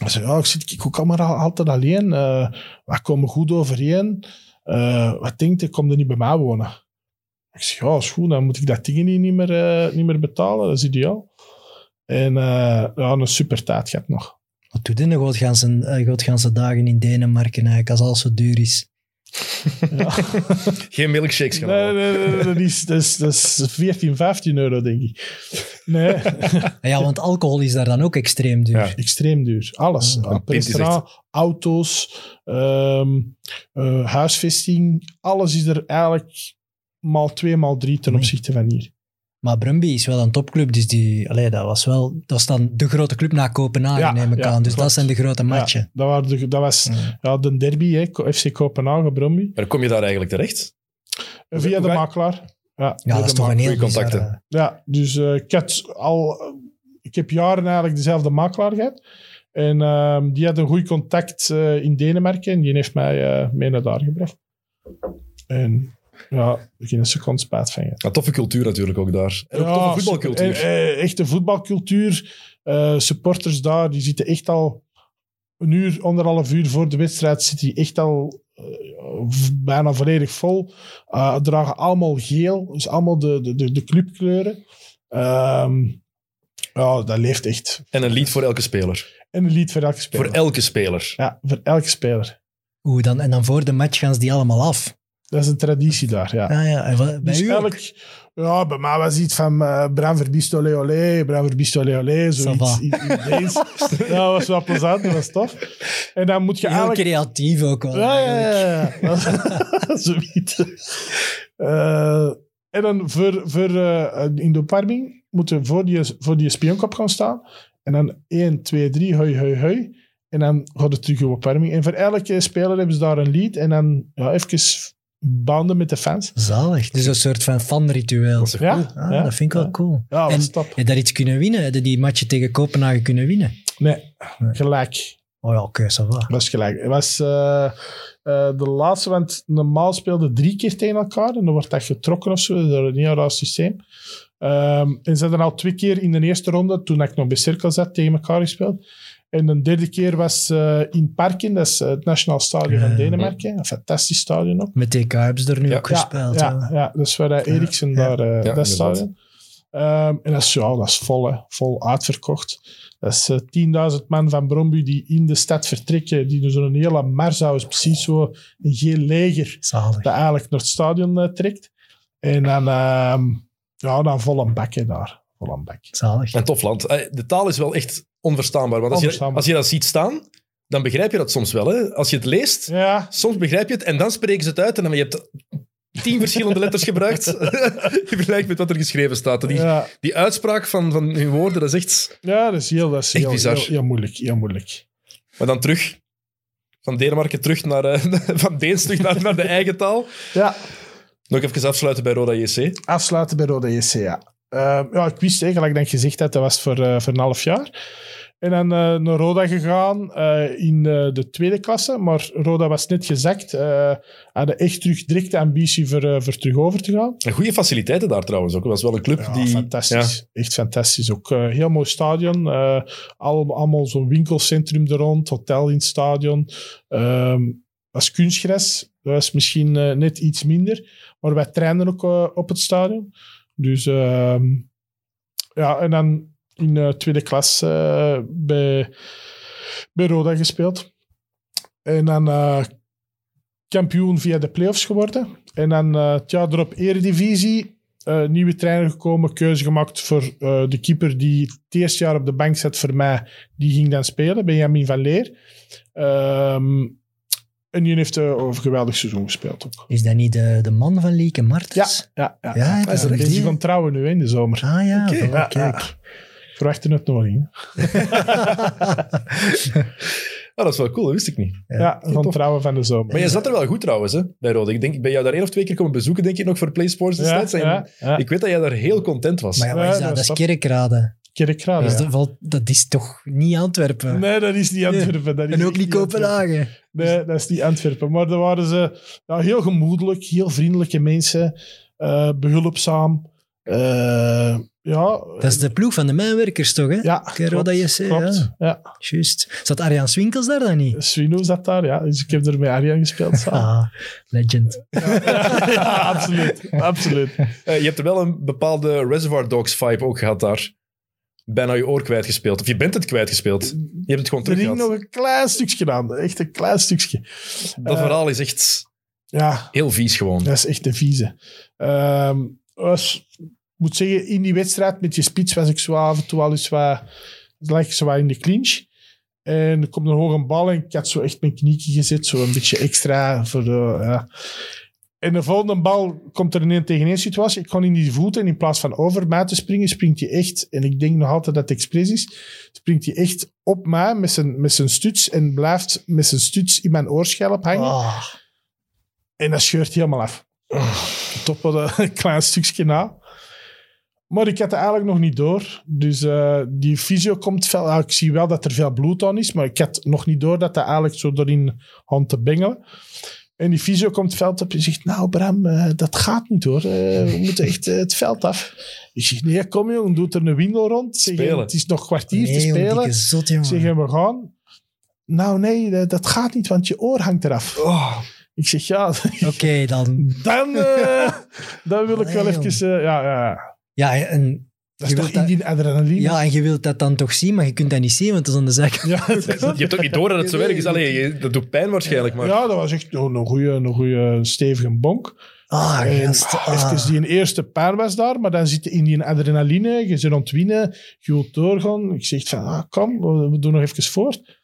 Hij zei, ja, ik zit ik ook allemaal al- altijd alleen. eh we komen goed overeen. Eh, wat denkt je, kom er niet bij mij wonen? Ik zeg, ja, is goed, dan moet ik dat ding niet, meer, eh, niet meer betalen. Dat is ideaal. En ja, een super tijd gehad nog. Wat doet hij nog godganse, eh, godganse dagen in Denemarken eigenlijk, als alles zo duur is? Geen milkshakes gaan Nee, nee, nee, nee, dat, is, dat, is, dat is 14, 15 euro, denk ik. Nee, Ja, want alcohol is daar dan ook extreem duur. Ja. extreem duur. Alles. Is restaurant, auto's, ehm, eh, huisvesting. Alles is er eigenlijk maal twee, maal drie ten opzichte van hier. Maar Brumby is wel een topclub, dus die, allee, dat, was wel, dat was dan de grote club na Kopenhagen, Ja, neem ik ja, aan. Dus klopt. dat zijn de grote matchen. Ja, dat, waren de, dat was Ja. ja, de derby, hè, FC Kopenhagen, Bromby. Maar kom je daar eigenlijk terecht? Via de makelaar. Ja, Ja, dat is toch een heel contacten. bizarre- Ja, dus eh, ik had al... Ik heb jaren eigenlijk dezelfde makelaar gehad. En ehm, die had een goed contact eh, in Denemarken. En die heeft mij eh, mee naar daar gebracht. En ja, geen seconde spijt van je. Een toffe cultuur natuurlijk ook daar. En ook toffe voetbalcultuur. Eh, eh, echte voetbalcultuur. Eh, supporters daar, die zitten echt al een uur, anderhalf uur voor de wedstrijd, zitten die echt al bijna volledig vol. Eh, dragen allemaal geel, dus allemaal de, de, de, de clubkleuren. Ehm, ja, dat leeft echt. En een lied voor elke speler. En een lied voor elke speler. Voor elke speler. ja, voor elke speler. Oeh, dan, en dan voor de match gaan ze die allemaal af. Dat is een traditie daar, ja. Ja, ja. En wat- bij Dus u elk, ja, bij mij was iets van uh, Bram Verbiest, olé, olé, Bram Verbiest, olé, olé, Ça zoiets. in dat was wel plezant, dat was tof. En dan moet je Heel eigenlijk... creatief ook wel. Ja, ja, ja. ja. zoiets. Eh, en dan voor, voor, eh, in de opwarming moeten we voor die, voor die spionkop gaan staan. En dan 1, 2, 3, hoi, hoi, hoi. En dan gaat het terug op opwarming. En voor elke speler hebben ze daar een lied. En dan ja, even banden met de fans. Zalig. Dus een soort van fanritueel. Dat Ja, cool? Ah, ja, dat vind ik wel cool. Ja, dat en is top. heb je daar iets kunnen winnen? Heb je die matchen tegen Kopenhagen kunnen winnen? Nee, Nee. gelijk. Oh ja, oké. Dat is gelijk. Het was eh, eh, de laatste, want normaal speelden drie keer tegen elkaar. En dan wordt dat getrokken of zo. Dat is een heel raar systeem. Ehm, en ze hadden al twee keer in de eerste ronde, toen ik nog bij Cirkel zat, tegen elkaar gespeeld. En de derde keer was eh, in Parken, dat is eh, het Nationaal Stadion van Denemarken. Een fantastisch stadion ook. Met TK hebben ze er nu Ja. ook gespeeld. Ja, ja, dat is waar eh, Eriksen daar, eh, Ja, dat stadion. Ehm, en dat is, ja, dat is vol, hè. vol uitverkocht. Dat is eh, 10.000 man van Bromby die in de stad vertrekken. Die doen zo'n hele mars houden. Precies zo een geel leger Zalig. dat eigenlijk naar het stadion eh, trekt. En dan, ehm, ja, dan vol een bakje daar. Hollandbek. Zalig. Een tof land. Eh, De taal is wel echt onverstaanbaar. Want als, Je, als je dat ziet staan, dan begrijp je dat soms wel. Hè? Als je het leest, Ja, soms begrijp je het en dan spreken ze het uit en dan je hebt tien verschillende letters gebruikt in vergelijking met wat er geschreven staat. Die, ja, die uitspraak van, van hun woorden, dat is echt... ja, dat is heel, dat is heel, bizar. heel, heel moeilijk. Heel moeilijk. Maar dan terug, van Denemarken terug naar... eh, van Deens terug naar, naar de eigen taal. Ja, Nog even afsluiten bij Roda JC. afsluiten bij Rode JC, ja. Eh, ja, ik wist eigenlijk dat ik gezegd had, dat was voor, eh, voor een half jaar. En dan eh, naar Roda gegaan eh, in de tweede klasse, maar Roda was net gezakt. hadden echt terug direct de ambitie voor, voor terug over te gaan. En goede faciliteiten daar trouwens ook. Het was wel een club Ja, die... fantastisch. Echt fantastisch. Ook heel mooi stadion. al, allemaal zo'n winkelcentrum er rond, hotel in het stadion. Ehm was kunstgras. Dat was misschien net iets minder. Maar wij trainden ook op het stadion. Dus ehm, ja, en dan in de tweede klas eh, bij, bij Roda gespeeld. En dan eh, kampioen via de playoffs geworden. En dan eh, het jaar erop Eredivisie. eh, nieuwe trainer gekomen, keuze gemaakt voor eh, de keeper die het eerste jaar op de bank zat voor mij. Die ging dan spelen, Benjamin van Leer. Ehm, en die heeft eh, een geweldig seizoen gespeeld ook. Is dat niet de, de man van Lieke Ja, Martens? ja, ja. Ja, is er die. bezig van trouwen nu in de zomer. Ah ja, voilà, Ja, kijk. ja. Verwachten het nog niet. Ah, dat is wel cool, dat wist ik niet. Ja, Ja, van tof. trouwen van de zomer. Maar je zat er wel goed trouwens, hè, bij Roda. Ik denk, ik ben jou daar één of twee keer komen bezoeken, denk ik, nog voor PlaySports destijds. Ja, ja. Ik weet dat jij daar heel content was. Maar ja, wat is dat dat? Dat is top. Kerkrade. Dat valt- dat is toch niet Antwerpen? Nee, dat is niet Antwerpen. Dat is en ook niet. Kopenhagen. Nee, dat is niet Antwerpen. Maar daar waren ze ja, heel gemoedelijk, heel vriendelijke mensen, eh, behulpzaam. Eh, ja, Dat is de ploeg van de mijnwerkers toch, hè? ja, Roda klopt, JC, klopt. ja. Ja. Juist. Zat Arjan Swinkels daar dan niet? Swino zat daar, ja. Dus ik heb er met Arjan gespeeld samen. Ah, legend. ja, absoluut. absoluut. Eh, je hebt er wel een bepaalde Reservoir Dogs vibe ook gehad daar. Bijna je oor kwijtgespeeld. Of je bent het kwijtgespeeld. Je hebt het gewoon Er hing terug nog een klein stukje aan. Echt een klein stukje. Dat eh, verhaal is echt Ja, heel vies gewoon. Dat is echt een vieze. Ehm, was, ik moet zeggen, in die wedstrijd met je spits was ik zo af en toe al eens wat, lag ik zo wat in de clinch. En er komt een hoge bal en ik had zo echt mijn knietje gezet, zo een beetje extra voor de... En de volgende bal komt er in een tegen één situatie. Ik ga in die voeten en in plaats van over mij te springen, springt hij echt, en ik denk nog altijd dat het expres is, springt hij echt op mij met zijn, met zijn stuts en blijft met zijn stuts in mijn oorschelp hangen. Ah, En dat scheurt helemaal af. Top wat een klein stukje na. Maar ik had het eigenlijk nog niet door. Dus eh, die fysio komt veel... ah, ik zie wel dat er veel bloed aan is, maar ik had nog niet door dat dat eigenlijk zo erin aan te bengelen. En die fysio komt het veld op en zegt, nou Bram, eh, dat gaat niet hoor. Eh, we moeten echt eh, het veld af. Ik zeg, nee, kom jongen, doe er een windel rond. Zeg, Spelen. het is nog kwartier te nee, jong, spelen. zot, Ik zeg, we gaan. Nou nee, dat, dat gaat niet, want je oor hangt eraf. Oh, Ik zeg, ja, Oké, dan... dan, dan wil ik wel even... ja, ja, Ja, en, dat Je is toch dat- Indian adrenaline? ja, en je wilt dat dan toch zien, maar je kunt dat niet zien, want het is aan de zijkant. Ja, je hebt ook niet door dat het zo werkt. is. Allee, dat doet pijn waarschijnlijk, maar... ja, dat was echt een een goede, een goede stevige bonk. Ah, en, gast. ah, ah. even die een eerste pijn was daar, maar dan zit je in die adrenaline, je zit ontwinnen, je wilt doorgaan. Ik zeg van, ah, kom, we, we doen nog even voort.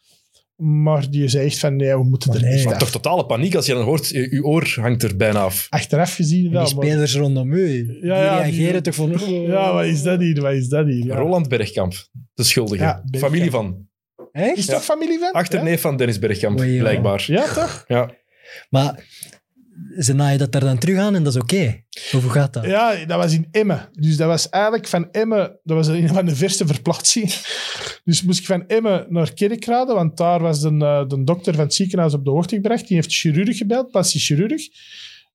Maar die zei echt van, nee, we moeten Maar er nee. echt Maar af. toch totale paniek als je dan hoort, je, je oor hangt er bijna af. Achteraf gezien En wel, die maar- spelers rondom u, die ja, reageren die- toch van... Ja, wat is dat hier? Wat is dat hier? Ja. Roland Bergkamp, de schuldige. Ja, Bergkamp. Familie van. Echt? Is dat familie van? Achterneef van Dennis Bergkamp, blijkbaar. Ja, Ja, toch? Ja. Maar ze naaien dat er dan terug aan en dat is oké. Hoe gaat dat? Ja, dat was in Emmen. Dus dat was eigenlijk van Emmen... Dat was een van de verste verplaatsingen. Dus moest ik van Emmen naar Kerkrade, want daar was de, eh, de dokter van het ziekenhuis op de hoogte gebracht. Die heeft chirurg gebeld, plastisch chirurg.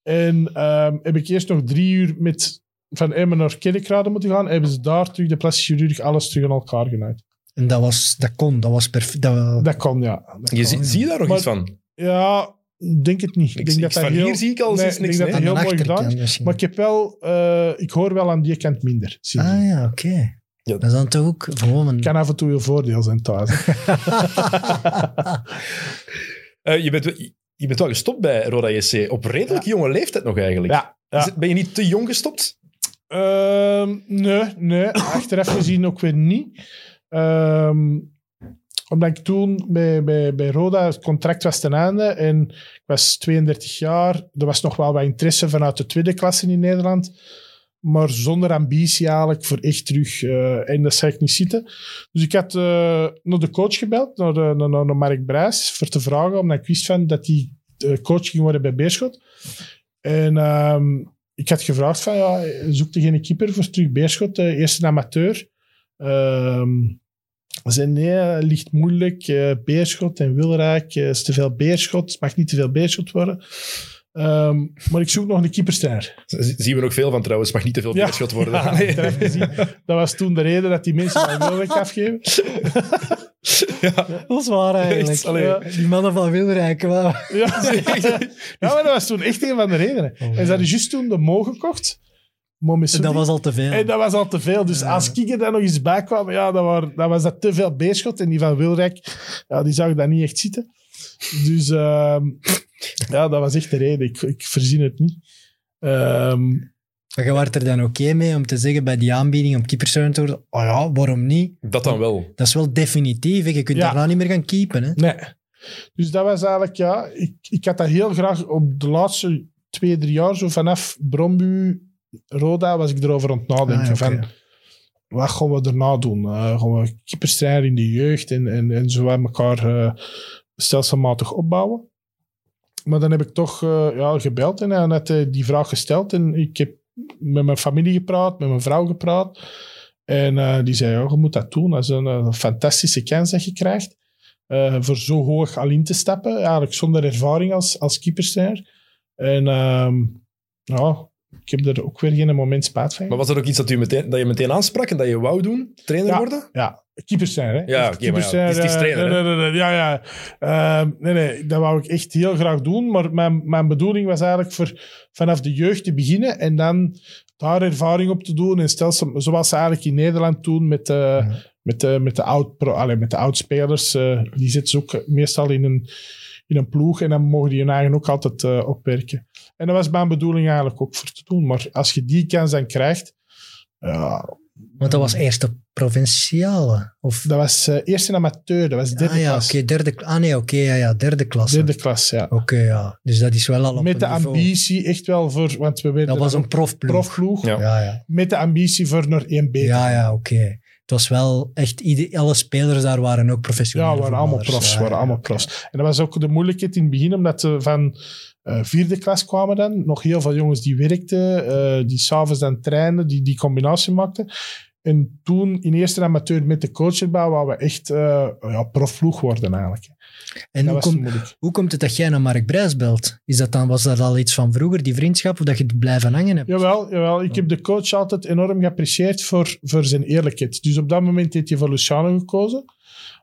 En ehm, heb ik eerst nog drie uur met van Emmen naar Kerkrade moeten gaan. Hebben ze daar terug, de plastisch chirurg, alles terug aan elkaar genaaid. En dat, was, dat kon, dat was perfect. Dat, Dat kon, ja. Dat Je kon. zie, zie je daar nog Maar- iets van? Ja, denk het niet. Ik Ik- denk ik- dat dat van heel, hier zie ik al nee, ik niks, denk dat nee. heel mooi gedaan is. Maar ik heb wel... eh, ik hoor wel aan die kant minder. Ah ja, oké. Ja. Dat is dan toch ook gewoon een... kan af en toe je voordeel zijn thuis. Eh, je, bent, je bent wel gestopt bij Roda JC. Op redelijk jonge leeftijd nog eigenlijk. Ja, ja. Is het- ben je niet te jong gestopt? Ehm, nee, nee, achteraf gezien ook weer niet. Ehm, omdat ik toen bij, bij, bij Roda, het contract was ten einde en ik was 32 jaar. Er was nog wel wat interesse vanuit de tweede klasse in Nederland. Maar zonder ambitie eigenlijk voor echt terug. eh, en dat zou ik niet zitten. Dus ik had eh, naar de coach gebeld, naar, de, naar, naar Mark Brijs, voor te vragen, omdat ik wist van dat hij eh, coach ging worden bij Beerschot. En ehm, ik had gevraagd van, ja, zoek geen keeper voor terug Beerschot, eh, eerst een amateur. Ehm ze zei, nee, het ligt moeilijk, eh, Beerschot en Wilrijk, eh, is te veel Beerschot, het mag niet te veel Beerschot worden. Ehm, maar ik zoek nog een keeperster. Zien we nog veel van trouwens. Mag niet te veel Ja. beerschot worden. Ja, Nee. Dat was toen de reden dat die mensen aan Wilrijk afgeven. Ja. Dat is waar eigenlijk. Echt, Die mannen van Wilrijk. Ja. ja, maar dat was toen echt een van de redenen. Oh, en ze hadden juist toen de Mo gekocht. Dat was al te veel. En dat was al te veel. Dus Ja. als ik er dan nog eens bij kwam, ja, dan, waren, dan was dat te veel beerschot. En die van Wilrijk, ja, die zag daar niet echt zitten. Dus ehm, ja, dat was echt de reden. Ik, ik verzin het niet. Ehm, Maar je werd er dan oké mee om te zeggen bij die aanbieding om keepersteun te worden, oh ja, waarom niet? Dat dan wel. Dat is wel definitief. hè. Je kunt Ja. daarna niet meer gaan keepen. Hè? nee. Dus dat was eigenlijk, ja, ik, ik had dat heel graag op de laatste twee, drie jaar, zo vanaf Brombu, Roda, was ik erover aan het nadenken. Ah, van, wat gaan we daarna doen? Eh, gaan we keeperstrainer in de jeugd en, en, en zo aan elkaar eh, stelselmatig opbouwen? Maar dan heb ik toch eh, ja, gebeld en hij had eh, die vraag gesteld. En ik heb met mijn familie gepraat, met mijn vrouw gepraat. En die zei, ja, je moet dat doen. Dat is een, een fantastische kans dat je krijgt. voor zo hoog al in te stappen. Eigenlijk zonder ervaring als, als keeperstrainer. En ehm, ja, ik heb er ook weer geen moment spijt van. Maar was er ook iets dat, u meteen, dat je meteen aansprak en dat je wou doen? Trainer Ja. worden? Ja, keeperstrainer, hè? Ja, oké, maar ja, het is- eh, trainer, nee, nee, nee, nee, ja, ja. Ehm, nee, nee, dat wou ik echt heel graag doen. Maar mijn, mijn bedoeling was eigenlijk voor vanaf de jeugd te beginnen en dan daar ervaring op te doen. En stelsel, zoals ze eigenlijk in Nederland doen met, de met, de, met, de oud pro, allee, met de oudspelers. die zitten ze ook meestal in een, in een ploeg en dan mogen die hun eigen ook altijd eh, opwerken. En dat was mijn bedoeling eigenlijk ook voor te doen. Maar als je die kans dan krijgt, ja, Want dat was eerst de provinciale. Of, dat was eh, eerst een amateur, dat was derde ah ja, klas. oké, derde klas. Ah nee, oké, ja, ja, derde klas. Derde klas, ja. Oké, ja. Dus dat is wel al op Met de niveau. ambitie echt wel voor... Want we werden Dat was een profploeg. profploeg. Ja. Ja, ja. Met de ambitie voor naar 1B. Ja, ja, oké. Het was wel echt... ieder- alle spelers daar waren ook professioneel. Ja, waren allemaal profs. waren allemaal profs. En dat was ook de moeilijkheid in het begin, omdat ze van eh, vierde klas kwamen dan. Nog heel veel jongens die werkten, eh, die s'avonds dan trainden, die die combinatie maakten. En toen, in eerste amateur met de coach erbij, waren we echt eh ja, profploeg worden eigenlijk. En hoe, hoe komt het dat jij naar Mark Brijs belt? Is dat dan, was dat al iets van vroeger, die vriendschap, of dat je het blijven hangen hebt? Jawel, jawel, ik heb de coach altijd enorm geapprecieerd voor, voor zijn eerlijkheid. Dus op dat moment heeft hij voor Luciano gekozen.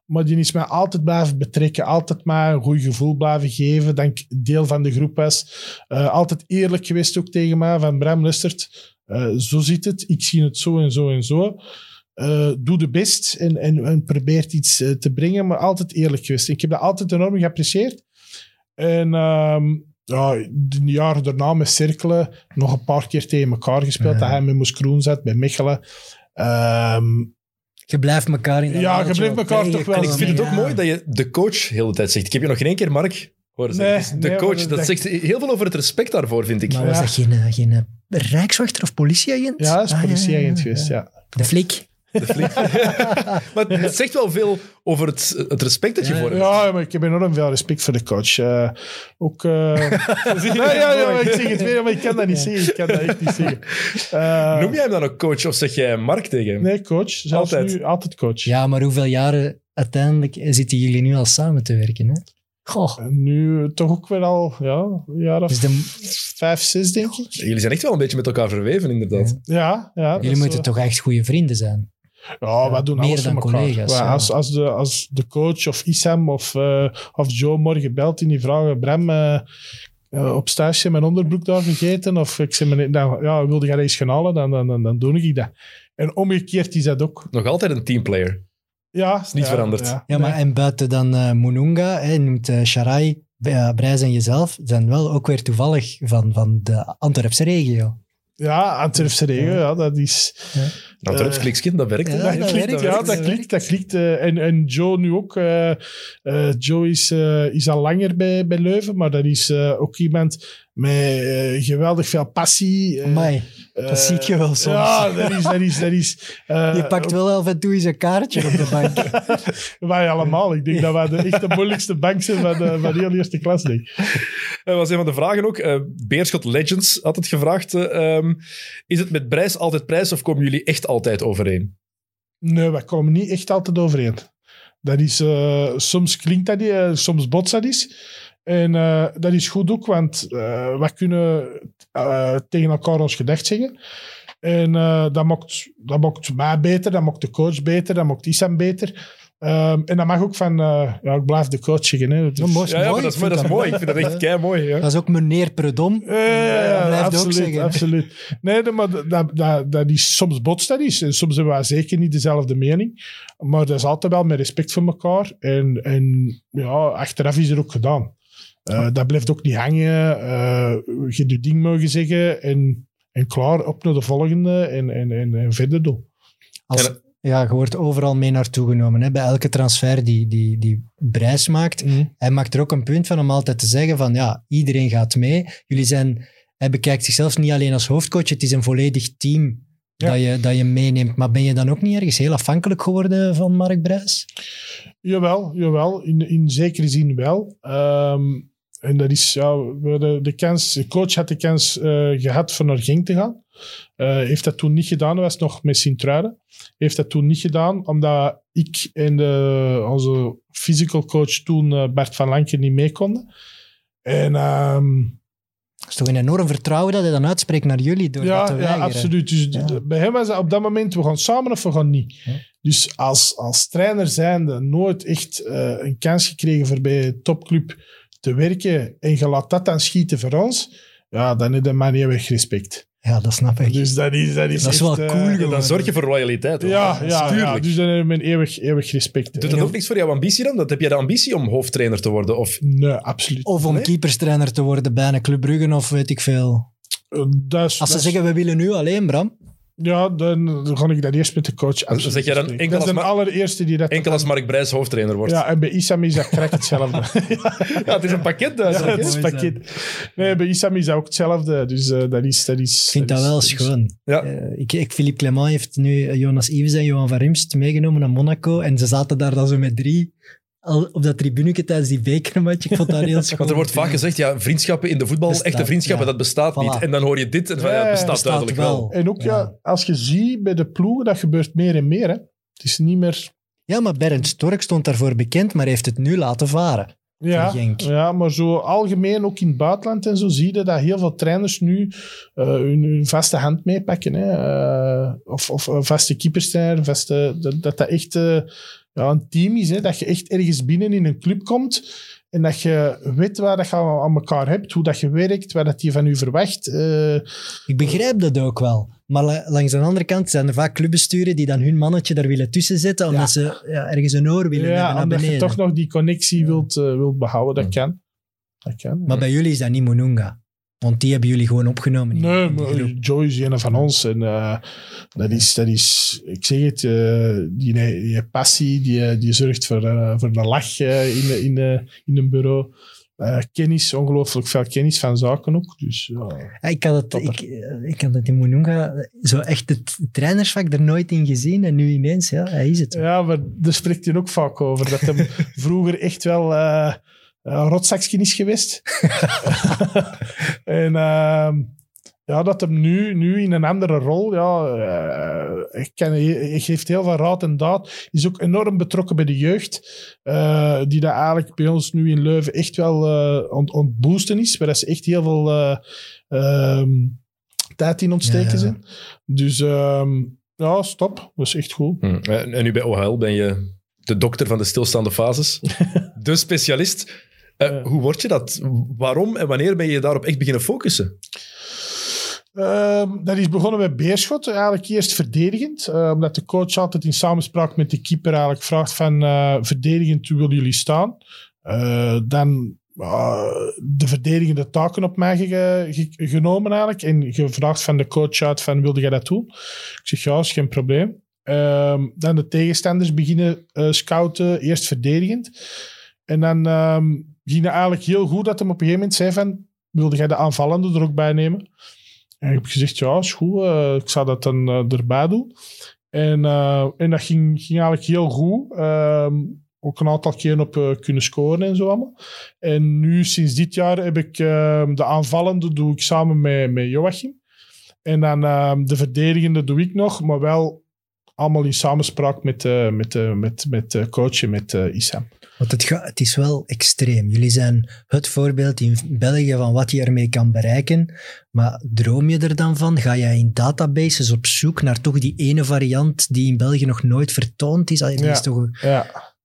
Maar die is mij altijd blijven betrekken, altijd mij een goed gevoel blijven geven, dat ik deel van de groep was. Eh, altijd eerlijk geweest ook tegen mij, van Bram, luistert, eh, zo zit het, ik zie het zo en zo en zo. Eh, doe de best en, en, en probeert iets eh, te brengen, maar altijd eerlijk geweest. Ik heb dat altijd enorm geapprecieerd. En ehm, ja, de jaren daarna met cirkelen nog een paar keer tegen elkaar gespeeld. Ja. Dat hij met Moes Kroen zat, bij Mechelen. Ehm, Je blijft elkaar in Ja, je blijft elkaar toch wel- En ik vind het ook ja. mooi dat je de coach heel de tijd zegt. Ik heb je nog geen keer Mark. Nee, de nee, coach. Dat, dat- zegt heel veel over het respect daarvoor, vind ik. Maar was Ja. dat geen, eh, geen rijkswachter of politieagent? ja, dat is Ah, politieagent ja, geweest, ja. De flik. De maar het zegt wel veel over het, het respect dat je Ja, voor hem Ja, maar ik heb enorm veel respect voor de coach. Eh, ook... eh, ja, ja, ja, maar ik zeg het weer, maar ik kan dat niet zeggen. Ik kan dat echt niet zeggen. Eh, Noem jij hem dan ook coach of zeg jij Mark tegen hem? Nee, coach. Zelfs Altijd. nu altijd coach. Ja, maar hoeveel jaren uiteindelijk zitten jullie nu al samen te werken? Hè? Goh. En nu toch ook weer al, ja, een jaar of Dus de, vijf, zes, denk ik. Jullie zijn echt wel een beetje met elkaar verweven, inderdaad. Ja, ja. jullie moeten toch echt goede vrienden zijn? Ja, wij doen meer alles voor elkaar. collega's, Wij- ja. als, als, de, als de coach of Isam of, eh, of Joe morgen belt en die vragen... Bram, eh, eh, op stage mijn onderbroek daar vergeten? Of ik zeg, maar, dan, ja, wilde jij eens gaan halen? Dan, dan, dan, dan doe ik dat. En omgekeerd is dat ook. Nog altijd een teamplayer. Ja, Is niet ja, veranderd. Ja, Ja, maar Nee. en buiten dan eh Mununga, hè, noemt eh Sharai, uh, Brijs en jezelf, zijn wel ook weer toevallig van, van de Antwerpse regio. Ja, Antwerpse regio, ja, dat is... Nou, Eh, klikskin, dat werkt. ja, dat dat klikt, ja, dat dat klikt. Dat klikt eh, en, en Joe nu ook. eh, Joe is, is al langer bij, bij Leuven, maar dat is ook iemand met eh, geweldig veel passie. eh, Amai, eh, dat zie ik je wel soms. Ja, dat is... Dat is, dat is eh, je pakt wel af en toe eens een kaartje op de bank. Wij allemaal. Ik denk dat wij de echt de moeilijkste bank zijn van de, van de eerste klas. Denk. Dat was een van de vragen ook. Eh, Beerschot Legends had het gevraagd. eh, ehm, is het met prijs altijd prijs of komen jullie echt altijd overeen? Nee, wij komen niet echt altijd overeen. Dat is, eh, soms klinkt dat niet, eh, soms botst dat is. En eh, dat is goed ook, want eh wij kunnen eh, tegen elkaar ons gedacht zeggen. En eh, dat, maakt, dat maakt mij beter, dat maakt de coach beter, dat maakt Isam beter. Ehm, en dat mag ook van, eh, ja, ik blijf de coach zeggen. Hè. Dus- Ja, mooi. Ja, ja, maar mooi, dat is, ik vind dat is mooi. Ik mooi. vind dat echt kei mooi. Ja. Dat is ook meneer Predom. Ja, ja, ook absoluut, zeggen. absoluut. Nee, nee, maar dat, dat, dat is soms botst dat is. En soms hebben wij zeker niet dezelfde mening. Maar dat is altijd wel met respect voor elkaar. En, en ja, achteraf is er ook gedaan. Eh, Dat blijft ook niet hangen. Eh, je je ding mogen zeggen. En, en klaar, op naar de volgende. En, en, en, en verder doen. Als, ja, je wordt overal mee naartoe genomen. Hè? Bij elke transfer die, die, die Brijs maakt. Hij maakt er ook een punt van om altijd te zeggen van ja, iedereen gaat mee. Jullie zijn, hij bekijkt zichzelf niet alleen als hoofdcoach, het is een volledig team Ja. dat, je, dat je meeneemt. Maar ben je dan ook niet ergens heel afhankelijk geworden van Mark Brijs? Jawel, jawel. In, in zekere zin wel. Ehm, en dat is, ja, hadden de, kans, de coach had de kans eh, gehad voor naar Genk te gaan. Eh, heeft dat toen niet gedaan, dat was nog met Sint-Truiden. Heeft dat toen niet gedaan, omdat ik en de, onze physical coach toen, eh, Bart van Lanken, niet mee konden. En ehm, Dat is toch een enorm vertrouwen dat hij dan uitspreekt naar jullie door dat ja, te ja, weigeren. absoluut. Dus Ja. d- bij hem was het op dat moment, we gaan samen of we gaan niet. Ja. Dus als, als trainer zijnde nooit echt een kans gekregen voor bij een topclub te werken en je laat dat dan schieten voor ons, ja, dan heb je maar niet respect. Ja, dat snap ik. Dus dat is, dat is, Dat is echt, wel eh, cool dan zorg je voor loyaliteit. hoor. Ja, ja, dus dan heb je een eeuwig, eeuwig respect. Doet dat ook niks voor jouw ambitie dan? Dat heb jij de ambitie om hoofdtrainer te worden? Of Nee, absoluut. Of om Nee? keeperstrainer te worden bij een Club Brugge of weet ik veel. Eh, dat is- Als ze dat is- zeggen, we willen nu alleen, Bram. Ja, dan, dan ga ik dat eerst met de coach zeg jij dan enkel Dat is de allereerste die dat... enkel als Mark Brijs hoofdtrainer wordt? Ja, en bij Isam is dat correct hetzelfde. Ja, het is een pakket. Ja, duidelijk, het is mooi pakket. Nee, bij Isam is dat ook hetzelfde. Dus eh, dat is... Dat is Ik vind dat wel is- schoon. Ja. Eh, ik, ik, Philippe Clement heeft nu eh, Jonas Ives en Johan van Rimst meegenomen naar Monaco. En ze zaten daar dan zo met drie al op dat tribuneke tijdens die bekermatch. Ik vond dat heel schoon. Want er wordt vaak gezegd, ja, vriendschappen in de voetbal, Bestaat, echte vriendschappen, ja. dat bestaat Voilà. niet. En dan hoor je dit en van, ja, het bestaat bestaat duidelijk wel. wel. En ook, ja. Ja. als je ziet bij de ploegen, dat gebeurt meer en meer. Hè. Het is niet meer... Ja, maar Bernd Stork stond daarvoor bekend, maar heeft het nu laten varen. Ja, ja, maar zo algemeen, ook in het buitenland en zo, zie je dat heel veel trainers nu eh, hun, hun vaste hand meepakken. Hè. Eh, of, of een vaste keeperstrainer, vaste, dat, dat dat echt eh, ja, een team is. Hè. Dat je echt ergens binnen in een club komt en dat je weet waar dat je aan elkaar hebt, hoe dat je werkt, wat dat die van u verwacht. Eh, Ik begrijp dat ook wel. Maar la- langs de andere kant zijn er vaak clubbesturen die dan hun mannetje daar willen tussen zetten, omdat ze ja, ergens een oor willen hebben ja, naar omdat je toch nog die connectie wilt, eh, wilt behouden, dat kan. Dat kan. Maar bij jullie is dat niet Mununga. Want die hebben jullie gewoon opgenomen. in- Nee, maar. Joy is een van ons. En eh, dat, is, dat is, ik zeg het, eh, die, die passie, die, die zorgt voor, eh, voor een lach eh, in, de- in, de- in een bureau. Eh, kennis, ongelooflijk veel kennis van zaken ook. Dus Ik had, het, Topper. ik, eh, ik had het in Mununga zo echt het trainersvak er nooit in gezien. En nu ineens, ja, hij is het. ja, maar daar spreekt hij ook vaak over. Dat hem vroeger echt wel eh een rotzakje is geweest. en ehm, ja, dat hem nu, nu in een andere rol, ja, eh, ik ken, hij geeft heel veel raad en daad. Is ook enorm betrokken bij de jeugd, eh, die dat eigenlijk bij ons nu in Leuven echt wel eh ont, ontboosten is, waar ze echt heel veel eh, ehm, tijd in ontsteken Ja, ja. zijn. Dus ehm, ja, stop. Dat is echt goed. Hm. En en nu bij OHL ben je de dokter van de stilstaande fases. de specialist. Eh, Ja. Hoe word je dat? Waarom en wanneer ben je daarop echt beginnen focussen? Ehm, dat is begonnen bij Beerschot, eigenlijk eerst verdedigend. eh, omdat de coach altijd in samenspraak met de keeper eigenlijk vraagt van eh, verdedigend, hoe willen jullie staan? Eh, dan uh, de verdedigende taken op mij ge, ge, genomen eigenlijk. En gevraagd van de coach uit van, wilde jij dat doen? Ik zeg, ja, is geen probleem. Um, dan de tegenstanders beginnen uh, scouten, eerst verdedigend. En dan um, ging het eigenlijk heel goed dat hem op een gegeven moment zei van, wilde jij de aanvallende er ook bij nemen? En ik heb gezegd, ja, is goed. Uh, ik zou dat dan uh, erbij doen. En, uh, en dat ging, ging eigenlijk heel goed. Um, ook een aantal keer op kunnen scoren en zo allemaal. En nu, sinds dit jaar, heb ik uh, de aanvallende doe ik samen met, met Joachim. En dan uh, de verdedigende doe ik nog, maar wel allemaal in samenspraak met, met, met, met coach met Issam. Want het, ga, het is wel extreem. Jullie zijn het voorbeeld in België van wat je ermee kan bereiken. Maar droom je er dan van? Ga jij in databases op zoek naar toch die ene variant die in België nog nooit vertoond is? Dat ja, is toch, ja.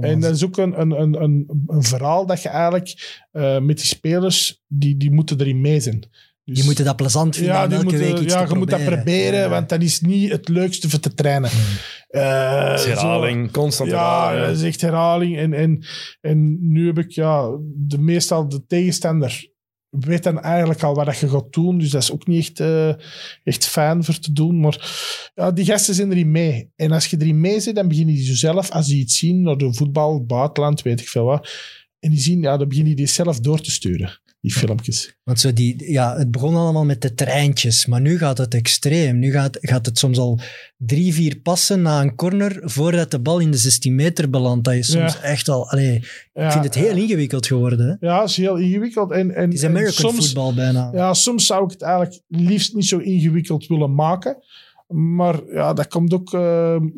En dat is ook een, een, een, een, een verhaal dat je eigenlijk uh, met die spelers, die, die moeten erin mee zijn. Dus, die moeten dat plezant vinden ja, elke week iets Ja, te je moet dat proberen, ja. want dat is niet het leukste voor te trainen. Mm. Uh, herhaling, zo, constant ja, herhaling. dat is echt herhaling. En, en, en nu heb ik ja, de, meestal de tegenstander weet dan eigenlijk al wat je gaat doen. Dus dat is ook niet echt, uh, echt fijn voor te doen. Maar ja, die gasten zijn erin mee. En als je erin mee zit, dan beginnen die zelf, als die iets zien, naar de voetbal, buitenland, weet ik veel wat. En die zien, ja, dan beginnen die zelf door te sturen, die filmpjes. Want zo die, ja, het begon allemaal met de treintjes, maar nu gaat het extreem. Nu gaat, gaat het soms al drie, vier passen na een corner voordat de bal in de 16 meter belandt. Dat is soms ja. echt al... Allee, ja, ik vind het heel ingewikkeld geworden. Hè? Ja, het is heel ingewikkeld. En, en, het is American bijna. Ja, soms zou ik het eigenlijk liefst niet zo ingewikkeld willen maken. Maar ja, dat komt ook... Uh,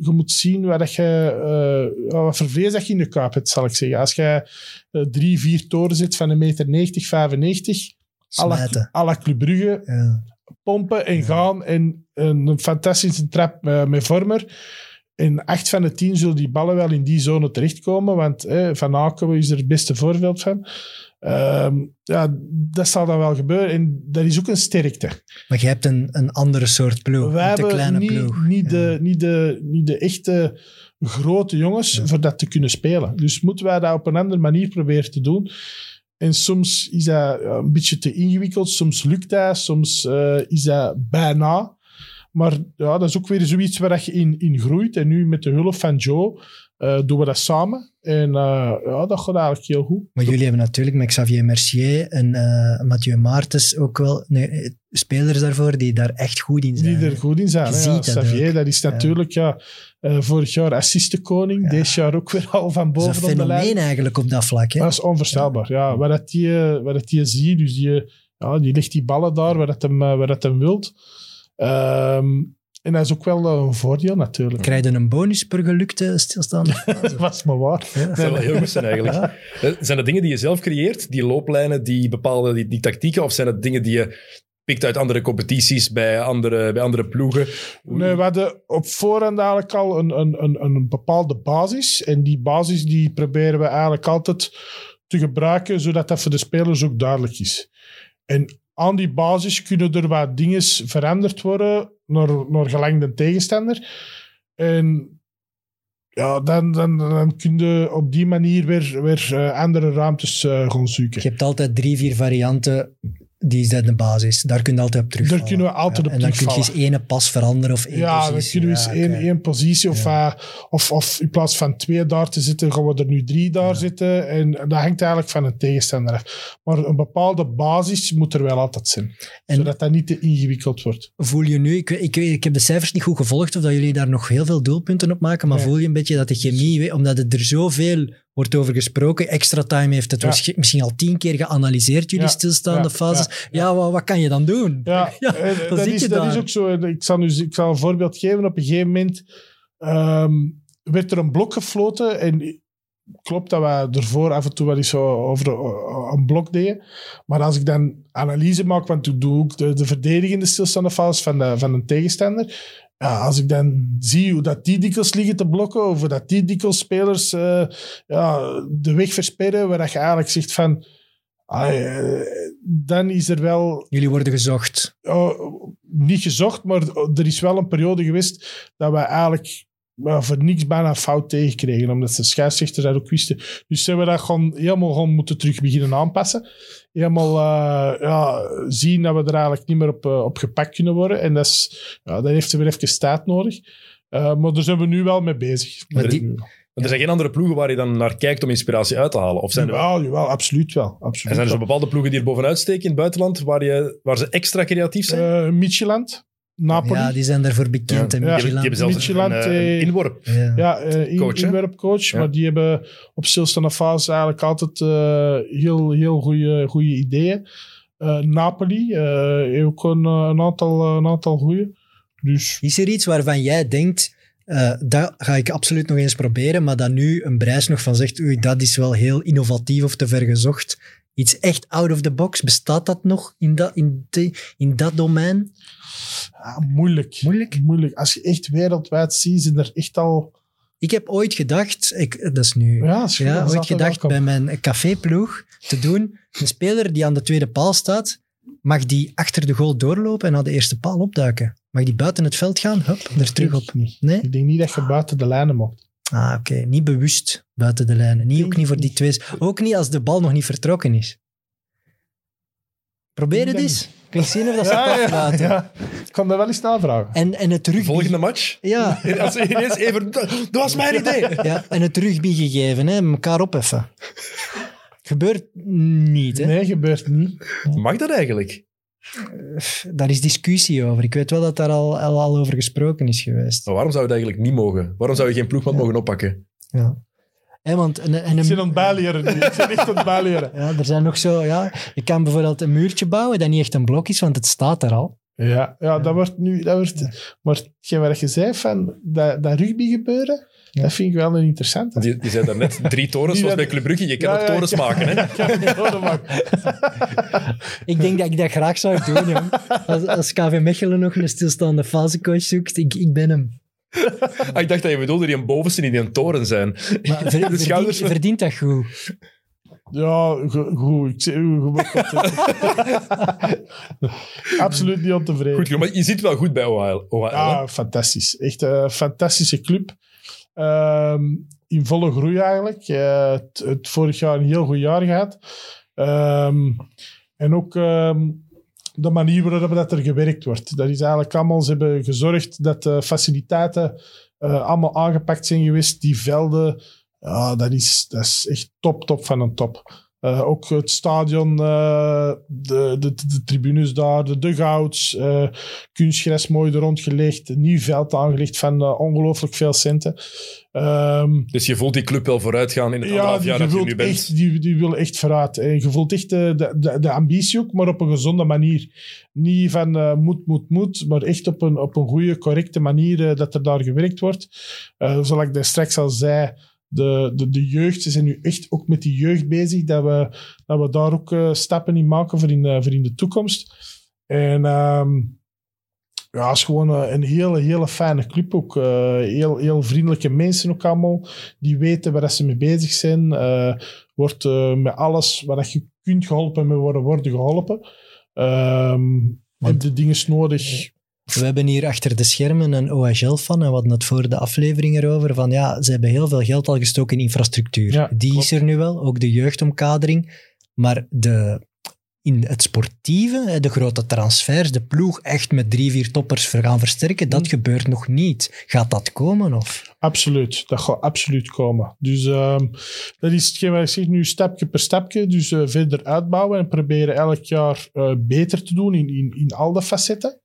je moet zien wat, je, uh, wat voor vlees dat je in de kuip hebt, zal ik zeggen. Als je uh, drie, vier toren zit van een meter 90, 95... à la Club Brugge, ja. pompen en ja. gaan. En een fantastische trap met Vormer. In acht van de tien zullen die ballen wel in die zone terechtkomen. Want eh, Van Aken is er het beste voorbeeld van. Um, ja, dat zal dan wel gebeuren. En dat is ook een sterkte. Maar je hebt een, een andere soort ploeg. Wij een te kleine niet, ploeg. Niet, ja. de, niet, de, niet de echte grote jongens ja. voor dat te kunnen spelen. Dus moeten wij dat op een andere manier proberen te doen. En soms is dat een beetje te ingewikkeld. Soms lukt dat. Soms uh, is dat bijna. Maar ja, dat is ook weer zoiets waar je in, in groeit. En nu met de hulp van Joe doen we dat samen. En uh, ja, dat gaat eigenlijk heel goed. Maar jullie hebben natuurlijk met Xavier Mercier en uh, Mathieu Maartens ook wel nee, spelers daarvoor die daar echt goed in zijn. Die er goed in zijn. Ja. dat Xavier, ook. dat is natuurlijk ja. Uh, vorig jaar assistenkoning. Ja. Deze jaar ook weer al van Dat is boven een op de lijn. fenomeen eigenlijk op dat vlak. Hè? Dat is onvoorstelbaar. Ja. Ja. Wat, dat die, wat dat die ziet, dus die, ja, die legt die ballen daar waar dat hem, waar dat hem wilt. Um, en dat is ook wel een voordeel natuurlijk. Krijg je een bonus per gelukte stilstaande fase? dat was maar waar. Ja. Dat zou wel heel goed zijn eigenlijk. Ja. Zijn dat dingen die je zelf creëert? Die looplijnen, die bepaalde die, die tactieken? Of zijn het dingen die je pikt uit andere competities bij andere, bij andere ploegen? Nee, we hadden op voorhand eigenlijk al een, een, een, een bepaalde basis. En die basis die proberen we eigenlijk altijd te gebruiken, zodat dat voor de spelers ook duidelijk is. En aan die basis kunnen er wat dingen veranderd worden naar, naar gelang de tegenstander. En ja, dan, dan, dan kun je op die manier weer, weer uh, andere ruimtes uh, gaan zoeken. Je hebt altijd drie, vier varianten. Die zijn de basis. Daar kun je altijd op terugvallen. Daar kunnen we altijd ja, op En dan kun je terugvallen. eens één pas veranderen of één Ja, dan positie. kunnen we eens één, één positie. Of, uh, of, of in plaats van twee daar te zitten, gaan we er nu drie daar zitten. En dat hangt eigenlijk van een tegenstander af. Maar een bepaalde basis moet er wel altijd zijn. En- zodat dat niet te ingewikkeld wordt. Voel je nu, ik, ik, ik heb de cijfers niet goed gevolgd of dat jullie daar nog heel veel doelpunten op maken, maar Nee. voel je een beetje dat de chemie, omdat het er zoveel wordt over gesproken, extra time heeft het Ja. misschien al tien keer geanalyseerd, jullie Ja, stilstaande ja, fases. Ja, wat, wat kan je dan doen? Ja, Ja, eh, dan dat, zit is, dat is ook zo. Ik zal, nu, ik zal een voorbeeld geven. Op een gegeven moment ehm, werd er een blok gefloten. En klopt dat we ervoor af en toe wel eens zo over eh, een blok deden. Maar als ik dan analyse maak, want ik doe ook de, de verdedigende stilstaande fase van, de, van een tegenstander. Ja, als ik dan zie hoe dat die dikwijls liggen te blokken, of hoe dat die dikwijls spelers eh, ja, de weg versperren, waar dat je eigenlijk zegt van... ah, eh, dan is er wel Jullie worden gezocht. oh, niet gezocht, maar er is wel een periode geweest dat we eigenlijk maar voor niks bijna fout tegenkregen, omdat de scheidsrechters dat ook wisten. Dus ze hebben dat gewoon helemaal gewoon moeten terug beginnen aanpassen. Helemaal eh, ja, zien dat we er eigenlijk niet meer op, eh, op gepakt kunnen worden. En dat, is, ja, dat heeft weer even tijd nodig. Eh, maar daar zijn we nu wel mee bezig. Maar die- er zijn geen andere ploegen waar je dan naar kijkt om inspiratie uit te halen. Of zijn er, Jawel, jawel, absoluut wel. en Absoluut zijn er zo wel. bepaalde ploegen die er bovenuit steken in het buitenland, waar, je, waar ze extra creatief zijn? Eh, Midtjylland, Napoli. Ja, die zijn daarvoor bekend. Ja, hè, die, hebben, die Midtjylland. hebben zelfs Midtjylland, een, een inworp. Ja. Ja, eh in, Coach, hè? inwerpcoach. Ja. Maar die hebben op stilstaande fase eigenlijk altijd eh, heel, heel goede ideeën. Eh, Napoli eh, heeft ook een, een aantal, een aantal goede. Dus Is er iets waarvan jij denkt, eh, dat ga ik absoluut nog eens proberen, maar dat nu een prijs nog van zegt, oei, dat is wel heel innovatief of te ver gezocht. Iets echt out of the box, bestaat dat nog in dat, in de- in dat domein? Ja, moeilijk. Moeilijk? Moeilijk. Als je echt wereldwijd ziet, zijn er echt al... Ik heb ooit gedacht, ik, dat is nu... Ja, is goed, Ja, ooit gedacht bij mijn caféploeg te doen. Een speler die aan de tweede paal staat, mag die achter de goal doorlopen en naar de eerste paal opduiken. Mag die buiten het veld gaan? Hup, er terug op. Nee? Ik denk niet dat je buiten de lijnen mocht. Ah, oké. Niet bewust buiten de lijnen. Niet, ook niet voor die twee. Ook niet als de bal nog niet vertrokken is. Probeer het eens. Kun je zien of dat ze het aflaten. ja. Ik kan dat wel eens navragen. En, en het rugby... Volgende match? Ja, Als ze ineens even... Dat was mijn idee! ja, en het rugby gegeven, hè. Elkaar opheffen. Gebeurt niet, hè. Nee, gebeurt niet. Mag dat eigenlijk? Daar is discussie over. Ik weet wel dat daar al, al, al over gesproken is geweest. Maar waarom zou het eigenlijk niet mogen? Waarom zou je geen ploegman mogen oppakken? Ja. Hè, want en, en Ik zit een, aan het bijleren nu. Ik zit echt aan het bijleren. ja, er zijn nog zo... Ja, je kan bijvoorbeeld een muurtje bouwen dat niet echt een blok is, want het staat er al. Ja, ja dat wordt nu... Dat wordt, maar hetgeen wat je zei van dat, dat rugby gebeuren, Ja. dat vind ik wel een interessante. Die, die zijn daar net drie torens, zoals bij Club Brugge. Je kan Ja, ook torens maken, hè? ik maar- Ik denk dat ik dat graag zou doen. Als, als KV Mechelen nog een stilstaande fasecoach zoekt, ik, ik ben hem. Ah, ik dacht dat je bedoelde die een bovenste in die een toren zijn. Maar ver- verdient, schouders- verdient dat goed? Ja, go- goed. Ik zeg. Absoluut niet ontevreden. Goed, maar je zit wel goed bij OHL. OHL hè? Fantastisch. Echt een fantastische club. Ehm, in volle groei eigenlijk. Eh, het, het vorig jaar een heel goed jaar gehad. Ehm, en ook ehm, de manier waarop dat er gewerkt wordt. Dat is eigenlijk allemaal, ze hebben gezorgd dat de faciliteiten eh, allemaal aangepakt zijn geweest. Die velden, ja, dat, is, dat is echt top, top van een top. Eh, ook het stadion, eh, de, de, de tribunes daar, de dugouts, eh, kunstgras mooi er rond gelegd, een nieuw veld aangelegd van ongelooflijk veel centen. Ehm, Dus je voelt die club wel vooruit gaan in het anderhalf die, jaar dat je nu bent. echt, die, die willen echt vooruit. En je voelt echt de, de, de, ambitie ook, maar op een gezonde manier. Niet van moet, moet, moet, maar echt op een, op een goede, correcte manier dat er daar gewerkt wordt. Zoals ik daar straks al zei, de, de, de jeugd, ze zijn nu echt ook met die jeugd bezig, dat we, dat we daar ook eh, stappen in maken voor in, eh, voor in de toekomst. En ehm, ja, het is gewoon eh, een hele, hele fijne club ook. Eh, heel, heel vriendelijke mensen ook allemaal. Die weten waar ze mee bezig zijn. Wordt met alles waar dat je kunt geholpen mee worden, worden geholpen. Ehm heb de dingen nodig. We hebben hier achter de schermen een OHL-fan en we hadden het voor de aflevering erover van ja, ze hebben heel veel geld al gestoken in infrastructuur. Ja, Die klopt. is er nu wel, ook de jeugdomkadering. Maar de, in het sportieve, de grote transfers, de ploeg echt met drie, vier toppers gaan versterken, dat Mm. gebeurt nog niet. Gaat dat komen? Of? Absoluut, dat gaat absoluut komen. Dus ehm, dat is hetgeen wat ik zeg, nu stapje per stapje. Dus eh, verder uitbouwen en proberen elk jaar eh, beter te doen in, in, in al de facetten.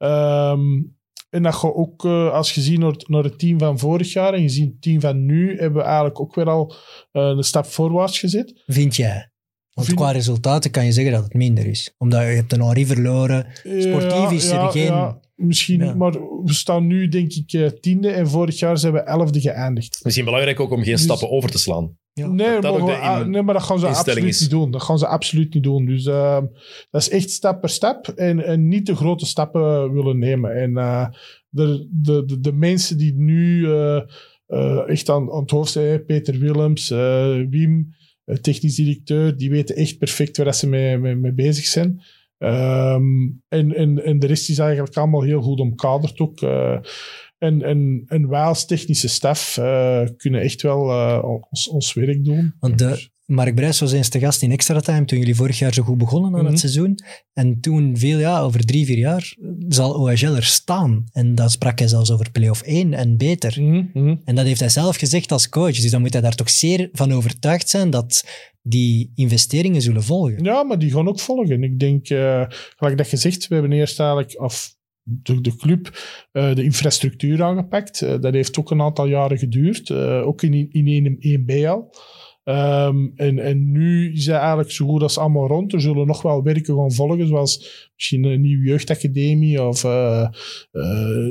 Ehm, en dat gaat ook, eh, als je ziet naar, het- naar het team van vorig jaar en je ziet het team van nu, hebben we eigenlijk ook weer al eh, een stap voorwaarts gezet. Vind jij? Want Vind- qua resultaten kan je zeggen dat het minder is. Omdat je hebt een Henri verloren. Sportief is er geen- misschien, Ja. maar we staan nu denk ik eh, tiende en vorig jaar zijn we elfde geëindigd. Misschien belangrijk ook om geen Dus- stappen over te slaan. Ja. Nee, Dat maar, ah, nee, maar dat gaan ze absoluut is. niet doen. Dat gaan ze absoluut niet doen. Dus ehm, dat is echt stap per stap en, en niet de grote stappen willen nemen. En eh, de, de, de, de mensen die nu eh, eh, echt aan, aan het hoofd zijn, Peter Willems, eh, Wim, technisch directeur, die weten echt perfect waar dat ze mee, mee, mee bezig zijn. Ehm, en, en, en de rest is eigenlijk allemaal heel goed omkaderd ook. En, en, en wij als technische staf eh, kunnen echt wel eh, ons, ons werk doen. Want de, Mark Brijs was eens te gast in Extra Time toen jullie vorig jaar zo goed begonnen aan Mhm. het seizoen. En toen, veel ja, over drie, vier jaar, zal OHL er staan. En dan sprak hij zelfs over play-off 1 en beter. En dat heeft hij zelf gezegd als coach. Dus dan moet hij daar toch zeer van overtuigd zijn dat die investeringen zullen volgen. Ja, maar die gaan ook volgen. Ik denk, eh, gelijk dat je zegt, we hebben eerst eigenlijk, of de, club, eh, de infrastructuur aangepakt. Eh, dat heeft ook een aantal jaren geduurd, eh, ook in, in 1B al. Ehm, en, en nu is eigenlijk zo goed als allemaal rond. Er zullen nog wel werken gaan volgen, zoals misschien een nieuwe jeugdacademie of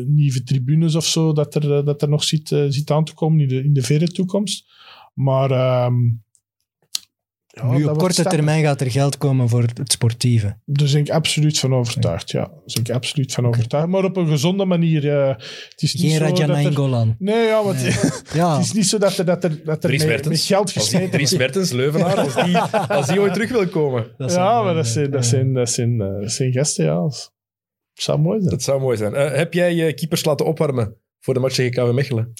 nieuwe tribunes of zo, dat er, dat er nog zit, zit aan te komen in de, in de verre toekomst. Maar ehm, ja, nu op korte termijn gaat er geld komen voor het sportieve. Daar ben ik absoluut van overtuigd, ja. Daar ben ik absoluut van overtuigd. Maar op een gezonde manier. eh, het is niet Geen zo dat Raja er- Nainggolan. Nee, ja, maar het, Ja, het is niet zo dat er, dat er, dat er met, geld Dries wordt. Mertens, Leuvenaar, als die, als die ooit terug wil komen. dat Ja, maar dat zijn. zijn, dat zijn, dat zijn, eh, dat zijn gasten, ja. Dat zou mooi zijn. Dat zou mooi zijn. Eh, heb jij je keepers laten opwarmen voor de match tegen KW Mechelen?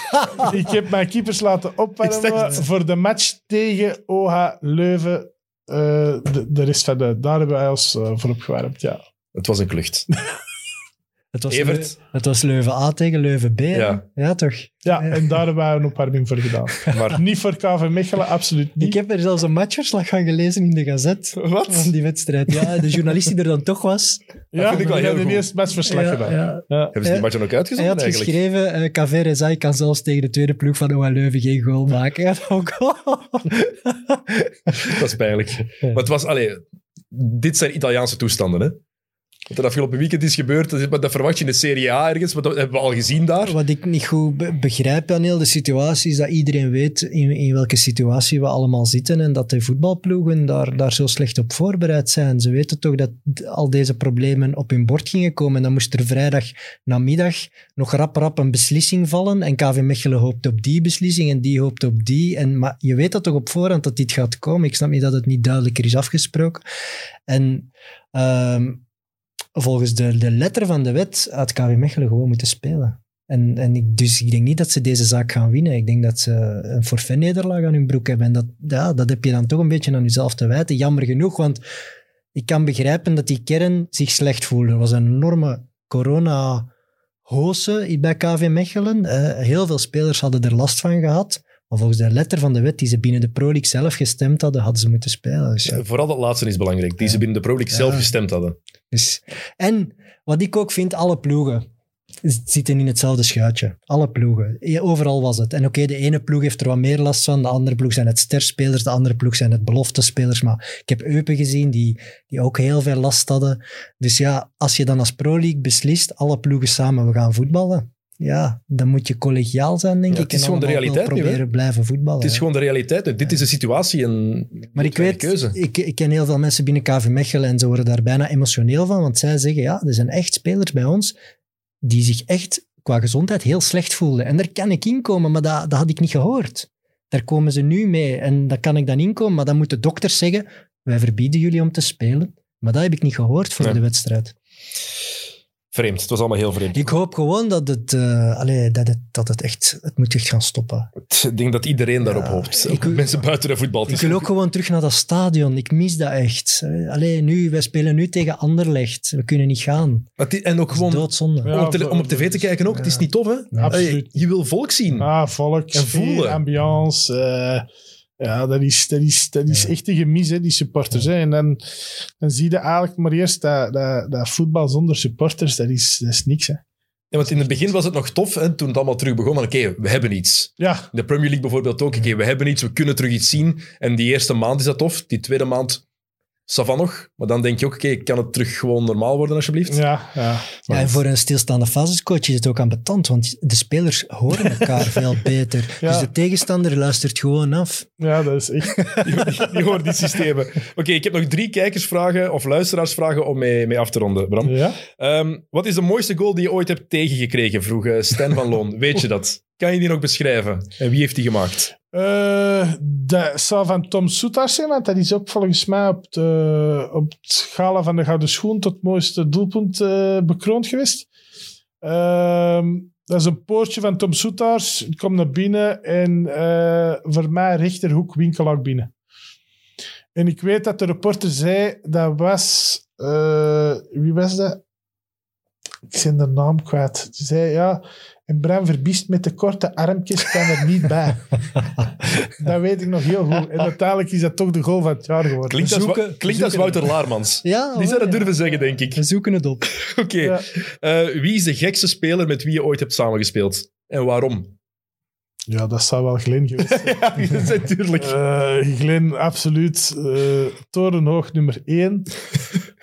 ik heb mijn keepers laten opwarmen voor de match tegen OH Leuven. Eh, de, de rest van de... Daar hebben wij ons eh, voor opgewarmd, ja. Het was een klucht. Het was, Evert. Leu- het was Leuven A tegen Leuven B. Ja. ja toch? Ja, en daar hebben wij een opwarming voor gedaan. Maar niet voor KV Mechelen, absoluut niet. Ik heb er zelfs een matchverslag van gelezen in de Gazette. wat? Van die wedstrijd. Ja, de journalist die er dan toch was. Ja, vind ik wel we heel eerst matchverslag Ja, gedaan. ja. Ja. Hebben ze die match dan ook Hij uitgezonden had eigenlijk? geschreven, eh KV kan zelfs tegen de tweede ploeg van OL Leuven geen goal maken. Ja, ook. Dat is pijnlijk. Maar het was, allee, dit zijn Italiaanse toestanden, hè? Wat er afgelopen weekend is gebeurd, dat, dat verwacht je in de Serie A ergens, maar dat hebben we al gezien daar. Wat ik niet goed be- begrijp aan heel de situatie is dat iedereen weet in, in welke situatie we allemaal zitten en dat de voetbalploegen daar, daar zo slecht op voorbereid zijn. Ze weten toch dat al deze problemen op hun bord gingen komen en dan moest er vrijdag namiddag nog rap rap een beslissing vallen en KV Mechelen hoopt op die beslissing en die hoopt op die. En, maar je weet dat toch op voorhand dat dit gaat komen. Ik snap niet dat het niet duidelijker is afgesproken. En... ehm, volgens de, de letter van de wet had KV Mechelen gewoon moeten spelen. En, en ik, dus ik denk niet dat ze deze zaak gaan winnen. Ik denk dat ze een forfait-nederlaag aan hun broek hebben. En dat, ja, dat heb je dan toch een beetje aan jezelf te wijten. Jammer genoeg, want ik kan begrijpen dat die kern zich slecht voelde. Er was een enorme corona-hoose bij KV Mechelen. Heel veel spelers hadden er last van gehad. Maar volgens de letter van de wet die ze binnen de Pro League zelf gestemd hadden, hadden ze moeten spelen. Dus, ja. Vooral dat laatste is belangrijk, die ze binnen de Pro League zelf gestemd hadden. Dus, en wat ik ook vind, alle ploegen zitten in hetzelfde schuitje. Alle ploegen. Overal was het. En oké, de ene ploeg heeft er wat meer last van, de andere ploeg zijn het sterspelers, de andere ploeg zijn het beloftespelers. Maar ik heb Eupen gezien die, die ook heel veel last hadden. Dus ja, als je dan als Pro League beslist, alle ploegen samen, we gaan voetballen. Ja, dan moet je collegiaal zijn, denk Ja, ik. het is en gewoon de realiteit nu, proberen blijven voetballen. Het is ja. gewoon de realiteit. nu. Dit is de situatie en Maar ik weet, keuze. ik, ik ken heel veel mensen binnen KV Mechelen en ze worden daar bijna emotioneel van, want zij zeggen, ja, er zijn echt spelers bij ons die zich echt qua gezondheid heel slecht voelden. En daar kan ik inkomen, maar dat, dat had ik niet gehoord. Daar komen ze nu mee en daar kan ik dan inkomen, maar dan moeten dokters zeggen, wij verbieden jullie om te spelen. Maar dat heb ik niet gehoord voor de wedstrijd. Vreemd. Het was allemaal heel vreemd. Ik hoop gewoon dat het, eh, allee, dat het, dat het echt, het moet echt gaan stoppen. Ik denk dat iedereen daarop Ja, hoopt. ik- Mensen buiten de voetbal. Ik wil ook gewoon terug naar dat stadion. Ik mis dat echt. Alleen nu, wij spelen nu tegen Anderlecht. We kunnen niet gaan. En ook gewoon doodzonde. Ja, om, op om tv te kijken ook. Het is niet tof, hè? Absoluut. Je wil volk zien. Ah, volk, En voelen. ambiance. eh, ja, dat is, dat is, dat is echt een gemis, hè, die supporters. Hè. En dan, dan zie je eigenlijk maar eerst dat, dat, dat voetbal zonder supporters, dat is, dat is niks. Hè. Ja, want in het begin was het nog tof, hè, toen het allemaal terug begon. Oké, we hebben iets. Ja, In de Premier League bijvoorbeeld ook. Oké, we hebben iets, we kunnen terug iets zien. En die eerste maand is dat tof. Die tweede maand, savan nog. Maar dan denk je ook, oké, kan het terug gewoon normaal worden alsjeblieft? ja, ja. Ja, en voor een stilstaande fasescoach is het ook ambetant, want de spelers horen elkaar veel beter. Ja. Dus de tegenstander luistert gewoon af. ja dat is echt... Die, horen die systemen. Oké, ik heb nog drie kijkersvragen of luisteraarsvragen om mee, mee af te ronden, Bram. Ja. Ehm, wat is de mooiste goal die je ooit hebt tegengekregen? vroeg eh, Stan van Loon. Weet je dat? Kan je die nog beschrijven? En wie heeft die gemaakt? Eh, dat zou van Tom Soetars zijn, want dat is ook volgens mij op, de, op het gala van de Gouden Schoen tot mooiste doelpunt eh, bekroond geweest. Ehm, dat is een poortje van Tom Soetaars. Ik kom naar binnen en eh, voor mij rechterhoek winkelak binnen. En ik weet dat de reporter zei, dat was... wie was dat? Ik ben de naam kwijt. Ze zei, ja... En Bram Verbiest met de korte armpjes kwam er niet bij. dat weet ik nog heel goed. En uiteindelijk is dat toch de goal van het jaar geworden. Klinkt, als, zoeken- Wa- klinkt als Wouter Laarmans. Ja, Die zou dat ja. durven zeggen, denk ik. We zoeken het op. Oké. Ja. Eh, wie is de gekste speler met wie je ooit hebt samengespeeld? En waarom? Ja, dat zou wel Glenn geweest zijn. ja, natuurlijk. Eh, Glenn, absoluut. eh torenhoog nummer één.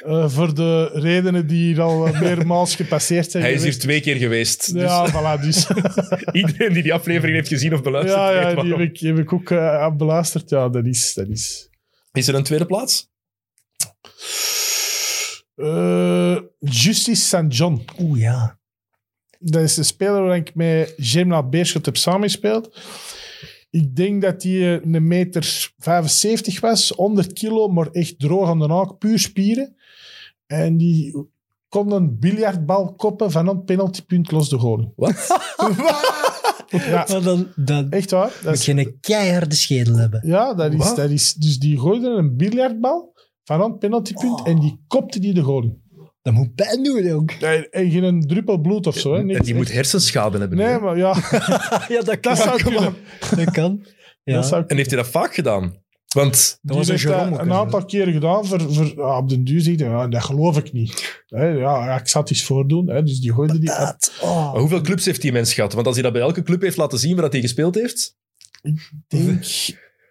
Eh, voor de redenen die hier al meermaals gepasseerd zijn Hij is hier twee keer geweest. Dus Ja, voilà, dus. iedereen die die aflevering heeft gezien of beluisterd, ja, ja, die heb ik, heb ik ook uh, beluisterd. Ja, dat is... Dat is. Is er een tweede plaats? Eh, Justice St. John. Oeh, ja. Dat is de speler waar ik met Germinal Beerschot heb samengespeeld. Ik denk dat hij een meter 75 was, 100 kilo, maar echt droog aan de haak, puur spieren. En die kon een biljartbal koppen van een penaltypunt los de goal. Wat? Ja, dan, dan echt waar. Dat moet je een keiharde schedel hebben. ja, dat is, Wat? dat is... Dus die gooide een biljartbal van een penaltypunt en die kopte die de goal. Dat moet pijn doen ook. En, en geen druppel bloed of zo. Hè. En die moet hersenschade hebben. Nee, hè? maar ja, ja, dat kan. dat zou kunnen. Dat kan. Ja. En heeft hij dat vaak gedaan? Want Dat was die een dat een aantal keren gedaan. Voor, voor, ja, op den duur zegt hij, ja, dat geloof ik niet. Hè, ja, ik zat eens voordoen. Hè, dus die gooide die... Dat, oh. hoeveel clubs heeft die mens gehad? Want als hij dat bij elke club heeft laten zien waar dat hij gespeeld heeft... denk,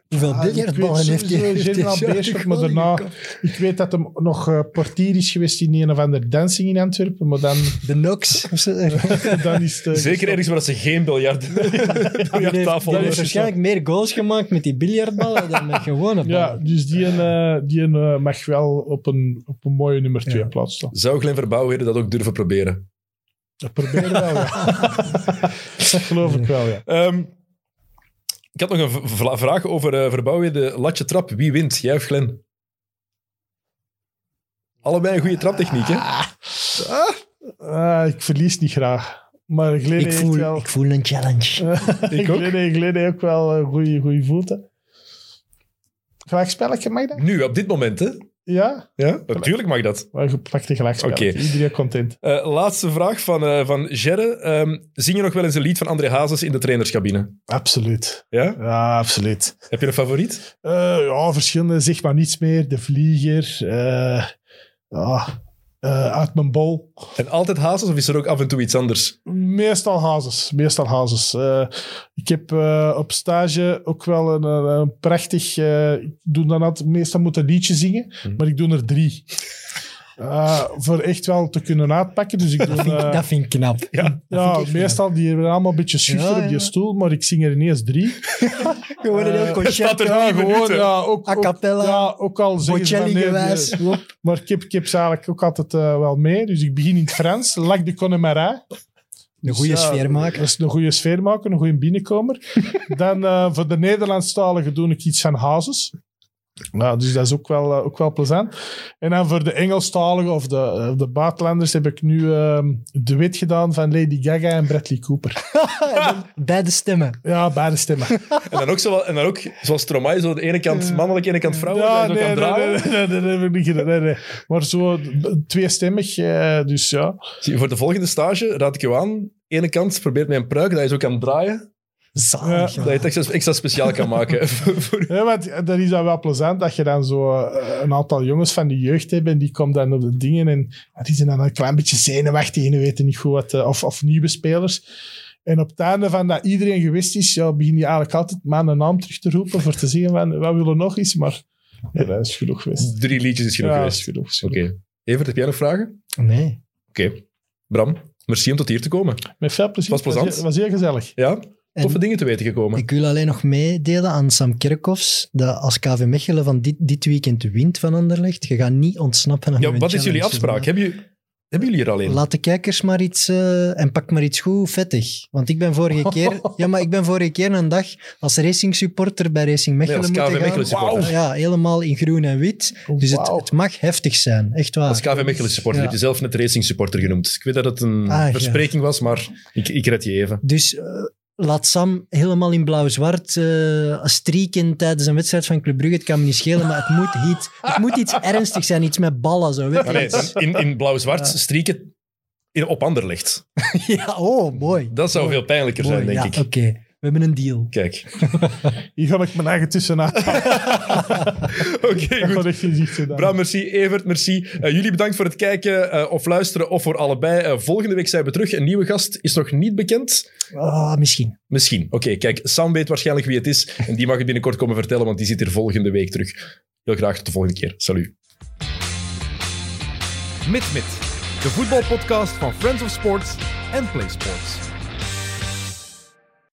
Hoeveel Ah, ik biljartballen weet heeft hij? hij Beerschot, maar daarna- ik weet dat hem nog eh, portier is geweest in een of ander dancing in Antwerpen. Maar dan, De Nox. dan is eh, Zeker ergens waar ze geen biljart, biljarttafel die heeft hebben. waarschijnlijk meer goals gemaakt met die biljartballen dan met gewone Ja, ballen. dus die, eh, die eh, mag wel op een, op een mooie nummer 2 Ja. plaats staan. Zou Glenn Verbouwheden dat ook durven proberen? Dat proberen wel, ja. dat geloof ik wel, ja. Ehm, ik had nog een v- vraag over uh, Verbouwheden. Latje trap, wie wint? Jij of Glenn? Allebei een goede traptechniek, hè? Ah, ik verlies niet graag. Maar Glenn Ik heeft voel, wel... ik voel een challenge. Ik ook. Glenn, Glenn heeft ook wel eh, goede goede voeten. Gelijk spelletje, mag dat? Nu, op dit moment, hè? Ja? Ja, natuurlijk mag dat. Maar een gelijkspelletje. Oké. Iedereen content. Eh, laatste vraag van, eh van Gerre. Ehm, zing je nog wel eens een lied van André Hazes in de trainerscabine? Absoluut. Ja? Ja, absoluut. Heb je een favoriet? Eh, ja, verschillende, zeg maar niets meer. De Vlieger. eh, ja, eh, uit mijn bol. En altijd Hazes of is er ook af en toe iets anders? Meestal hazes. Meestal hazes. Eh, ik heb eh, op stage ook wel een, een, prachtig... ik doe dan altijd... Meestal moet een liedje zingen, Mhm. maar ik doe er drie. Eh, voor echt wel te kunnen uitpakken. Dus ik doe... Dat vind, ik- eh, dat vind ik knap. Ja. Meestal die hebben allemaal een beetje schuchter Ja, op die ja. stoel, maar ik zing er ineens drie. Gewoon een heel Eh, concert. er Ja, gewoon, ja, ook, A cappella. ja, ook al zeggen nee, gewijs. Maar ik heb, ik heb ze eigenlijk ook altijd wel mee. Dus ik begin in het Frans. Lac de Connemara. Een goede Dus, ja, sfeer maken. Een goede sfeer maken, een goede binnenkomer. Dan voor de Nederlandstaligen doe ik iets van Hazes. Nou, dus dat is ook wel, eh, ook wel plezant. En dan voor de Engelstaligen of de, of de buitenlanders heb ik nu eh, de wit gedaan van Lady Gaga en Bradley Cooper. Beide stemmen. Ja, beide stemmen. En dan ook, zo, wel- en dan ook zoals Stromae, zo de ene kant mannelijk, de ene kant vrouwelijk. Ja, nee, nee, draaien. nee, nee, nee, dat heb ik niet gedaan. Nee, nee. Maar zo tweestemmig, eh, dus ja. Zie, Voor de volgende stage raad ik jou aan. Ene kant probeert met een pruik dat je zo kan draaien. Zalig. Dat je het extra, extra speciaal kan maken. Ja, want dat is dan wel plezant dat je dan zo eh, een aantal jongens van de jeugd hebt en die komen dan op de dingen en ja, die zijn dan een klein beetje zenuwachtig en weten niet goed wat, eh, of, of nieuwe spelers. En op het einde van dat iedereen gewist is, ja, begin je eigenlijk altijd maar een naam terug te roepen voor te zeggen van, wat willen nog eens, maar ja, dat is genoeg geweest. Drie liedjes is genoeg ja, dat is geweest. genoeg. Oké. genoeg. Evert, heb jij nog vragen? Nee. Oké. Bram, merci om tot hier te komen. Met veel plezier. Was plezant. Was, heel gezellig. Ja, toffe dingen te weten gekomen. ik wil alleen nog meedelen aan Sam Kerkhoffs dat als KV Mechelen van dit, dit weekend wint van Anderlecht, je gaat niet ontsnappen aan Ja, wat is jullie afspraak? Heb je... Hebben jullie er al een? Laat de kijkers maar iets eh, en pak maar iets goed vettig. Want ik ben vorige keer, ja, maar ik ben vorige keer een dag als racing supporter bij Racing Nee, Mechelen als KV moeten Mechelen gaan. supporter. Ja, helemaal in groen en wit. Dus het, mag heftig zijn, echt waar. Als KV Mechelen supporter. Ja. Je hebt jezelf net racing supporter genoemd. Ik weet dat het een Ah, ja. verspreking was, maar ik, ik red je even. Dus eh, laat Sam helemaal in blauw-zwart uh, strieken tijdens een wedstrijd van Club Brugge. Het kan me niet schelen, maar het moet, iets, het moet iets ernstigs zijn. Iets met ballen, zo. Weet nee, in, in blauw-zwart Ja. strieken in, op Anderlecht. ja, oh, mooi. Dat zou Mooi. veel pijnlijker Mooi, zijn, denk ja, ik. Oké, hebben een deal. Kijk. Hier ga ik mijn eigen tussenuit. Oké, goed. echt. Bram, merci. Evert, merci. Eh, jullie bedankt voor het kijken eh, of luisteren of voor allebei. Eh, volgende week zijn we terug. Een nieuwe gast is nog niet bekend. Ah, misschien. Misschien. Oké, kijk, Sam weet waarschijnlijk wie het is. En die mag het binnenkort komen vertellen, want die zit hier volgende week terug. Heel graag tot de volgende keer. Salut. Mit Mit, de voetbalpodcast van Friends of Sports en Play Sports.